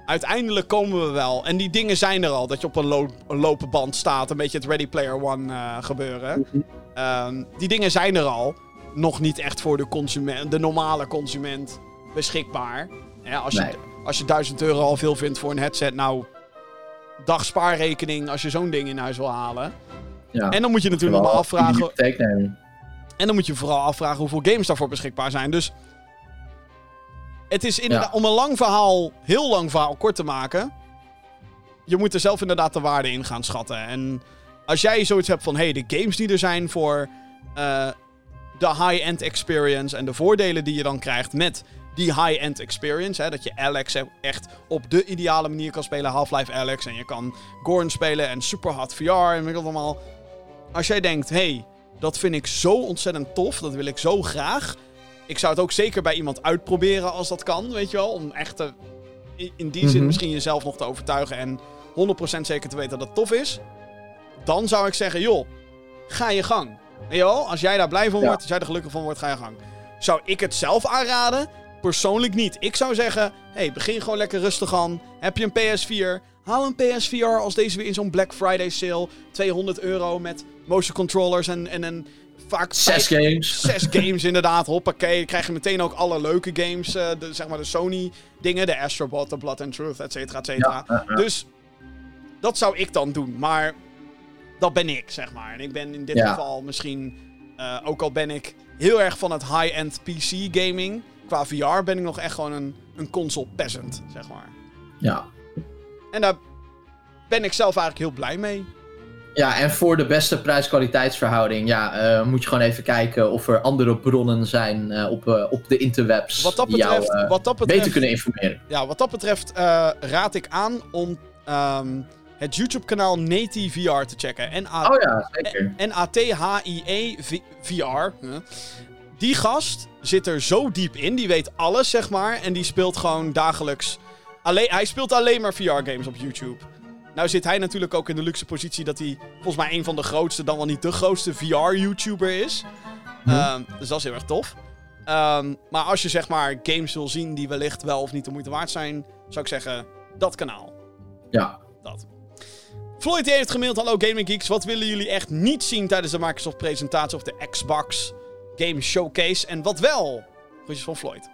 uiteindelijk komen we wel. En die dingen zijn er al. Dat je op een, lo een lopen band staat. Een beetje het Ready Player One eh, gebeuren. Ehm, die dingen zijn er al. Nog niet echt voor de, consument, de normale consument beschikbaar. Ja, als, je, Nee. als je 1000 euro al veel vindt voor een headset, nou. Dagspaarrekening als je zo'n ding in huis wil halen. Ja. En dan moet je natuurlijk nog maar afvragen. En dan moet je vooral afvragen hoeveel games daarvoor beschikbaar zijn. Dus. Het is inderdaad. Ja. Om een lang verhaal. Heel lang verhaal kort te maken. Je moet er zelf inderdaad de waarde in gaan schatten. En als jij zoiets hebt van. hey, de games die er zijn voor. eh, de high-end experience. En de voordelen die je dan krijgt met die high-end experience. Hè, dat je Alex e- echt op de ideale manier kan spelen. Half-Life Alex. En je kan Gorn spelen. En super hard VR. En weet ik allemaal. Als jij denkt. hey, dat vind ik zo ontzettend tof. Dat wil ik zo graag. Ik zou het ook zeker bij iemand uitproberen als dat kan, weet je wel. Om echt te, in- die zin Mhm. misschien jezelf nog te overtuigen en 100% zeker te weten dat het tof is. Dan zou ik zeggen, joh, ga je gang. Weet je wel, als jij daar blij van Ja. wordt, als jij er gelukkig van wordt, ga je gang. Zou ik het zelf aanraden? Persoonlijk niet. Ik zou zeggen, hey, begin gewoon lekker rustig aan. Heb je een PS4? Haal een PSVR als deze weer in zo'n Black Friday sale. 200 euro met motion controllers en, en een vaak Zes vijf- games. Zes games inderdaad, hoppakee. Krijg je meteen ook alle leuke games, eh, de, zeg maar de Sony dingen. De Astrobot, de Blood and Truth, et cetera, et cetera. Ja, ja, ja. Dus dat zou ik dan doen. Maar dat ben ik, zeg maar. En ik ben in dit Ja. geval misschien, eh, ook al ben ik heel erg van het high-end PC gaming. Qua VR ben ik nog echt gewoon een, een console peasant, zeg maar. Ja. En daar ben ik zelf eigenlijk heel blij mee. Ja, en voor de beste prijs-kwaliteitsverhouding, ja, eh, moet je gewoon even kijken of er andere bronnen zijn eh, op, eh, op de interwebs Wat dat die jou betreft, wat dat betreft beter kunnen informeren. Ja, wat dat betreft raad ik aan om ehm, het YouTube-kanaal Nati VR te checken. N-A- Oh ja, zeker. N-A-T-H-I-E VR. Huh. Die gast zit er zo diep in. Die weet alles, zeg maar. En die speelt gewoon dagelijks... Alleen, hij speelt alleen maar VR-games op YouTube. Nou zit hij natuurlijk ook in de luxe positie dat hij volgens mij een van de grootste, dan wel niet de grootste VR-YouTuber is. Hm. Ehm, dus dat is heel erg tof. Ehm, maar als je zeg maar games wil zien die wellicht wel of niet de moeite waard zijn, zou ik zeggen dat kanaal. Ja. Dat. Floyd heeft gemaild, hallo Gaming Geeks, wat willen jullie echt niet zien tijdens de Microsoft presentatie of de Xbox Game Showcase? En wat wel? Groetjes van Floyd.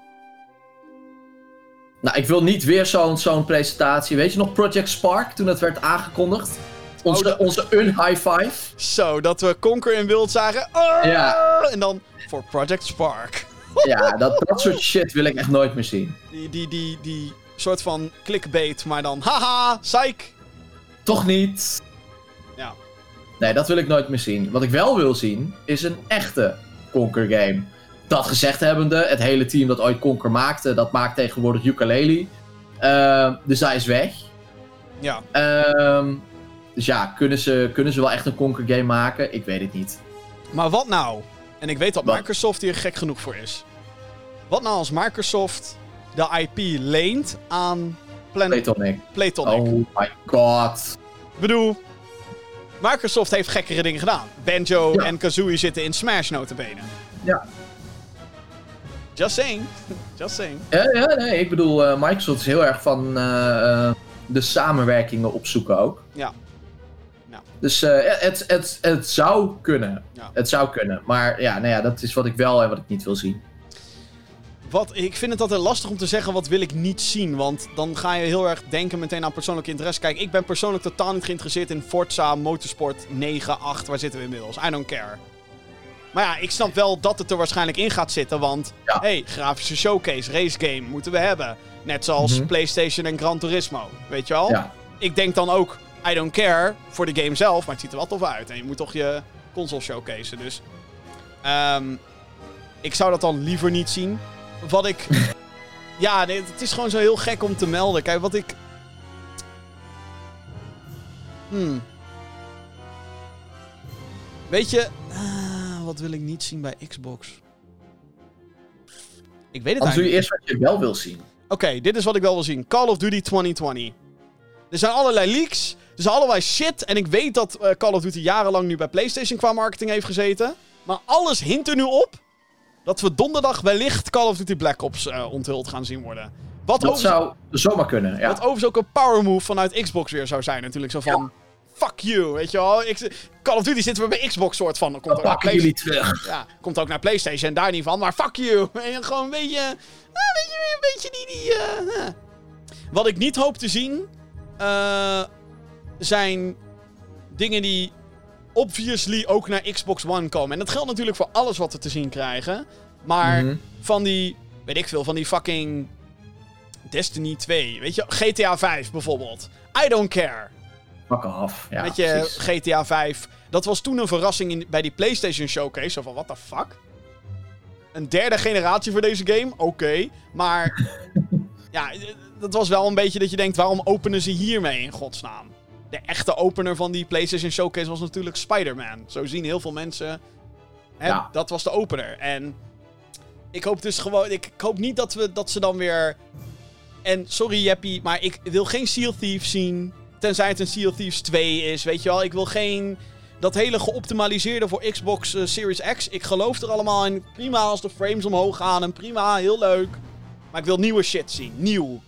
Nou, ik wil niet weer zo'n zo'n presentatie. Weet je nog Project Spark, toen het werd aangekondigd? Onze, Oh, dat- onze un-high five. Zo, dat we Conquer in Wild zagen. Oh! Ja. En dan voor Project Spark. Ja, dat, dat soort shit wil ik echt nooit meer zien. Die, die, die, die soort van clickbait, maar dan haha, psych. Toch niet. Ja. Nee, dat wil ik nooit meer zien. Wat ik wel wil zien, is een echte Conquer game. Dat gezegd hebbende, het hele team dat ooit Conquer maakte, dat maakt tegenwoordig Ukulele. Ehm, dus hij is weg. Ja, Ehm, dus ja, kunnen ze, kunnen ze wel echt een Conquer game maken? Ik weet het niet. maar wat nou? En ik weet dat Wat? Microsoft hier gek genoeg voor is. Wat nou als Microsoft de IP leent aan Planet Playtonic. Playtonic? Oh my god. Ik bedoel, Microsoft heeft gekkere dingen gedaan. Banjo Ja. en Kazooie zitten in Smash notabene. Ja. Just saying. Just saying. Ja, ja, nee, ik bedoel, eh, Microsoft is heel erg van eh, eh, de samenwerkingen opzoeken ook. Ja. Dus het, het, het zou kunnen. Ja. Het zou kunnen. Maar ja, nou ja, dat is wat ik wel en wat ik niet wil zien. Wat, ik vind het altijd lastig om te zeggen wat wil ik niet zien. Want dan ga je heel erg denken meteen aan persoonlijke interesse. Kijk, ik ben persoonlijk totaal niet geïnteresseerd in Forza Motorsport 9, 8. Waar zitten we inmiddels? I don't care. Maar ja, ik snap wel dat het er waarschijnlijk in gaat zitten. Want, Ja. hey, grafische showcase, race game moeten we hebben. Net zoals Mhm. PlayStation en Gran Turismo. Weet je wel? Ja. Ik denk dan ook, I don't care voor de game zelf. Maar het ziet er wel tof uit. En je moet toch je console showcase. Dus, ehm, ik zou dat dan liever niet zien. Wat ik. ja, nee, het is gewoon zo heel gek om te melden. Kijk, wat ik. Hmm. Weet je, ah, wat wil ik niet zien bij Xbox? Ik weet het Anders doe je eigenlijk eerst wat je wel wil zien. Oké, dit is wat ik wel wil zien. Call of Duty 2020. Er zijn allerlei leaks. Er zijn allerlei shit. En ik weet dat eh, Call of Duty jarenlang nu bij PlayStation qua marketing heeft gezeten. Maar alles hint er nu op dat we donderdag wellicht Call of Duty Black Ops eh, onthuld gaan zien worden. Wat Dat overigens, zou zomaar kunnen, ja. wat overigens ook een power move vanuit Xbox weer zou zijn. Natuurlijk zo van... Fuck you, weet je wel. Ik, Call of Duty zitten we bij Xbox soort van. Komt Dan ook pakken jullie terug. ja, komt ook naar PlayStation, daar niet van, maar fuck you. En gewoon een beetje. ah, weet je, een beetje die. die eh, eh. Wat ik niet hoop te zien. eh, zijn dingen die obviously ook naar Xbox One komen. En dat geldt natuurlijk voor alles wat we te zien krijgen. Maar Mhm. van die. Weet ik veel, van die fucking. Destiny 2. Weet je, GTA 5 bijvoorbeeld. I don't care. Pak af. Ja, Weet je, precies. GTA 5. Dat was toen een verrassing in, bij die PlayStation Showcase. Zo van, what the fuck? Een derde generatie voor deze game? Oké. Maar, ja, dat was wel een beetje dat je denkt, waarom openen ze hiermee in godsnaam? De echte opener van die PlayStation Showcase was natuurlijk Spider-Man. Zo zien heel veel mensen. Hè, Ja. Dat was de opener. En ik hoop dus gewoon, ik, ik hoop niet dat, we, dat ze dan weer... En sorry Jeppie, maar ik wil geen Seal Thieves zien. Tenzij het een Sea of Thieves 2 is, weet je wel. Ik wil geen... Dat hele geoptimaliseerde voor Xbox eh, Series X. Ik geloof er allemaal in. Prima als de frames omhoog gaan. En prima, heel leuk. Maar ik wil nieuwe shit zien. Nieuw.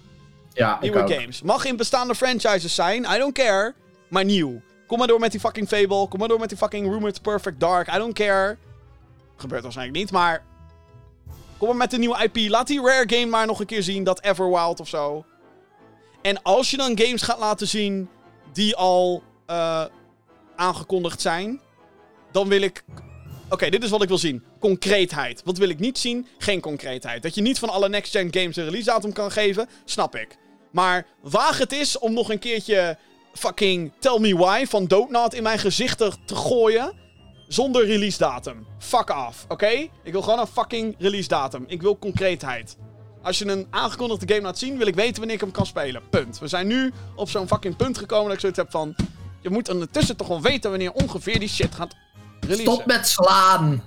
Ja, Nieuwe games. Mag in bestaande franchises zijn. I don't care. Maar nieuw. Kom maar door met die fucking Fable. Kom maar door met die fucking Rumored Perfect Dark. I don't care. Gebeurt waarschijnlijk niet, maar... Kom maar met een nieuwe IP. Laat die Rare game maar nog een keer zien. Dat Everwild of zo. En als je dan games gaat laten zien die al eh, aangekondigd zijn, dan wil ik. Oké, dit is wat ik wil zien. Concreetheid. Wat wil ik niet zien? Geen concreetheid. Dat je niet van alle next-gen games een release datum kan geven, snap ik. Maar waag het is om nog een keertje fucking Tell Me Why van Doodnat in mijn gezicht te, gooien. Zonder release datum. Fuck off, oké? Ik wil gewoon een fucking release datum. Ik wil concreetheid. Als je een aangekondigde game laat zien, wil ik weten wanneer ik hem kan spelen. Punt. We zijn nu op zo'n fucking punt gekomen dat ik zoiets heb van... Je moet ondertussen toch wel weten wanneer ongeveer die shit gaat Stop met slaan!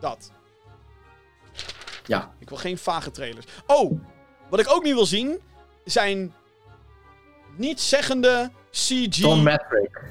Dat. Ja. Ik wil geen vage trailers. Oh, wat ik ook niet wil zien, zijn niet zeggende CG... Don Matrick.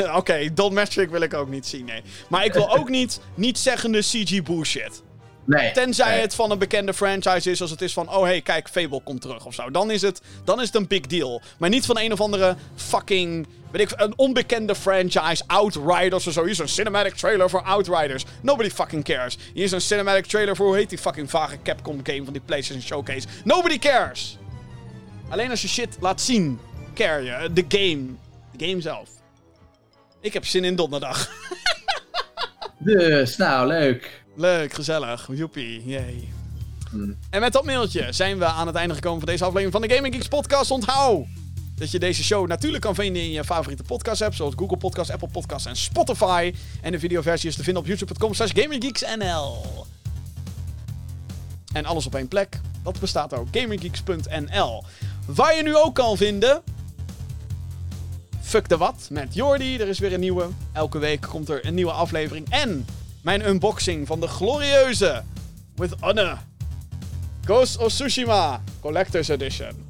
Oké, Don Matrick wil ik ook niet zien, nee. Maar ik wil ook niet, niet zeggende CG bullshit. Nee. Tenzij nee. het van een bekende franchise is, als het is van, oh hey, kijk, Fable komt terug of zo. Dan is het, dan is het een big deal. Maar niet van een of andere fucking, weet ik, een onbekende franchise, Outriders of zo. Hier is een cinematic trailer voor Outriders. Nobody fucking cares. Hier is een cinematic trailer voor, hoe heet die fucking vage Capcom game van die PlayStation Showcase. Nobody cares. Alleen als je shit laat zien, care je. De game. De game zelf. Ik heb zin in donderdag. Dus, nou, leuk. Leuk, gezellig. Joepie, yay. Hmm. En met dat mailtje zijn we aan het einde gekomen van deze aflevering van de Gaming Geeks podcast. Onthoud dat je deze show natuurlijk kan vinden in je favoriete podcast apps, zoals Google Podcast, Apple Podcast en Spotify. En de videoversie is te vinden op youtube.com slash gaminggeeksnl. En alles op één plek. Dat bestaat ook. gaminggeeks.nl. Waar je nu ook kan vinden... Fuck de wat met Jordi. Er is weer een nieuwe. Elke week komt er een nieuwe aflevering. En mijn unboxing van de glorieuze With Honor Ghost of Tsushima Collector's Edition.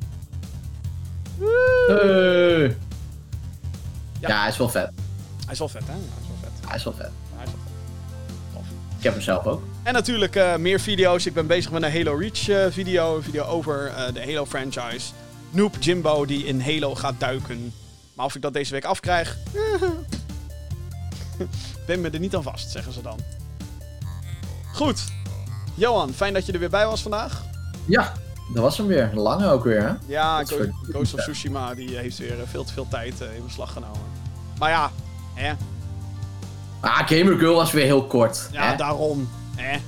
Hey. Ja. Ja. hij is wel vet. Hij is wel vet, hè? Ja, hij is wel vet. Hij is wel vet. Hij is wel vet. Tof. Ik heb hem zelf ook. En natuurlijk eh, meer video's. Ik ben bezig met een Halo Reach eh, video. Een video over eh, de Halo franchise. Noob Jimbo die in Halo gaat duiken. Maar of ik dat deze week afkrijg... ben me er niet aan vast, zeggen ze dan. Goed. Johan, fijn dat je er weer bij was vandaag. Ja, dat was hem weer. Lange ook weer, hè? Ja, Go- Ghost of Tsushima die heeft weer eh, veel te veel tijd eh, in beslag genomen. Maar ja, hè? Ah, Gamer Girl was weer heel kort. Ja, hè? daarom. Hè?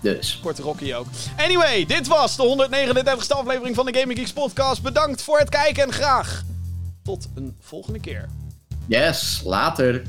Dus. Korte Rocky ook. Anyway, dit was de 139ste aflevering van de Gaming Geeks podcast. Bedankt voor het kijken en graag tot een volgende keer. Yes, later.